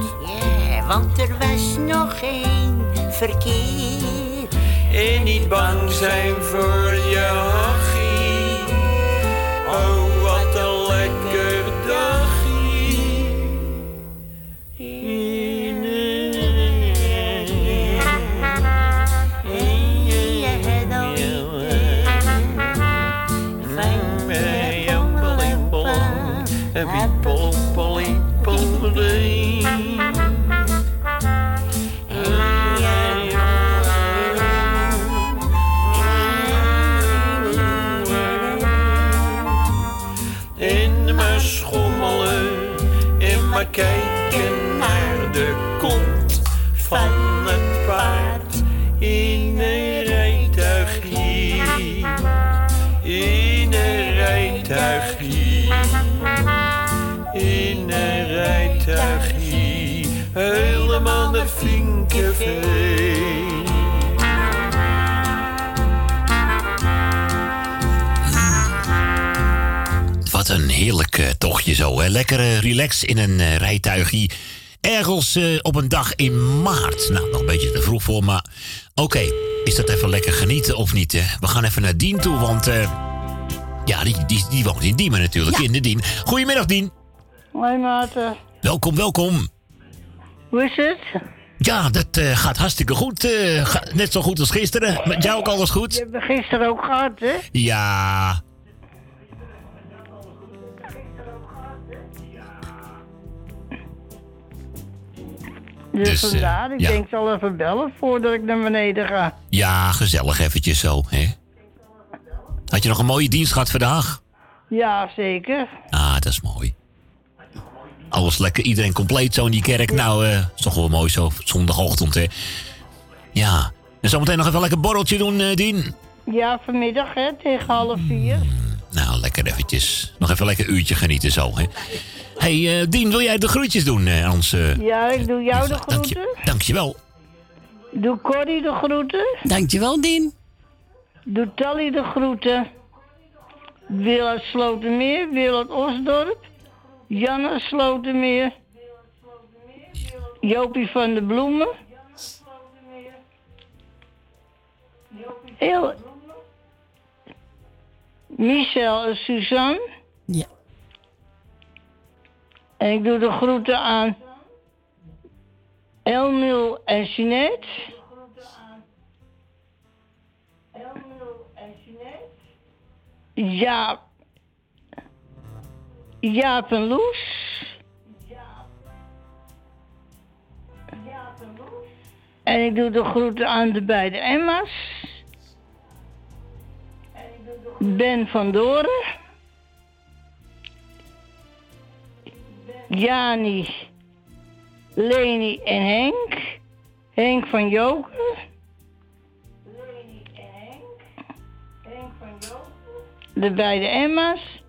Ja, want er was nog geen verkeer. En niet bang zijn voor je hachie. Oh, En Wat een heerlijk eh, tochtje zo. Hè? Lekker eh, relax in een eh, rijtuigie. Ergens eh, op een dag in maart. Nou, nog een beetje te vroeg voor, maar oké. Is dat even lekker genieten of niet? hè? We gaan even naar Dien toe, want eh, ja, die, die, die woont in Diemen natuurlijk, in de Dien. Goedemiddag, Dien. Hoi Maarten, Welkom, welkom. hoe is het? Ja, dat eh, gaat hartstikke goed. eh, ga- net zo goed als gisteren. Met jou ook alles Je goed? hebt me gisteren ook gehad, hè? Ja, Dus, Dus, eh, vandaar, ik ja. denk ik zal even bellen voordat ik naar beneden ga. ja, gezellig eventjes zo, hè? Had je nog een mooie dienst gehad vandaag? Ja, zeker. Ah, dat is mooi. Alles lekker, iedereen compleet zo in die kerk. Nou, eh is toch wel mooi zo, zondagochtend, hè? Ja. En zometeen nog even lekker borreltje doen, eh, Dien. Ja, vanmiddag, hè, tegen half vier. Nou, lekker eventjes. Nog even lekker uurtje genieten zo, hè? hey, eh, Dien, wil jij de groetjes doen eh, aan ons? eh? Ja, ik doe jou de Dank groeten. je, dankjewel. Doe Corrie de groeten. Dankjewel, Dien. Doe Tally de groeten. Wil uit Slotermeer, Wil uit Osdorp. Jan uit Slotermeer. Jopie van de Bloemen. Heel... Michel en Suzanne. Ja. En ik doe de groeten aan Elmil en Jeanette. Jaap. Jaap en Loes. En ik doe de groeten aan de beide Emma's. Ben van Doren. Jani, Leni en Henk. Henk van Joker. De beide Emma's.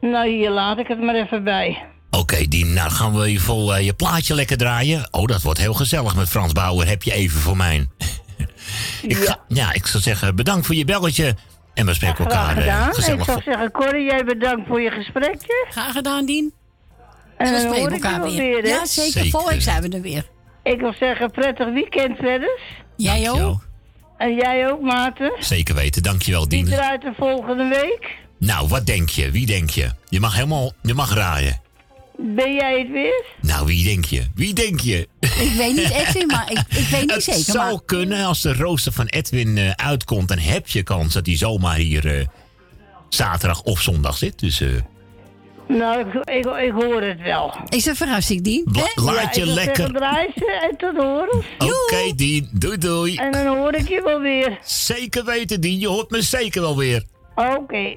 Nou, hier laat ik het maar even bij. Oké, Dien, nou gaan we je vol eh, je plaatje lekker draaien. Oh, dat wordt heel gezellig met Frans Bauer. Heb je even voor mij? ik, ga, ja, ik zou zeggen, bedankt voor je belletje. En we spreken Graag elkaar eh, gedaan. Ik gezellig. zou zeggen, Corrie, jij bedankt voor je gesprekje. Graag gedaan, Dien. En, En we spreken elkaar weer. Ja, zeker. Volgende week zijn we er weer. Ik wil zeggen, prettig weekend verder. Jij ook? En jij ook, Maarten. Zeker weten, dankjewel Wie Dien. draait de volgende week? Nou, wat denk je? Wie denk je? Je mag helemaal, je mag raaien. Ben jij het weer? Nou, wie denk je? Wie denk je? Ik weet niet Edwin, maar ik, ik weet niet Het zeker. zou Maar kunnen als de rooster van Edwin eh, uitkomt, dan heb je kans dat hij zomaar hier eh, zaterdag of zondag zit. Dus eh, Nou, ik, ik, ik hoor het wel. is een verrassing, Dien. La- hè? laat je lekker. en tot horen. Oké, Dien. Doei, doei. En dan hoor ik je wel weer. Zeker weten, Dien. Je hoort me zeker wel weer. Oké.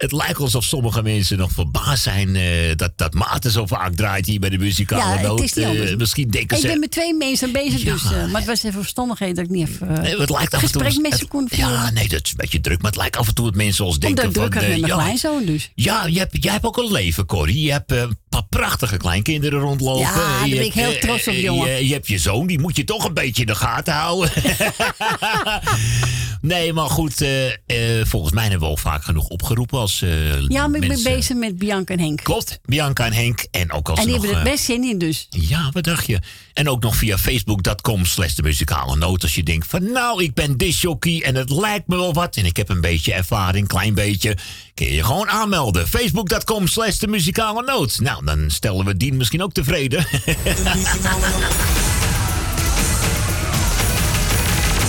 Het lijkt alsof sommige mensen nog verbaasd zijn eh, dat, dat Maarten zo vaak draait hier bij de muzikale Ja, het noot. is niet Eh, misschien denken ik ze... ben met twee mensen bezig, dus, eh, maar het was even verstandigheid dat ik niet even Nee, het lijkt af en toe... gesprek met ze kon voeren. Ja, nee, dat is een beetje druk. Maar het lijkt af en toe dat mensen ons denken Omdat ik van... had eh, met mijn ja, kleinzoon dus. Ja, je hebt, jij hebt ook een leven, Corrie. Je hebt een paar prachtige kleinkinderen rondlopen. Ja, daar ben ik heel trots op, jongen. Je, je hebt je zoon, die moet je toch een beetje in de gaten houden. nee, maar goed. volgens mij hebben we ook vaak genoeg opgeroepen als eh, Ja, maar ik ben bezig met Bianca en Henk. Klopt, Bianca en Henk. En ook als En die nog, hebben er eh, best zin in dus. ja, wat dacht je? En ook nog via facebook.com slash de muzikale noot. Als je denkt van nou, ik ben disjockey en het lijkt me wel wat. En ik heb een beetje ervaring, klein beetje. Kun je je gewoon aanmelden. Facebook.com slash de muzikale noot. Nou, dan stellen we Dien misschien ook tevreden.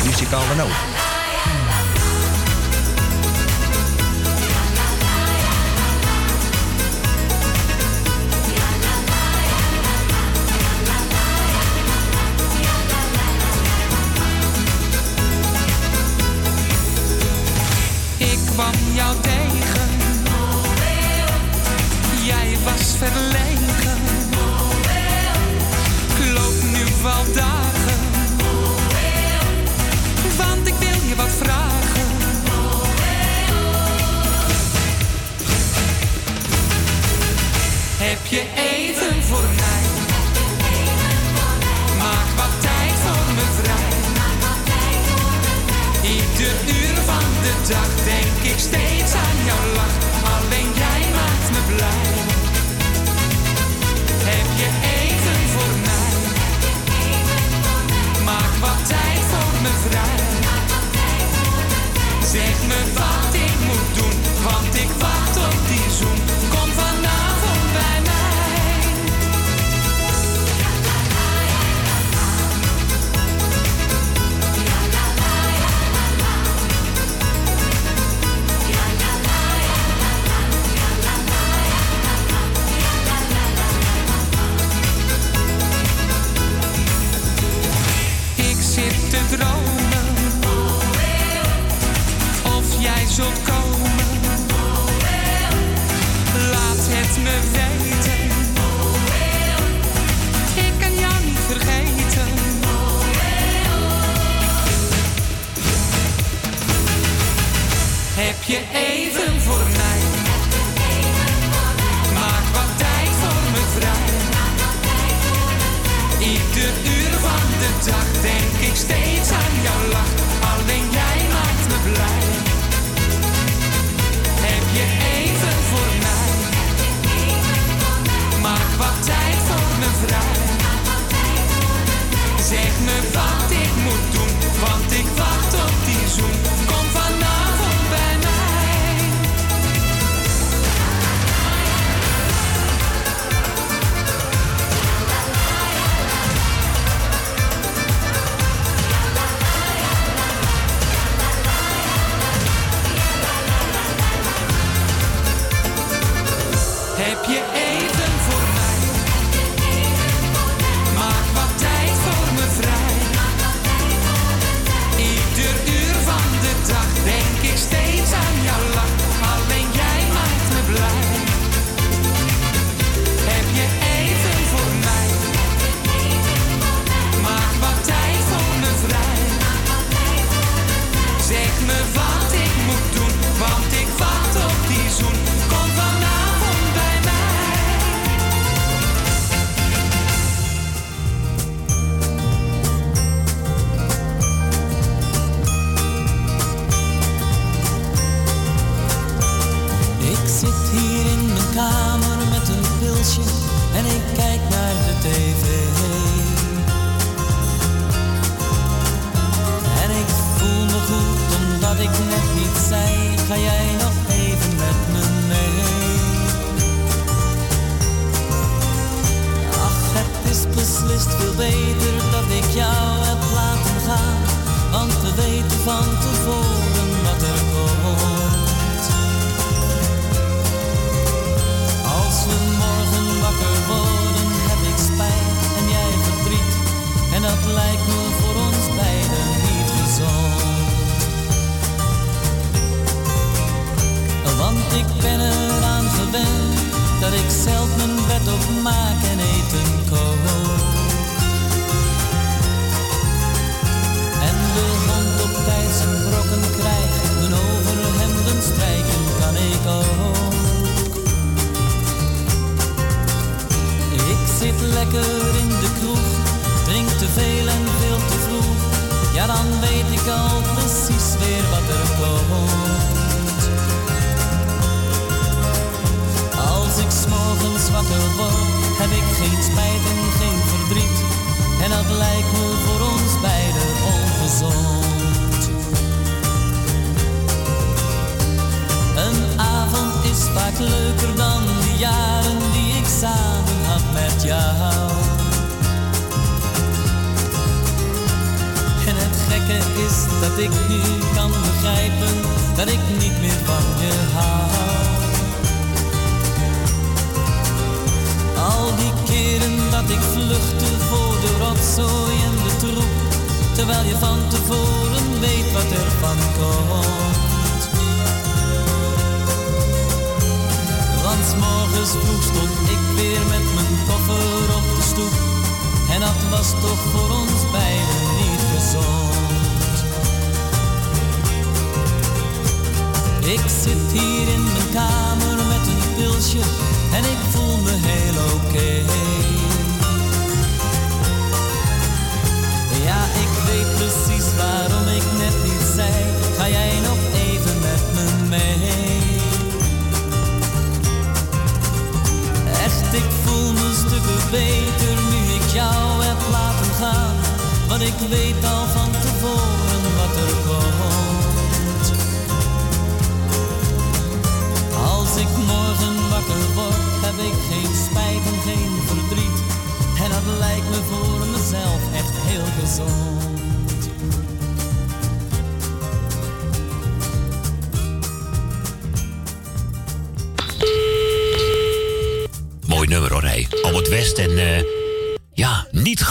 Muzikale noot. Verlegen. Ik loop nu wel dagen. Want ik wil je wat vragen. Heb je even voor mij? Maak wat tijd voor me vrij. Ieder uur van de dag denk ik steeds aan jouw lach. Je even voor mij? Maak wat tijd voor me vrij. Ieder uur van de dag denk ik steeds aan jouw lach. Alleen jij maakt me blij. Heb je even voor mij? Maak wat tijd voor me vrij. Zeg me wat ik moet doen, want ik wacht op die zoen.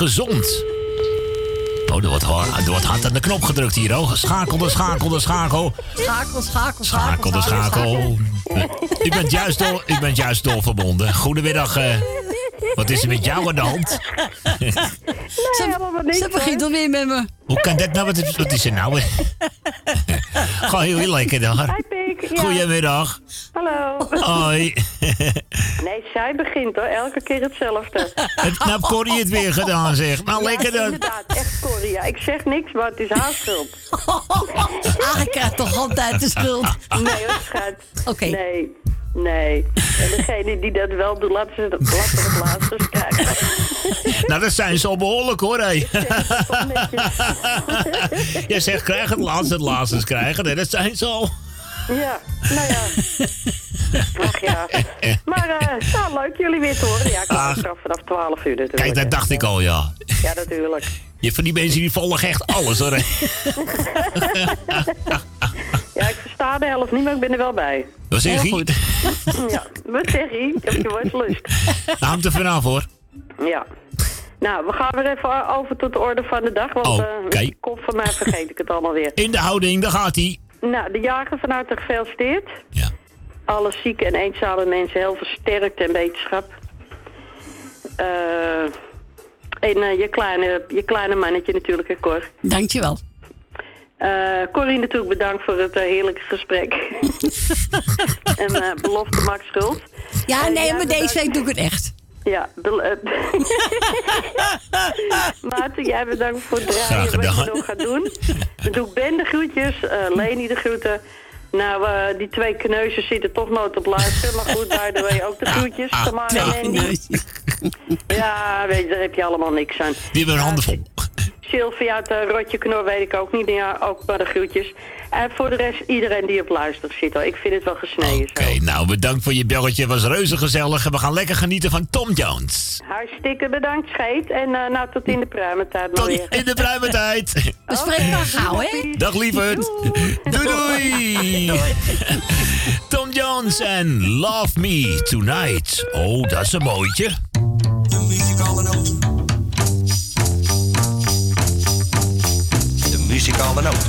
Gezond. Oh, er wordt, hard, er wordt hard aan de knop gedrukt hier, oh. Schakel, de schakel, de schakel. Schakel, schakel, Schakel, de schakel. U bent juist dol, u bent juist dol verbonden. Goedemiddag. eh, wat is er met jou aan de hand? Ze, ze begint alweer met me. Hoe kan dat nou? Wat is, wat is er nou? Gewoon heel, heel lekker daar. Hi Pik. Ja. Goedemiddag. Hallo. Hoi. Begint hoor. Elke keer hetzelfde. Het knap Corrie het weer gedaan, zeg. Nou, lekker Ja, dan. inderdaad. Echt Corrie. Ja, ik zeg niks, maar het is haar schuld. Ah, ik krijg toch altijd de schuld. Nee hoor, schat. Oké. Nee. Nee. En degene die dat wel doet, laten ze laatste eens krijgen. Nou, dat zijn ze al behoorlijk hoor, hé. Jij zegt, krijg het laatste, het laatste krijgen. Nee, dat zijn ze al. Ja, nou ja. Vanaf 12 uur natuurlijk. Kijk, dat dacht ik al, ja. Ja, natuurlijk. Je van die mensen die volgen echt alles hoor. Ja, ik versta de helft niet, maar ik ben er wel bij. Wat zeg je? Ja, wat zeg je? Ik heb je woord lust. Nou, hangt er vanaf hoor. Ja. Nou, we gaan weer even over tot de orde van de dag, want Oh, eh, kop van mij vergeet ik het allemaal weer. In de houding, daar gaat hij. Nou, de jager van harte gefeliciteerd. Ja. Alle zieke en eenzame mensen heel versterkt en wetenschap. Eh en eh, je, kleine, je kleine mannetje natuurlijk, hè, Cor. Dankjewel. Eh Corrie natuurlijk bedankt voor het heerlijke gesprek. en eh, belofte Max Schuld. Ja, nee, maar deze week doe ik het echt. Ja, bel- Maarten, jij bedankt voor het draaien wat je nog gaat doen. Dan doe ik Ben de groetjes, eh Leni de groeten. Nou, eh, die twee kneuzen zitten toch nooit op luisteren. Maar goed, by the way, ook de groetjes. Tamara en Andy. Ja, weet je, daar heb je allemaal niks aan. Die hebben hun handen vol. Sylvia uit uh, Rotje Knor weet ik ook niet. Ja, ook maar de groetjes. En voor de rest iedereen die op luistert zit. Hoor. Ik vind het wel gesneden Oké, nou bedankt voor je belletje. Het was reuze gezellig. En we gaan lekker genieten van Tom Jones. Hartstikke bedankt, Scheet. En eh, nou, tot in de pruimentijd maar weer. In de pruimentijd. We spreken elkaar gauw, hè? Dag lieverd. Doei doei. Tom Jones en Love Me Tonight. Oh, dat is een mooitje. De muzikale noot. De muzikale noot.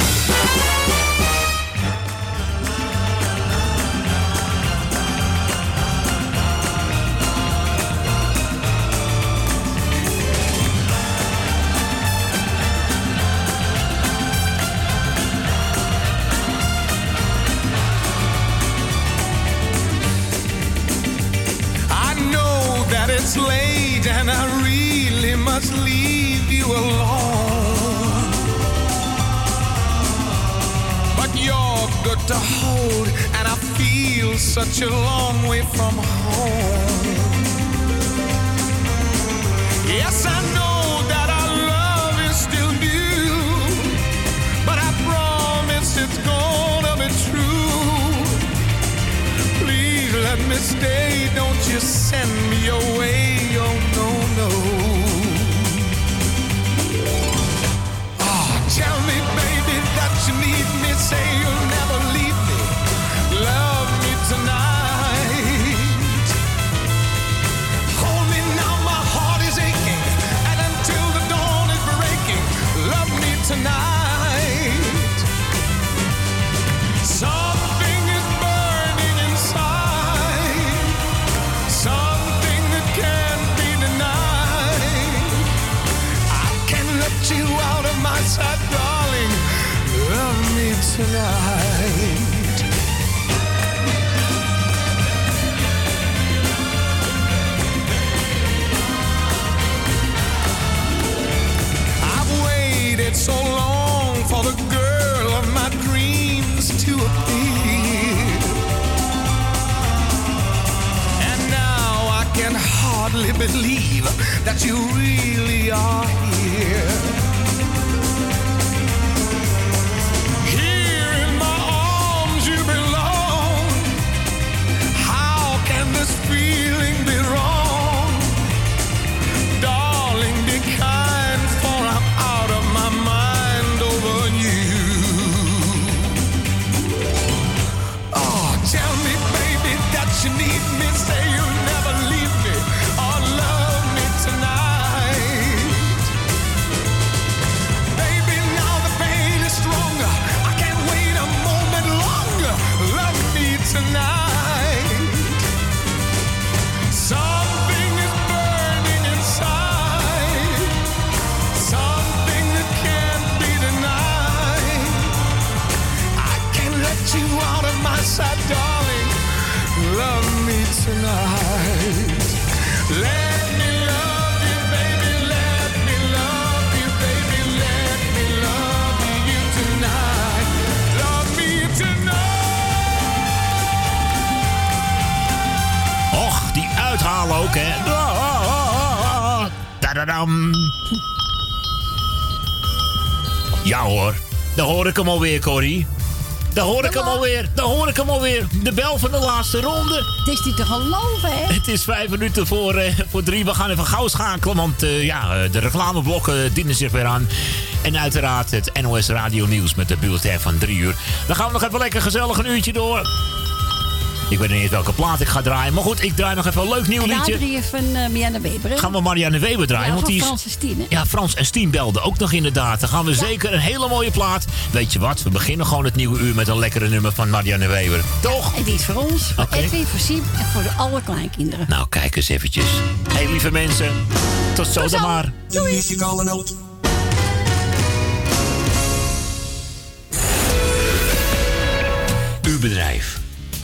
That it's late and I really must leave you alone. But you're good to hold, and I feel such a long way from home. Yes, I know let me stay. Don't you send me away. Oh, no, no. Oh, tell me, tonight. Alweer, Corrie. Daar hoor ik hem alweer, daar hoor ik hem alweer. De bel van de laatste ronde. Het is niet te geloven, hè? Het is vijf minuten voor, eh, voor drie. We gaan even gauw schakelen, want eh, ja, eh, de reclameblokken dienen zich weer aan. En uiteraard het NOS Radio Nieuws met de bulletin van drie uur. Dan gaan we nog even lekker gezellig een uurtje door. Ik weet niet eens welke plaat ik ga draaien. Maar goed, ik draai nog even een leuk nieuw liedje. Nadrieën van uh, Marianne Weber. Gaan we Marianne Weber draaien? Ja, want die is, Frans en Stien, hè? Ja, Frans en Stien belden ook nog inderdaad. Dan gaan we zeker een hele mooie plaat. Weet je wat? We beginnen gewoon het nieuwe uur met een lekkere nummer van Marianne Weber. Toch? En die is voor ons, voor Oké. Edwin, voor Siem en voor de alle kleinkinderen. Nou, kijk eens eventjes. Hé, hey, lieve mensen. Tot zo dan maar. Muzikale noot. Uw bedrijf.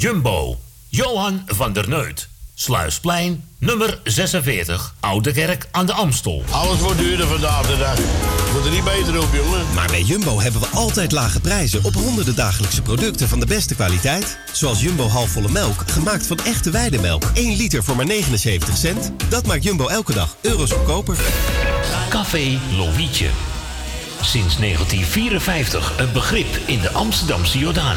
Jumbo, Johan van der Neut. Sluisplein, nummer 46, Oude Kerk aan de Amstel. Alles wordt duurder vandaag de dag. Wordt er niet beter op, jongen. Maar bij Jumbo hebben we altijd lage prijzen op honderden dagelijkse producten van de beste kwaliteit. Zoals Jumbo halfvolle melk, gemaakt van echte weidemelk. 1 liter voor maar 79 cent. Dat maakt Jumbo elke dag euro's goedkoper. Café Lovietje. Sinds 1954 een begrip in de Amsterdamse Jordaan.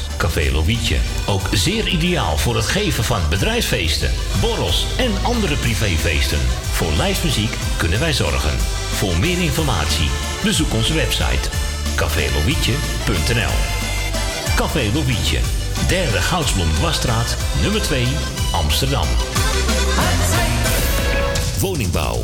Café Lovietje. Ook zeer ideaal voor het geven van bedrijfsfeesten, borrels en andere privéfeesten. Voor lijstmuziek kunnen wij zorgen. Voor meer informatie bezoek onze website cafélovietje.nl Café Lovietje, derde Goudsblom Dwarsstraat, nummer 2, Amsterdam. Woningbouw,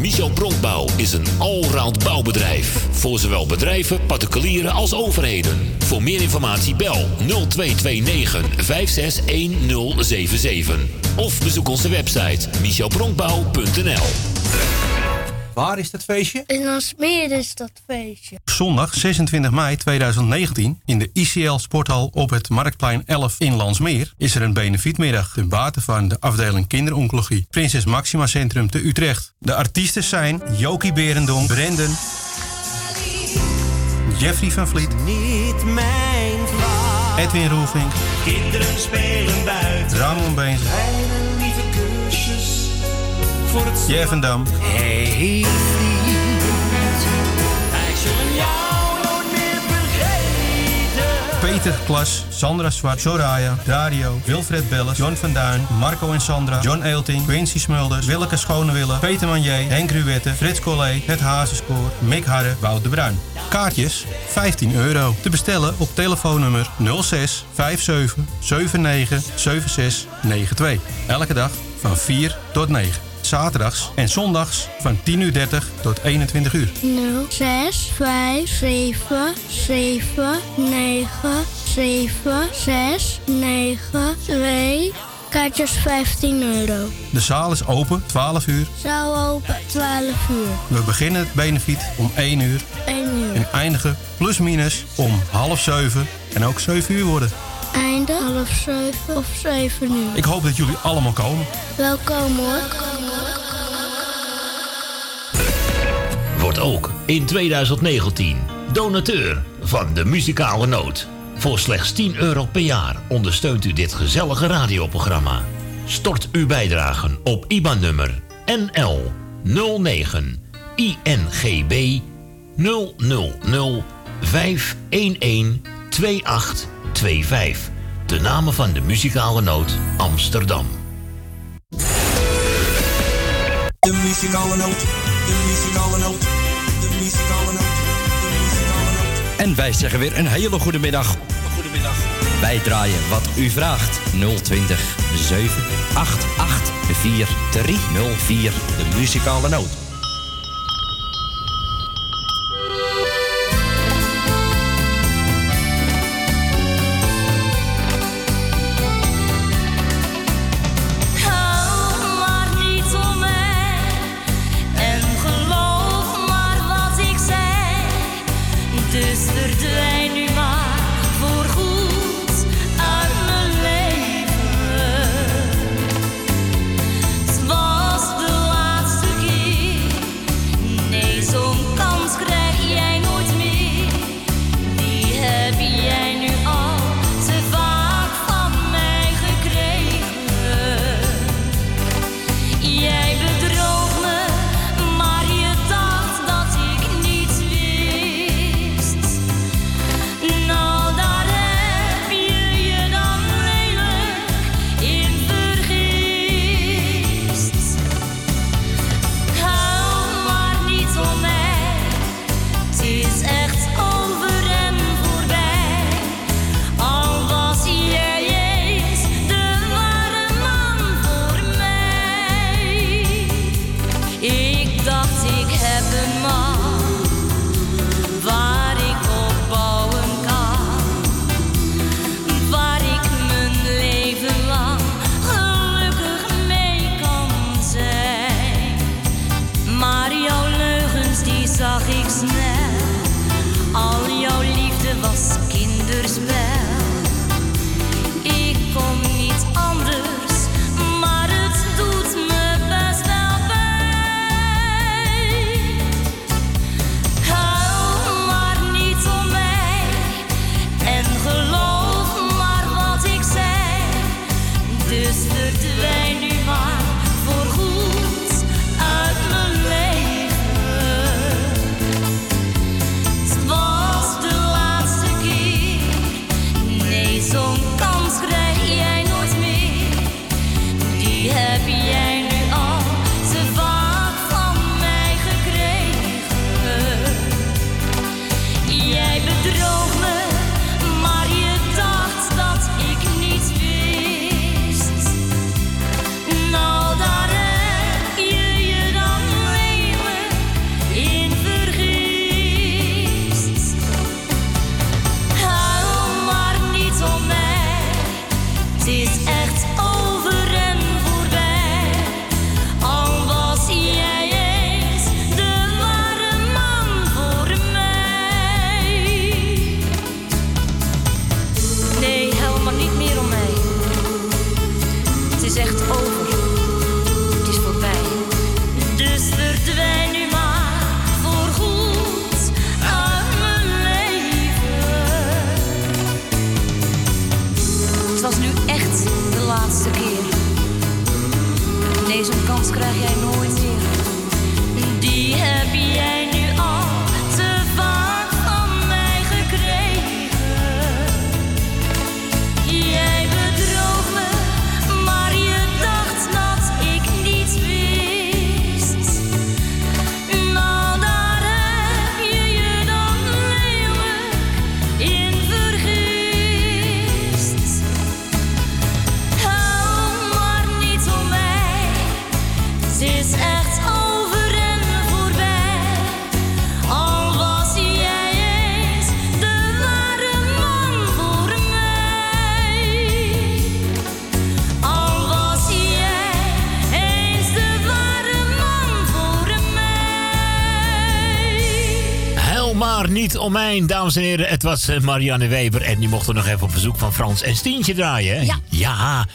Michel Bronkbouw is een allround bouwbedrijf. Voor zowel bedrijven, particulieren als overheden. Voor meer informatie bel 0229 561077. Of bezoek onze website michelbronkbouw.nl Waar is dat feestje? In Landsmeer is dat feestje. Zondag 26 mei 2019 in de ICL Sporthal op het Marktplein 11 in Landsmeer is er een benefietmiddag ten bate van de afdeling kinderoncologie Prinses Maxima Centrum te Utrecht. De artiesten zijn Jokie Berendonk, Brendan, Jeffrey van Vliet, Niet mijn vrouw. Edwin Roelvink, Kinderen spelen buiten. Ramon Beens, voor het meer vergeten. Peter Klas, Sandra Zwart, Soraya, Dario, Wilfred Belles, John van Duin, Marco en Sandra, John Eelting, Quincy Smulders, Willeke Schonewille, Peter Manier, Henk Ruwette, Frits Collé, Het Hazenskoor, Mick Harre, Wout de Bruin. Kaartjes 15 euro. Te bestellen op telefoonnummer 06 57 79 76 92. Elke dag van 4 tot 9. Zaterdags en zondags van 10.30 uur tot 21 uur. 0, 6, 5, 7, 7, 9, 7, 6, 9, 2. Kaartjes 15 euro. De zaal is open 12 uur. Zaal open 12 uur. We beginnen het benefiet om 1 uur 1 uur. en eindigen plus minus om half 7 en ook 7 uur worden. Einde half 7 of 7 uur. Ik hoop dat jullie allemaal komen. Welkom hoor. Wordt ook in 2019 donateur van de muzikale noot. Voor slechts 10 euro per jaar ondersteunt u dit gezellige radioprogramma. Stort uw bijdragen op IBAN-nummer NL 09 INGB 000 511 2825. De namen van de muzikale noot Amsterdam. De muzikale noot, de muzikale noot, de muzikale noot, de muzikale noot. En wij zeggen weer een hele goede middag. Goedemiddag. Wij draaien wat u vraagt. 020 788 4304. De muzikale noot. Dames en heren. Het was eh, Marianne Weber en die mocht er nog even op bezoek van Frans en Stientje draaien. Hè? Ja. Ja.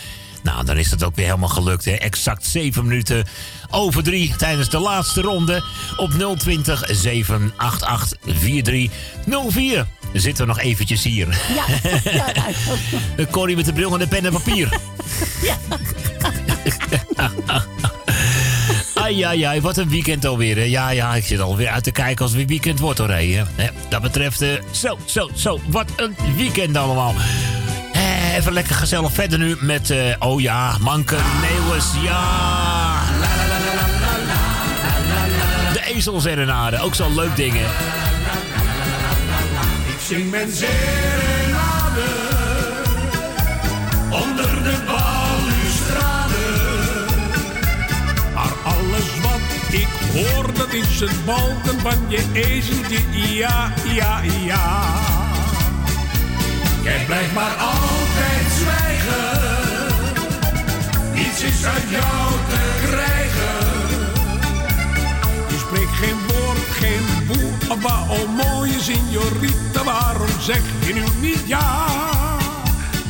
Nou, dan is het ook weer helemaal gelukt. Hè? Exact 7 minuten over 3 tijdens de laatste ronde op 020 788 4304. Zitten we nog eventjes hier. Ja, Corrie met de bril en de pen en papier. Ai, ai, ai, wat een weekend alweer. Hè. Ja, ja, ik zit alweer uit te kijken als het weer weekend wordt hoor. Hè. Dat betreft, eh, zo, zo, zo, wat een weekend allemaal. Eh, Even lekker gezellig verder nu met, eh, oh ja, Manke Neeuwes, ja. De ezelserenade, ook zo'n leuk ding hè. Ik zing mijn dat is het balken van je ezeltje. Ja, ja, ja. Jij blijft maar altijd zwijgen. Niets is uit jou te krijgen. Je spreekt geen woord, geen boe, maar oh mooie signorita, waarom zeg je nu niet ja?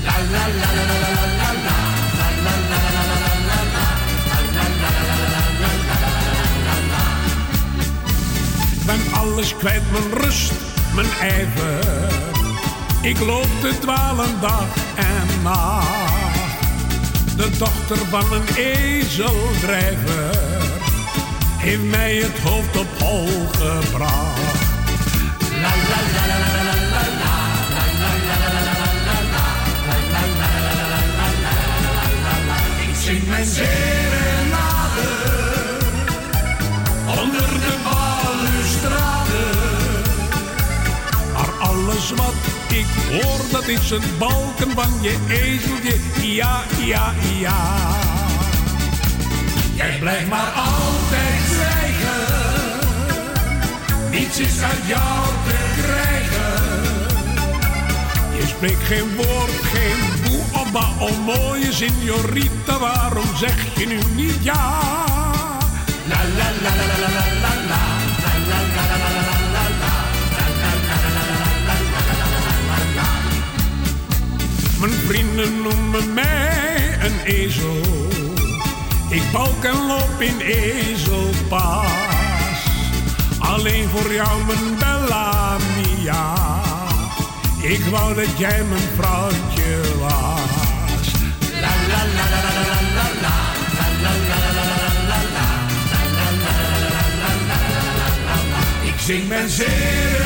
La la la la la la alles kwijt, mijn rust, mijn ijver. Ik loop te dwalen dag en nacht. De dochter van een ezeldrijver heeft mij het hoofd op hol gebracht. La la la la la la la la. Ik zing mijn zee. Ik hoor dat is een balken van je ezeltje. Ja, ja, ja. Jij blijft maar altijd zwijgen. Niets is uit jou te krijgen. Je spreekt geen woord, geen boe of ba. Oh mooie signorita, waarom zeg je nu niet ja? La la la la la la la la. Vrienden noemen mij een ezel. Ik balk en loop in ezelpas. Alleen voor jou, mijn bella mia. Ik wou dat jij mijn vrouwtje was. La la la la la la la la. La la la la la la la. Ik zing mijn zeer.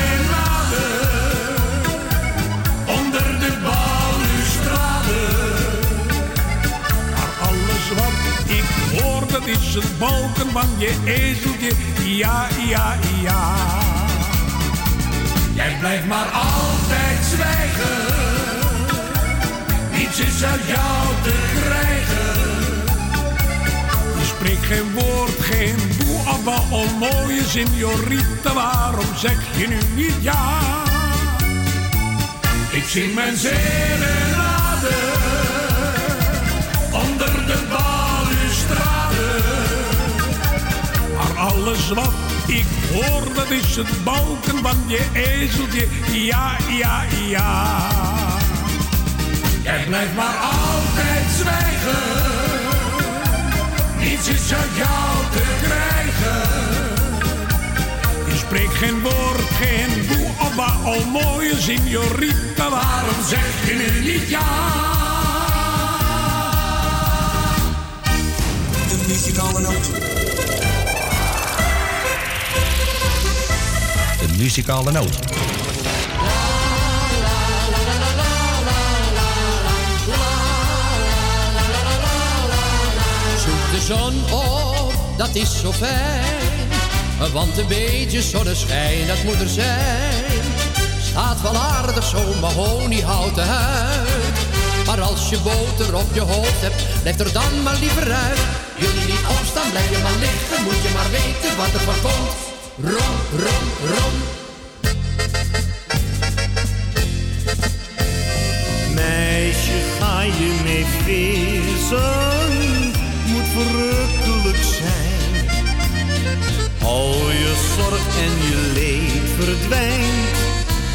Is het balken van je ezeltje. Ja, ja, ja. Jij blijft maar altijd zwijgen. Niets is uit jou te krijgen. Je spreekt geen woord, geen boe, abba, oh mooie signorita. Waarom zeg je nu niet ja? Ik zing mijn serenade onder de balustrade. Alles wat ik hoor, dat is het balken van je ezeltje. Ja, ja, ja. Jij blijft maar altijd zwijgen. Niets is uit jou te krijgen. Je spreekt geen woord, geen boe, abba, oh mooie signorita. Waarom zeg je nu niet ja? Muzikale noot. Muzikale noot. Zoek de zon op, dat is zo fijn. Want een beetje zonneschijn, dat moet er zijn. Staat wel aardig zo'n mahoniehouten huid. Maar als je boter op je hoofd hebt, blijf er dan maar liever uit. Je niet opstaan, blijf je maar liggen. Moet je maar weten wat er van komt. Rom, rom, rom. Meisje, ga je mee vissen? Moet verrukkelijk zijn. Al je zorg en je leed verdwijnt.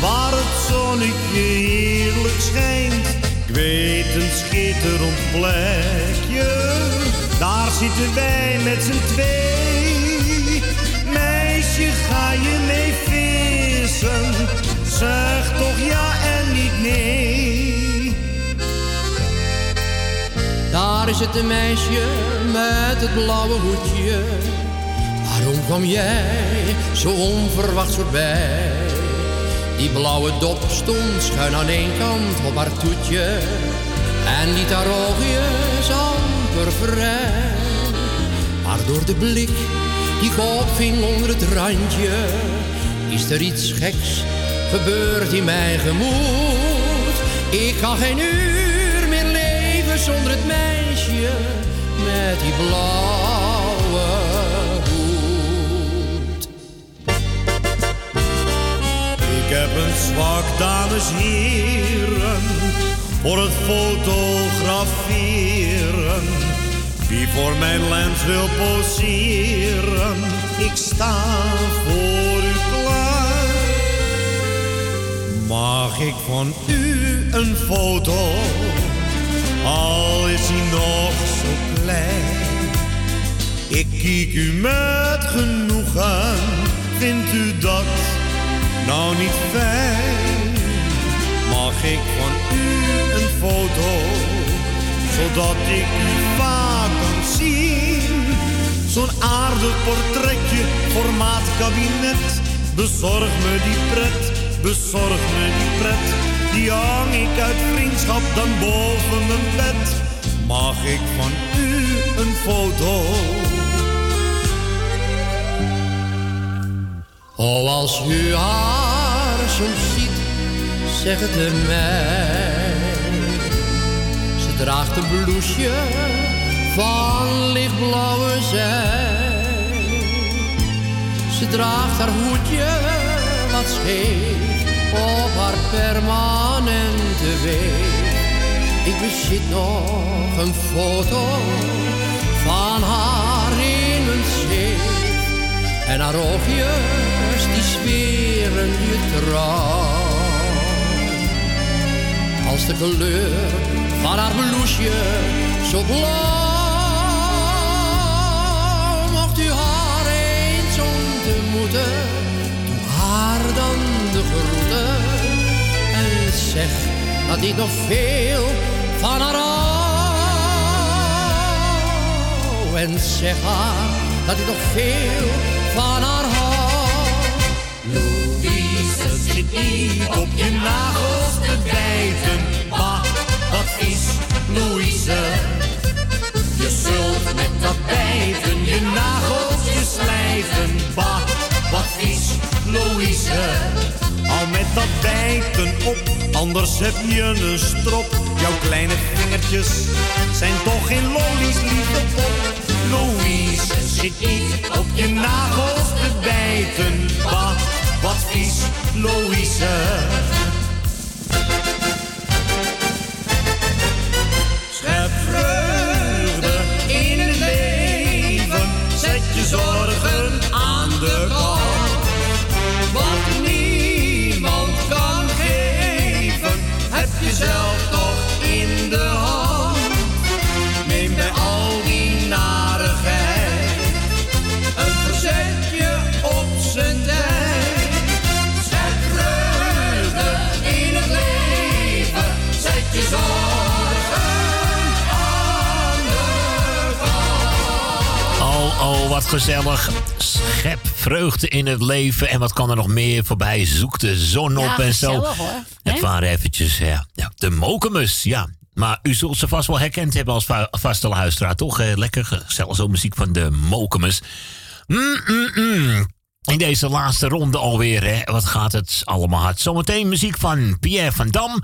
Waar het zonnetje heerlijk schijnt. Ik weet een schitterend plekje. Daar zitten wij met z'n twee. Meisje, ga je mee vissen? Zeg toch ja en niet nee. Daar is het meisje met het blauwe hoedje. Waarom kwam jij zo onverwachts voorbij? Die blauwe dop stond schuin aan één kant op haar toetje. En liet haar oogjes amper vrij. Maar door de blik die ik opving onder het randje, is er iets geks gebeurd in mijn gemoed. Ik kan geen uur meer leven zonder het meisje met die blauwe hoed. Ik heb een zwak, dames heren, voor het fotograferen. Wie voor mijn lens wil poseren, ik sta voor u klaar. Mag ik van u een foto, al is hij nog zo klein? Ik kijk u met genoegen, vindt u dat nou niet fijn? Mag ik van u een foto, zodat ik u kan Zo'n aardig portretje, formaat kabinet, bezorg me die pret, bezorg me die pret. Die hang ik uit vriendschap dan boven mijn bed. Mag ik van u een foto? Oh, als u haar soms ziet, zeg het mij. Ze draagt een blouseje van lichtblauwe zij. Ze draagt haar hoedje wat scheef op haar permanente weef. Ik bezit nog een foto van haar in een zeef. En haar oogjes die zweren je trouw. Als de kleur van haar blouseje zo blauw. Ontmoeten, doe haar dan de groeten. En zeg dat ik nog veel van haar hou. En zeg haar dat ik nog veel van haar hou. Louise zit niet op je nagels te bijten. Bah, wat vies, Louise. Je zult met dat bijten je nageltjes slijten. Bah, wat vies, Louise. Al met dat bijten op, anders heb je een strop. Jouw kleine vingertjes zijn toch geen lollies, lieve pop. Louise zit niet op je nagels te bijten. Bah, wat vies, Louise. Wat gezellig. Schep vreugde in het leven. En wat kan er nog meer voorbij? Zoek de zon op Ja, en zo. hoor. Het waren eventjes ja, ja, de mokemus, ja. Maar u zult ze vast wel herkend hebben als va- vaste luisteraar, toch? Eh, lekker gezellig, zo muziek van de mokemus. Mm, mm, mm. In deze laatste ronde alweer, hè. Wat gaat het allemaal hard. Zometeen muziek van Pierre van Dam.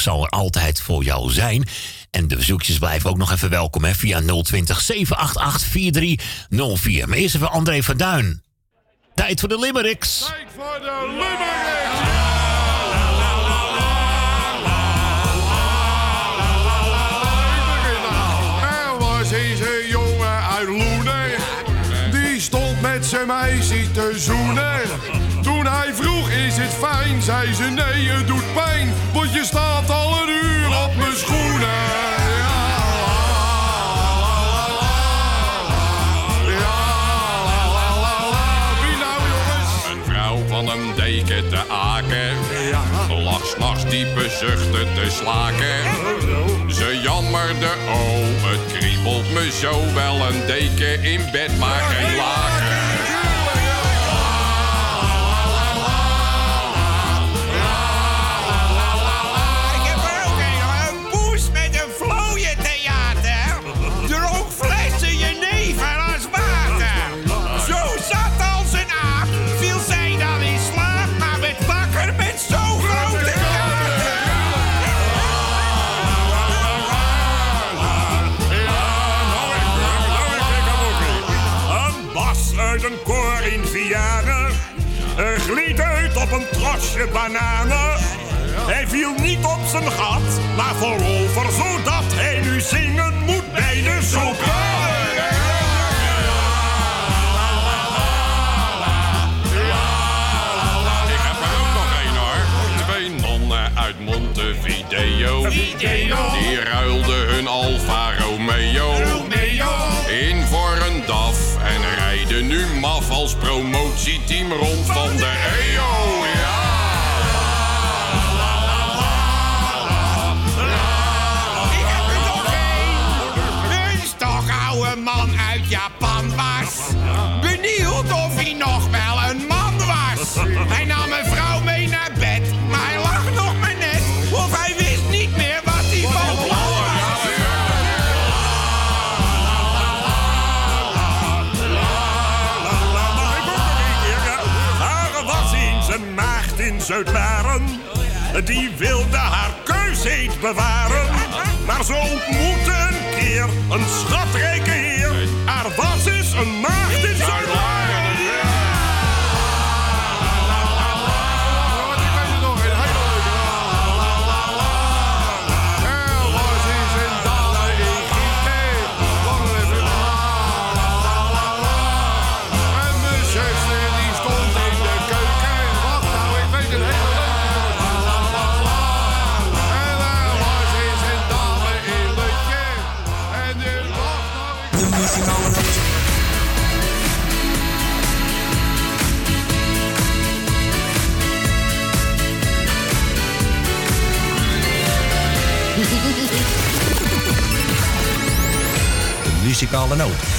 Zal er altijd voor jou zijn. En de bezoekjes blijven ook nog even welkom hè, via 020 788 4304. Maar eerst even André van Duin. Tijd voor de Limericks. Tijd voor de Limerick. Er was eens een jongen uit Loenen. Die stond met zijn meisje te zoenen. Het fijn? Zei ze, nee, het doet pijn. Want je staat al een uur op mijn schoenen. Een vrouw van een deken te aken. Lag s'nachts diepe zuchten te slaken. Ze jammerde, oh, het kriebelt me zo wel een deken in bed, maar geen laken. Er gleed uit op een trosje bananen. Hij viel niet op zijn gat, maar voorover, zodat hij nu zingen moet bij de sopranen. Ik heb er ook nog één hoor. Twee nonnen uit Montevideo. Video. Die ruilden hun Alfa Romeo. Nu maf als promotieteam rond van de EO. Ja. Een man uit Japan was. Benieuwd of hij nog wel een man was. Hij nam een Die wilde haar keusheid bewaren. Maar ze ontmoette een keer een schatrijke heer. Er was eens een maagd in. Muzikale noot.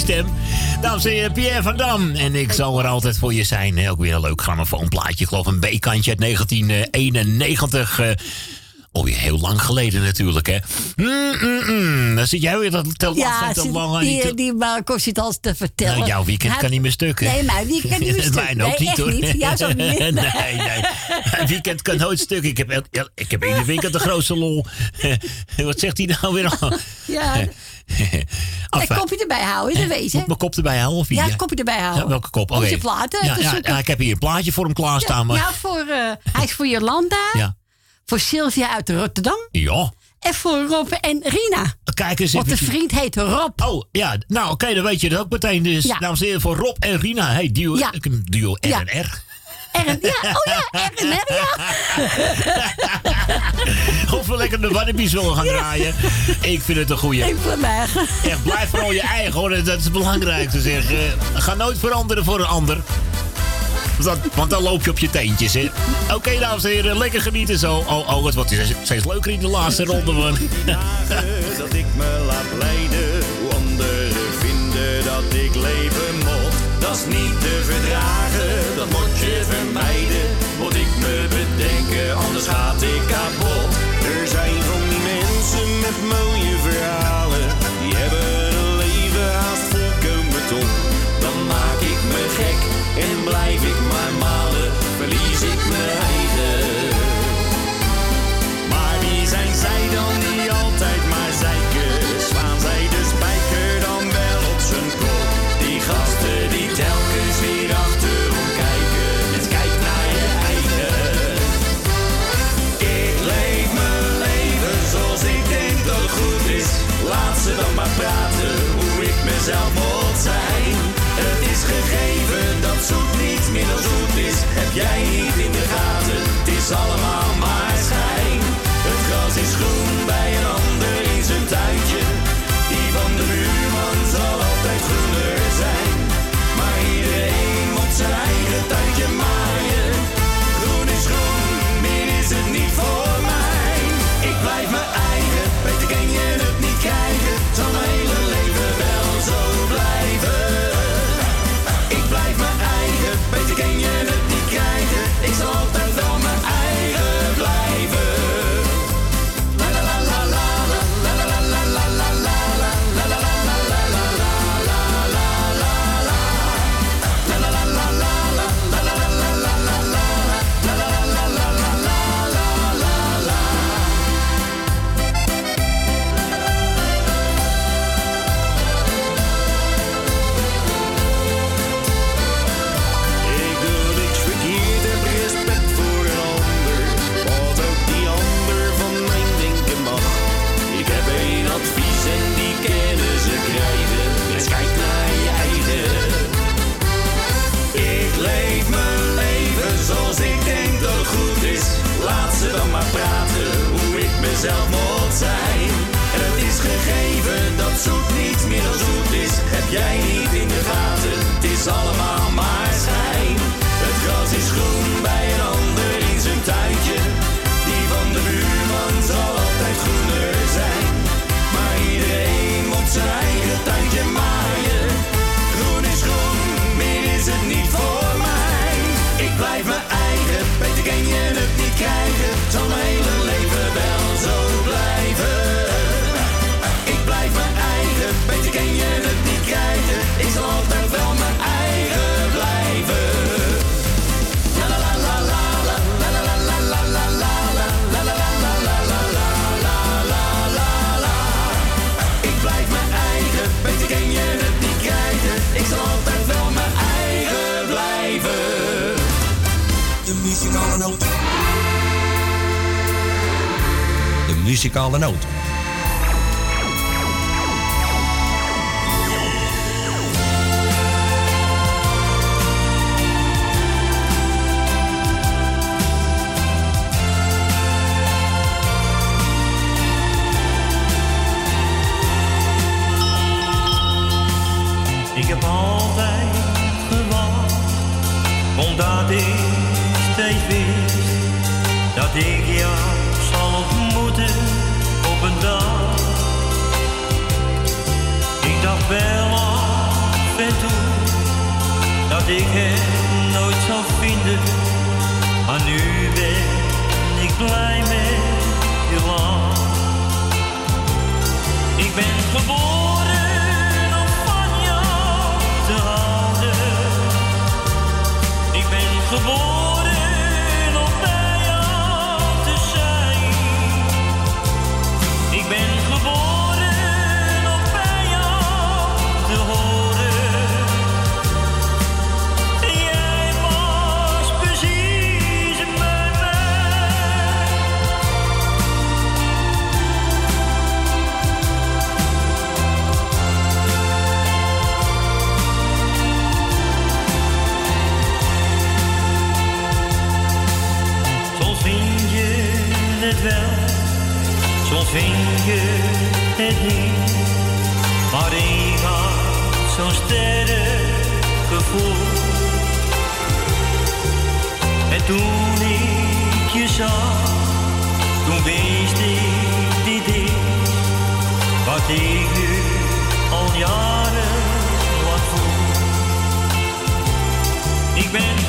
Stem? Dames en heren, Pierre van Dam. En ik zal er altijd voor je zijn. Ook weer een leuk grammofoonplaatje. Ik geloof een B-kantje uit 1991. Alweer heel lang geleden natuurlijk, hè? Mm, mm, mm. Dan zit jij weer te, te Ja, te zit- lang die, die... die, Marco zit alles te vertellen. Nou, jouw weekend Hij- kan niet meer stukken. Nee, mijn weekend kan niet meer Het stuk. Mijn ook Nee, niet, hoor. niet. Zo niet. nee, nee. Mijn weekend kan nooit stuk. Ik heb, ik heb iedere weekend de grootste lol. Wat zegt hij nou weer al? Ja, Enfin, een kopje erbij houden, dat weet je. Moet mijn kop erbij houden? Of? Ja, een kopje erbij houden. Ja, welke kop? Oké. zijn platen ja, te ja, ik heb hier een plaatje voor hem klaarstaan. Maar... Ja, voor, eh, hij is voor Jolanda, Ja. Voor Sylvia uit Rotterdam Ja. en voor Rob en Rina. Kijk eens Want de even. vriend heet Rob. Oh, ja. Nou, oké, dan weet je dat ook meteen. Dus, Ja. dames en heren, voor Rob en Rina. Hey, duo, Ja. duo R Ja. en R. Ja, oh ja, en, ja. Of we lekker de Wannabies willen gaan draaien. Ik vind het een goeie. Ik voor mij. Echt, blijf vooral je eigen hoor. Dat is het belangrijkste zeg. Eh, ga nooit veranderen voor een ander. Want, want dan loop je op je teentjes, hè. Oké, dames en heren, lekker genieten zo. Oh, oh, het wordt steeds leuker in de laatste ronde, man. dat ik me laat leiden. Hoe anderen vinden dat ik leven moet. Dat is niet te verdragen, dat moet je vermijden. Moet ik me bedenken, anders gaat ik kapot. Er zijn van die mensen met mooie verhalen. zijn. Het is gegeven dat zoet niet minder zoet is. Heb jij niet in de gaten? Het is zelfmoord zijn. Het is gegeven dat zoet niet meer dan zoet is. Heb jij niet in de gaten, het is allemaal steeds wist dat ik jou Af en toe dat ik het nooit zou vinden, maar nu ben ik blij met je. Ik ben geboren om van jou te houden. Ik ben geboren je het niet. Maar ik had zo'n sterk gevoel. En toen ik je zag, toen wist ik dit is wat ik al jaren lang voel. Ik ben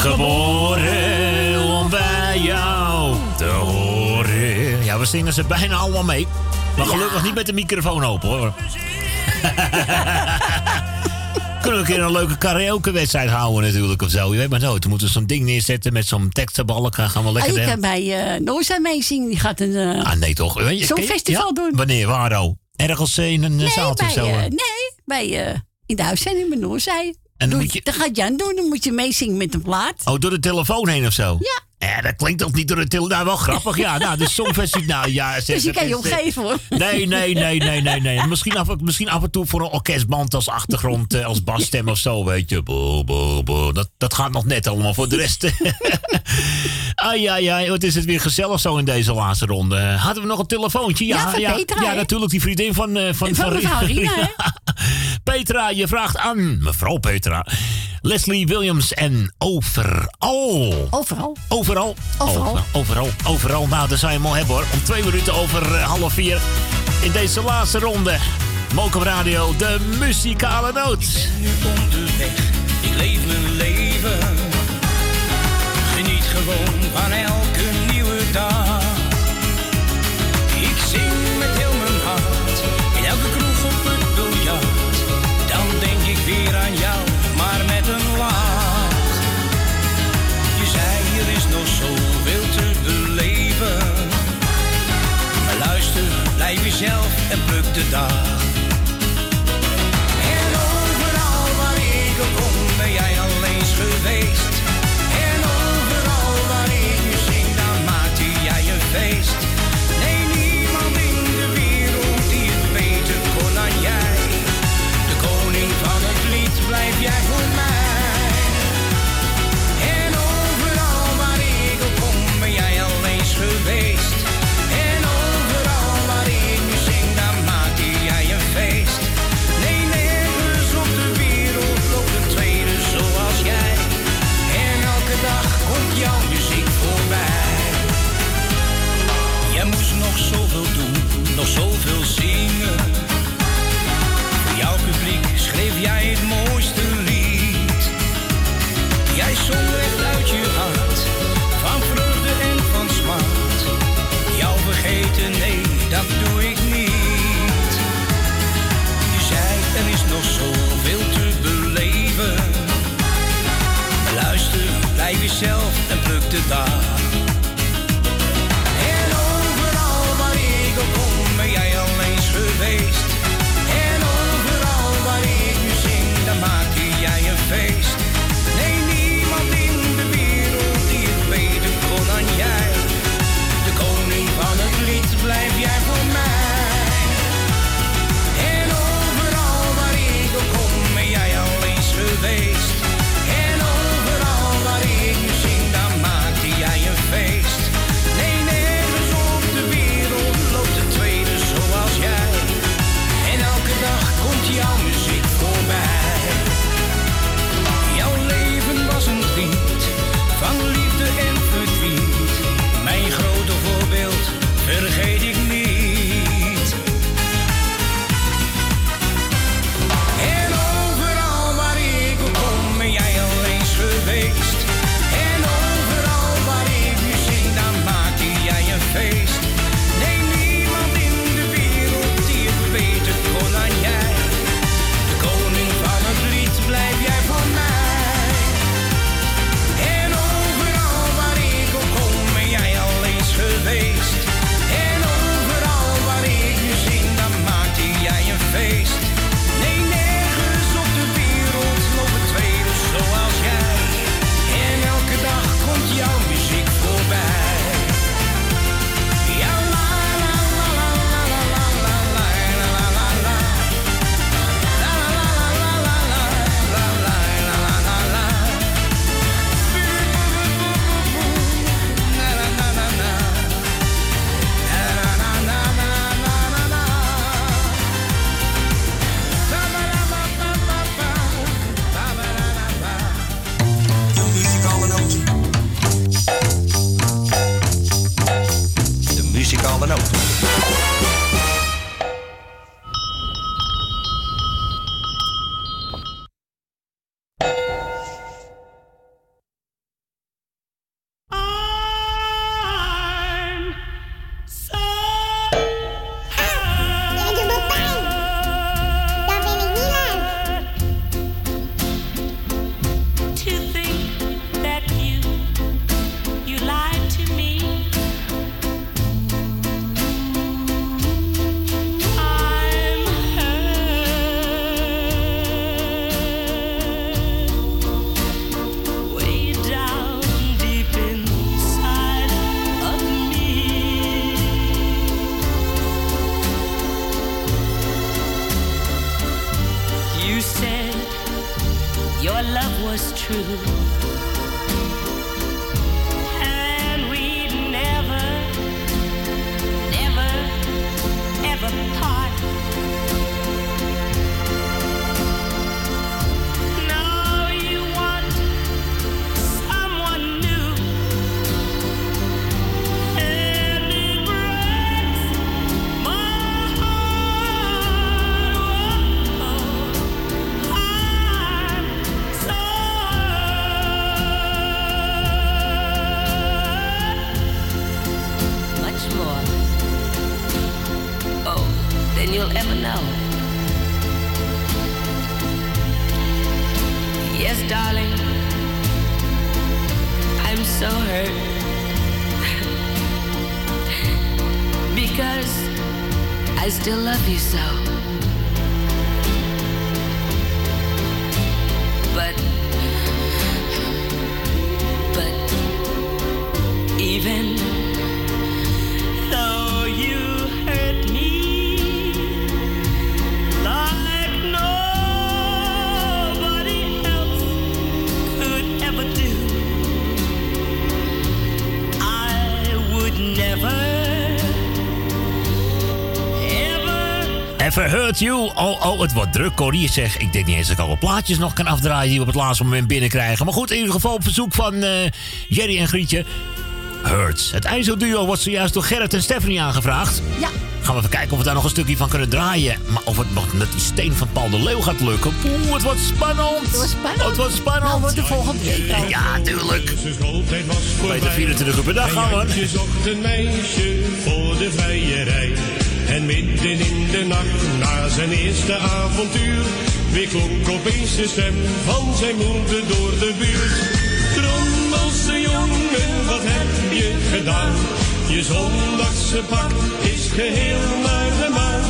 geboren om bij jou te horen. Ja, we zingen ze bijna allemaal mee. Maar gelukkig niet met de microfoon open hoor. Kunnen we een keer een leuke karaoke-wedstrijd houden natuurlijk of zo. Je weet maar nooit. We moeten zo'n ding neerzetten met zo'n tekstenbalk. Gaan we lekker Ah, je doen. kan bij uh, Noosa meezingen. Die gaat een eh, Ah, nee toch? Zo'n festival ja? doen. Wanneer? Waar oh? Ergens in een Nee, bij, of zo? eh, eh? nee, bij, eh, in de uitzending bij Noorzij. En dan Doe- moet je- Dat gaat Jan doen. Dan moet je meezingen met een plaat. Oh, door de telefoon heen of zo? Ja. Ja, dat klinkt toch niet door de telefoon? Nou, wel grappig. Ja, nou, de Songfestival. Nou, ja, zeg, Dus je kan je eh, omgeven hoor. Nee, nee, nee, nee, nee, nee. Misschien af, misschien af en toe voor een orkestband als achtergrond, eh, als basstem of zo, weet je. Boe, boe, boe. Dat, dat gaat nog net allemaal voor de rest. Ai, ai, ai, wat is het weer gezellig zo in deze laatste ronde. Hadden we nog een telefoontje? Ja, Ja, ja, Petra, ja, natuurlijk, die vriendin van... eh, van, Van mevrouw Rina, hè? Petra, je vraagt aan mevrouw Petra. Leslie Williams en overal. Overal. Overal overal. Overal. Overal, overal. overal. Nou, dat zou je mooi hebben hoor. Om twee minuten over eh, half vier. In deze laatste ronde. Mokum Radio, de muzikale noot. Ik ben nu onderweg. Ik leef mijn leven. Geniet gewoon aan elke nieuwe dag. Ik zing met heel mijn hart. In elke kroeg op het biljart. Dan denk ik weer aan jou. de dag. zelf en pluk de daar. You? Oh, oh, het wordt druk, Corrie. Zeg, ik denk niet eens dat ik alle plaatjes nog kan afdraaien die we op het laatste moment binnenkrijgen. Maar goed, in ieder geval op verzoek van eh, Jerry en Grietje. Hurts. Het IJsselduo wordt zojuist door Gerrit en Stephanie aangevraagd. Ja. Gaan we even kijken of we daar nog een stukje van kunnen draaien. Maar of het nog met die steen van Paul de Leeuw gaat lukken. Oeh, het wordt spannend. Het wordt spannend. Het wordt spannend. Nou, wordt de volgende week. dan. Ja, tuurlijk. Beter 24 uur per dag gaan we. Je zocht een meisje voor de vrijerij. En midden in de nacht, na zijn eerste avontuur, weer klonk opeens de stem van zijn moeder door de buurt. Trommelse jongen, wat heb je gedaan? Je zondagse pak is geheel naar de maan.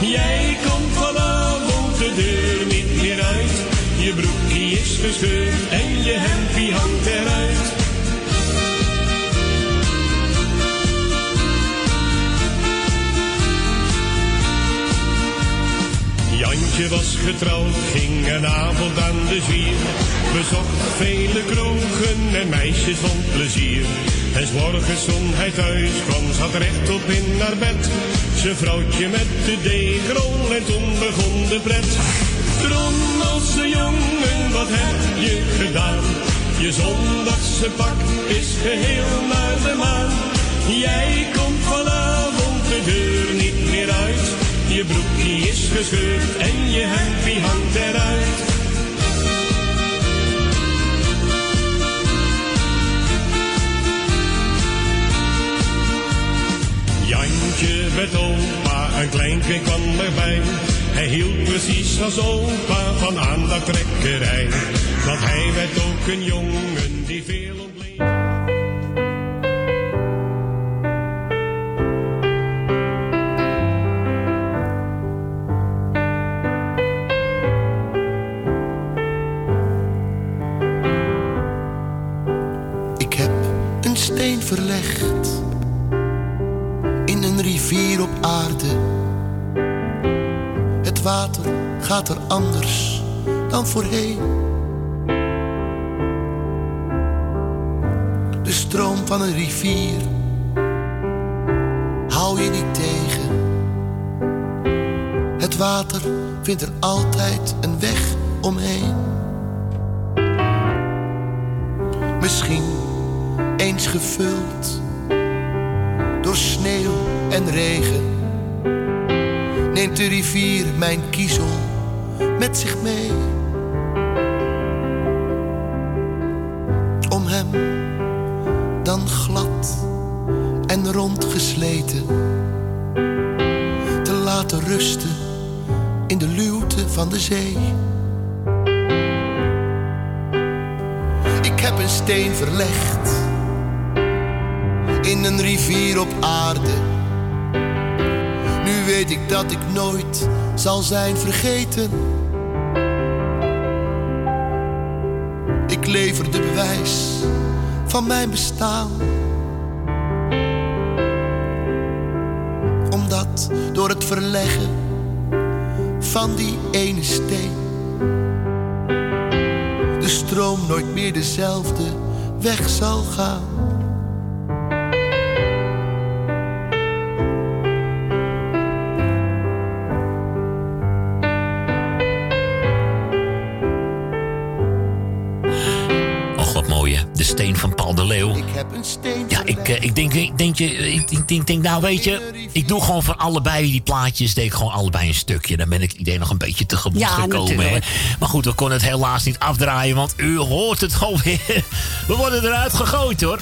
Jij komt vanavond de deur niet meer uit. Je broekie is gescheurd en je hempie hangt eruit. Jantje was getrouwd, ging een avond aan de zwier. Bezocht vele kroegen en meisjes van plezier. En 's morgens toen hij thuis kwam, zat rechtop in haar bed. Zijn vrouwtje met de deegrol en toen begon de pret. Trommelse jongen, wat heb je gedaan? Je zondagse pak is geheel naar de maan. Jij komt vanavond de deur niet meer uit. Je broekje is gescheurd en je hempie hangt eruit. Jantje werd opa, een kleinkind kwam erbij. Hij hield precies als opa van aandachttrekkerij. Want hij werd ook een jongen die veel water gaat er anders dan voorheen. De stroom van een rivier hou je niet tegen. Het water vindt er altijd een weg omheen. Misschien eens gevuld door sneeuw en regen. Neemt de rivier mijn kiezel met zich mee. Om hem dan glad en rondgesleten te laten rusten in de luwte van de zee. Ik heb een steen verlegd in een rivier op aarde. Weet ik dat ik nooit zal zijn vergeten. Ik lever de bewijs van mijn bestaan. Omdat door het verleggen van die ene steen de stroom nooit meer dezelfde weg zal gaan. Steen van Paul de Leeuw. Ik heb een steen Ja, ik, eh, ik, denk, ik, denk, je, ik, denk, denk, denk, nou weet je, ik doe gewoon van allebei die plaatjes, deed ik gewoon allebei een stukje. Dan ben ik idee nog een beetje tegemoet Ja, gekomen. Hè. Maar goed, we konden het helaas niet afdraaien, want u hoort het alweer. We worden eruit gegooid hoor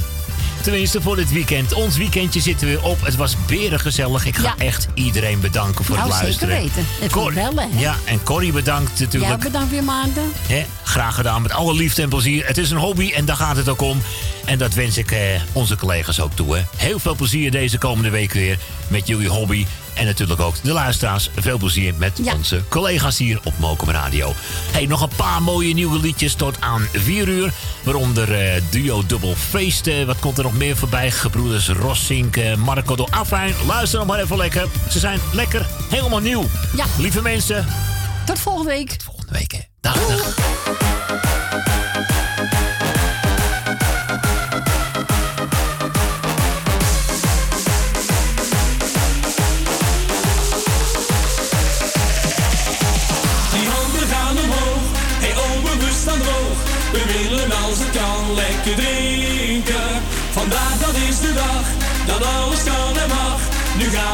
tenminste voor dit weekend. Ons weekendje zitten weer op. Het was beren gezellig. Ik ga echt iedereen bedanken voor het nou, luisteren. zeker weten. Cor bellen, hè? Ja, en Corrie bedankt natuurlijk. Ja, bedankt weer maanden. He? Graag gedaan, met alle liefde en plezier. Het is een hobby en daar gaat het ook om. En dat wens ik eh, onze collega's ook toe. Hè? Heel veel plezier deze komende week weer met jullie hobby. En natuurlijk ook de luisteraars. Veel plezier met onze collega's hier op Mokum Radio. Hey, nog een paar mooie nieuwe liedjes tot aan 4 uur. Waaronder uh, Duo Double Feest. Eh, wat komt er nog meer voorbij? Gebroeders Rossink, eh, Marco Do Afijn. Luister nog maar even lekker. Ze zijn lekker helemaal nieuw. Ja. Lieve mensen. Tot volgende week. Tot volgende week, hè. dag. dag.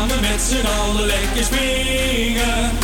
met z'n allen lekker springen.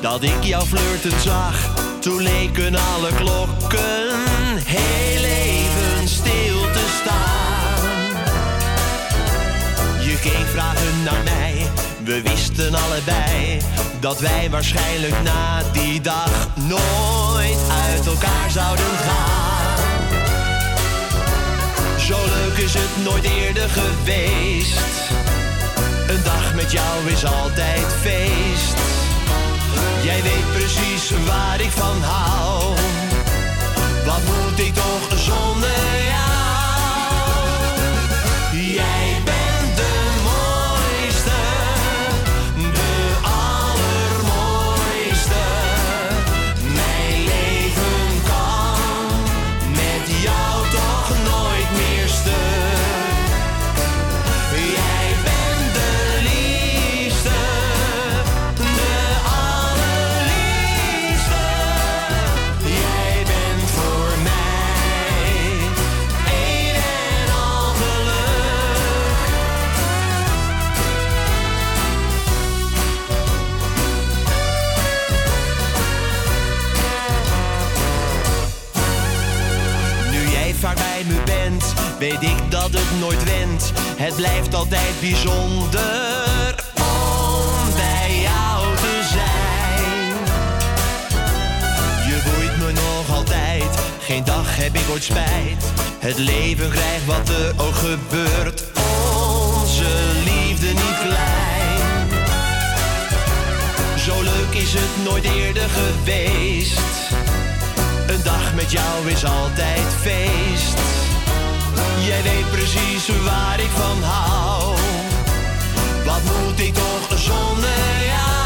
dat ik jou flirten zag. Toen leken alle klokken heel even stil te staan. Je keek vragen naar mij, we wisten allebei dat wij waarschijnlijk na die dag nooit uit elkaar zouden gaan. Zo leuk is het nooit eerder geweest. Een dag met jou is altijd feest. Jij weet precies waar ik van hou. Wat moet ik toch zonder jou? Jij weet ik dat het nooit wendt. Het blijft altijd bijzonder om bij jou te zijn. Je boeit me nog altijd, geen dag heb ik ooit spijt. Het leven krijgt wat er ook gebeurt. Onze liefde niet klein. Zo leuk is het nooit eerder geweest. Een dag met jou is altijd feest. Jij weet precies waar ik van hou. Wat moet ik toch zonder jou?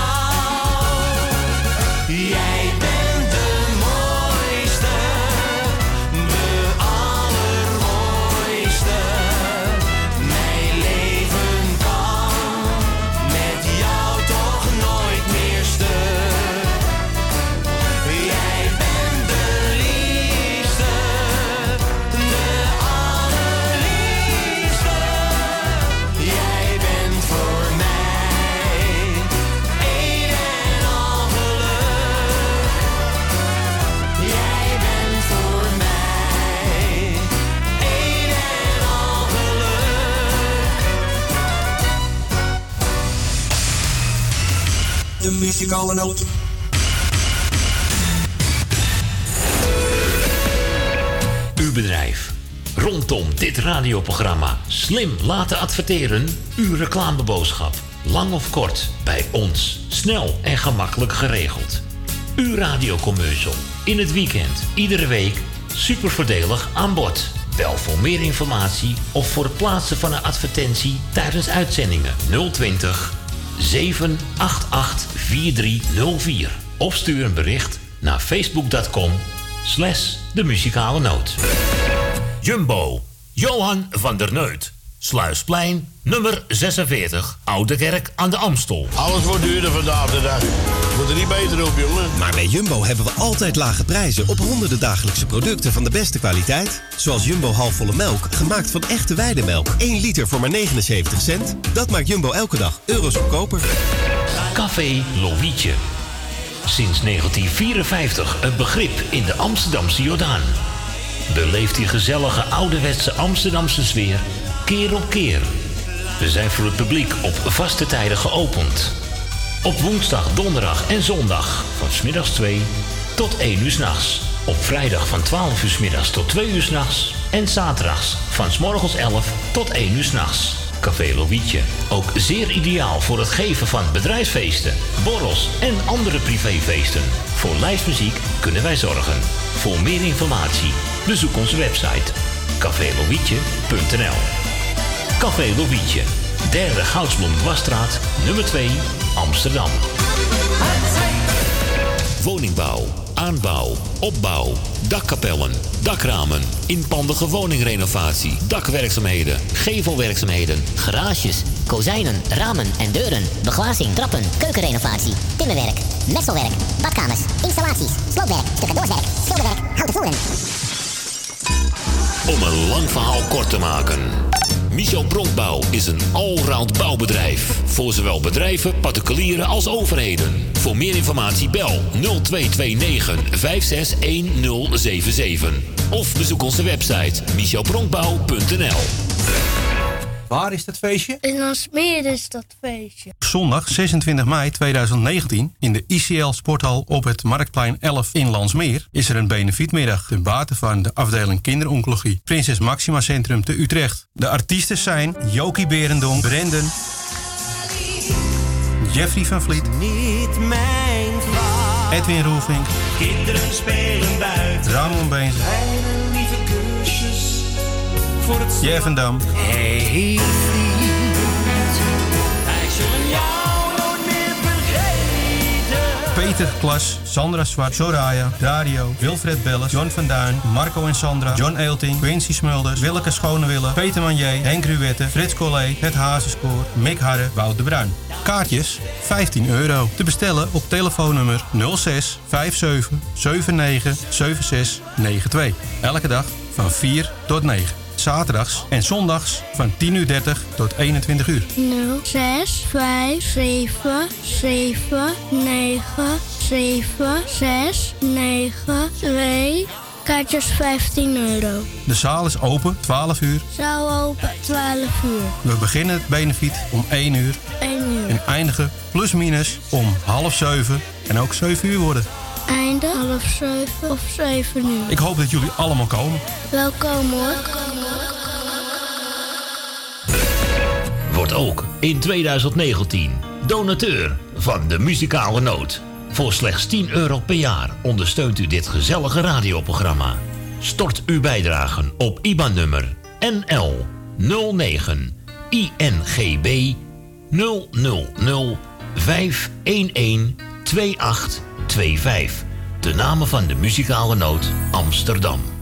Muzikale noot. Uw bedrijf. Rondom dit radioprogramma slim laten adverteren. Uw reclameboodschap. Lang of kort, bij ons. Snel en gemakkelijk geregeld. Uw radiocommercial. In het weekend, iedere week. Super voordelig aan bod. Bel voor meer informatie of voor het plaatsen van een advertentie tijdens uitzendingen 020 788 4304. Of stuur een bericht naar facebook.com slash de muzikale noot. Jumbo, Johan van der Neut. Sluisplein, nummer 46, Oude Kerk aan de Amstel. Alles wordt duurder vandaag de dag. Moet er niet beter op, jongen. Maar bij Jumbo hebben we altijd lage prijzen op honderden dagelijkse producten van de beste kwaliteit. Zoals Jumbo halfvolle melk, gemaakt van echte weidemelk. 1 liter voor maar 79 cent. Dat maakt Jumbo elke dag euro's goedkoper. Café Lovietje. Sinds 1954 een begrip in de Amsterdamse Jordaan. Beleeft die gezellige ouderwetse Amsterdamse sfeer keer op keer. We zijn voor het publiek op vaste tijden geopend. Op woensdag, donderdag en zondag van smiddags 2 tot 1 uur s'nachts. Op vrijdag van 12 uur 's middags tot 2 uur s'nachts. En zaterdags van 's morgens 11 tot 1 uur s'nachts. Café Lovietje. Ook zeer ideaal voor het geven van bedrijfsfeesten, borrels en andere privéfeesten. Voor lijstmuziek kunnen wij zorgen. Voor meer informatie bezoek onze website cafélovietje.nl Café Lovietje, derde Goudsblom Wasstraat, nummer 2, Amsterdam. Woningbouw, aanbouw, opbouw, dakkapellen, dakramen, inpandige woningrenovatie, dakwerkzaamheden, gevelwerkzaamheden, Garages, kozijnen, ramen en deuren, beglazing, trappen, keukenrenovatie, timmerwerk, messelwerk, badkamers, installaties, sloopwerk, stucadoorswerk, schilderwerk, houten voeren. Om een lang verhaal kort te maken. Michel Bronkbouw is een allround bouwbedrijf. Voor zowel bedrijven, particulieren als overheden. Voor meer informatie bel 0229 561077. Of bezoek onze website michelbronkbouw.nl Waar is dat feestje? In Alsmeer is dat feestje. Zondag 26 mei 2019 in de ICL Sporthal op het Marktplein 11 in Landsmeer is er een benefietmiddag ten bate van de afdeling kinderoncologie Prinses Maxima Centrum te Utrecht. De artiesten zijn Jokie Berendonk, Brendan, Jeffrey van Vliet, Niet mijn vader. Edwin Roelvink, Kinderen spelen buiten. Ramon Beens, voor het Jeff van Dam, Hey. Peter Klas, Sandra Zwart, Soraya, Dario, Wilfred Belles, John van Duin, Marco en Sandra, John Eelting, Quincy Smulders, Willeke Schonewille, Peter Manier, Henk Ruwette, Frits Collé, Het Hazenspoor, Mick Harre, Wout de Bruin. Kaartjes 15 euro. Te bestellen op telefoonnummer 06 57 79 76 92. Elke dag van 4 tot 9. Zaterdags en zondags van 10.30 uur 30 tot 21 uur. 0, 6, 5, 7, 7, 9, 7, 6, 9, 2. Kaartjes 15 euro. De zaal is open 12 uur. Zaal open 12 uur. We beginnen het benefiet om 1 uur 1 uur. en eindigen plus minus om half 7 en ook 7 uur worden. Einde half 7 of 7 uur. Ik hoop dat jullie allemaal komen. Welkom hoor. Wordt Word ook in 2019 donateur van de muzikale noot. Voor slechts 10 euro per jaar ondersteunt u dit gezellige radioprogramma. Stort uw bijdragen op IBAN-nummer NL 09 INGB 000 511 2825. De namen van de muzikale noot Amsterdam.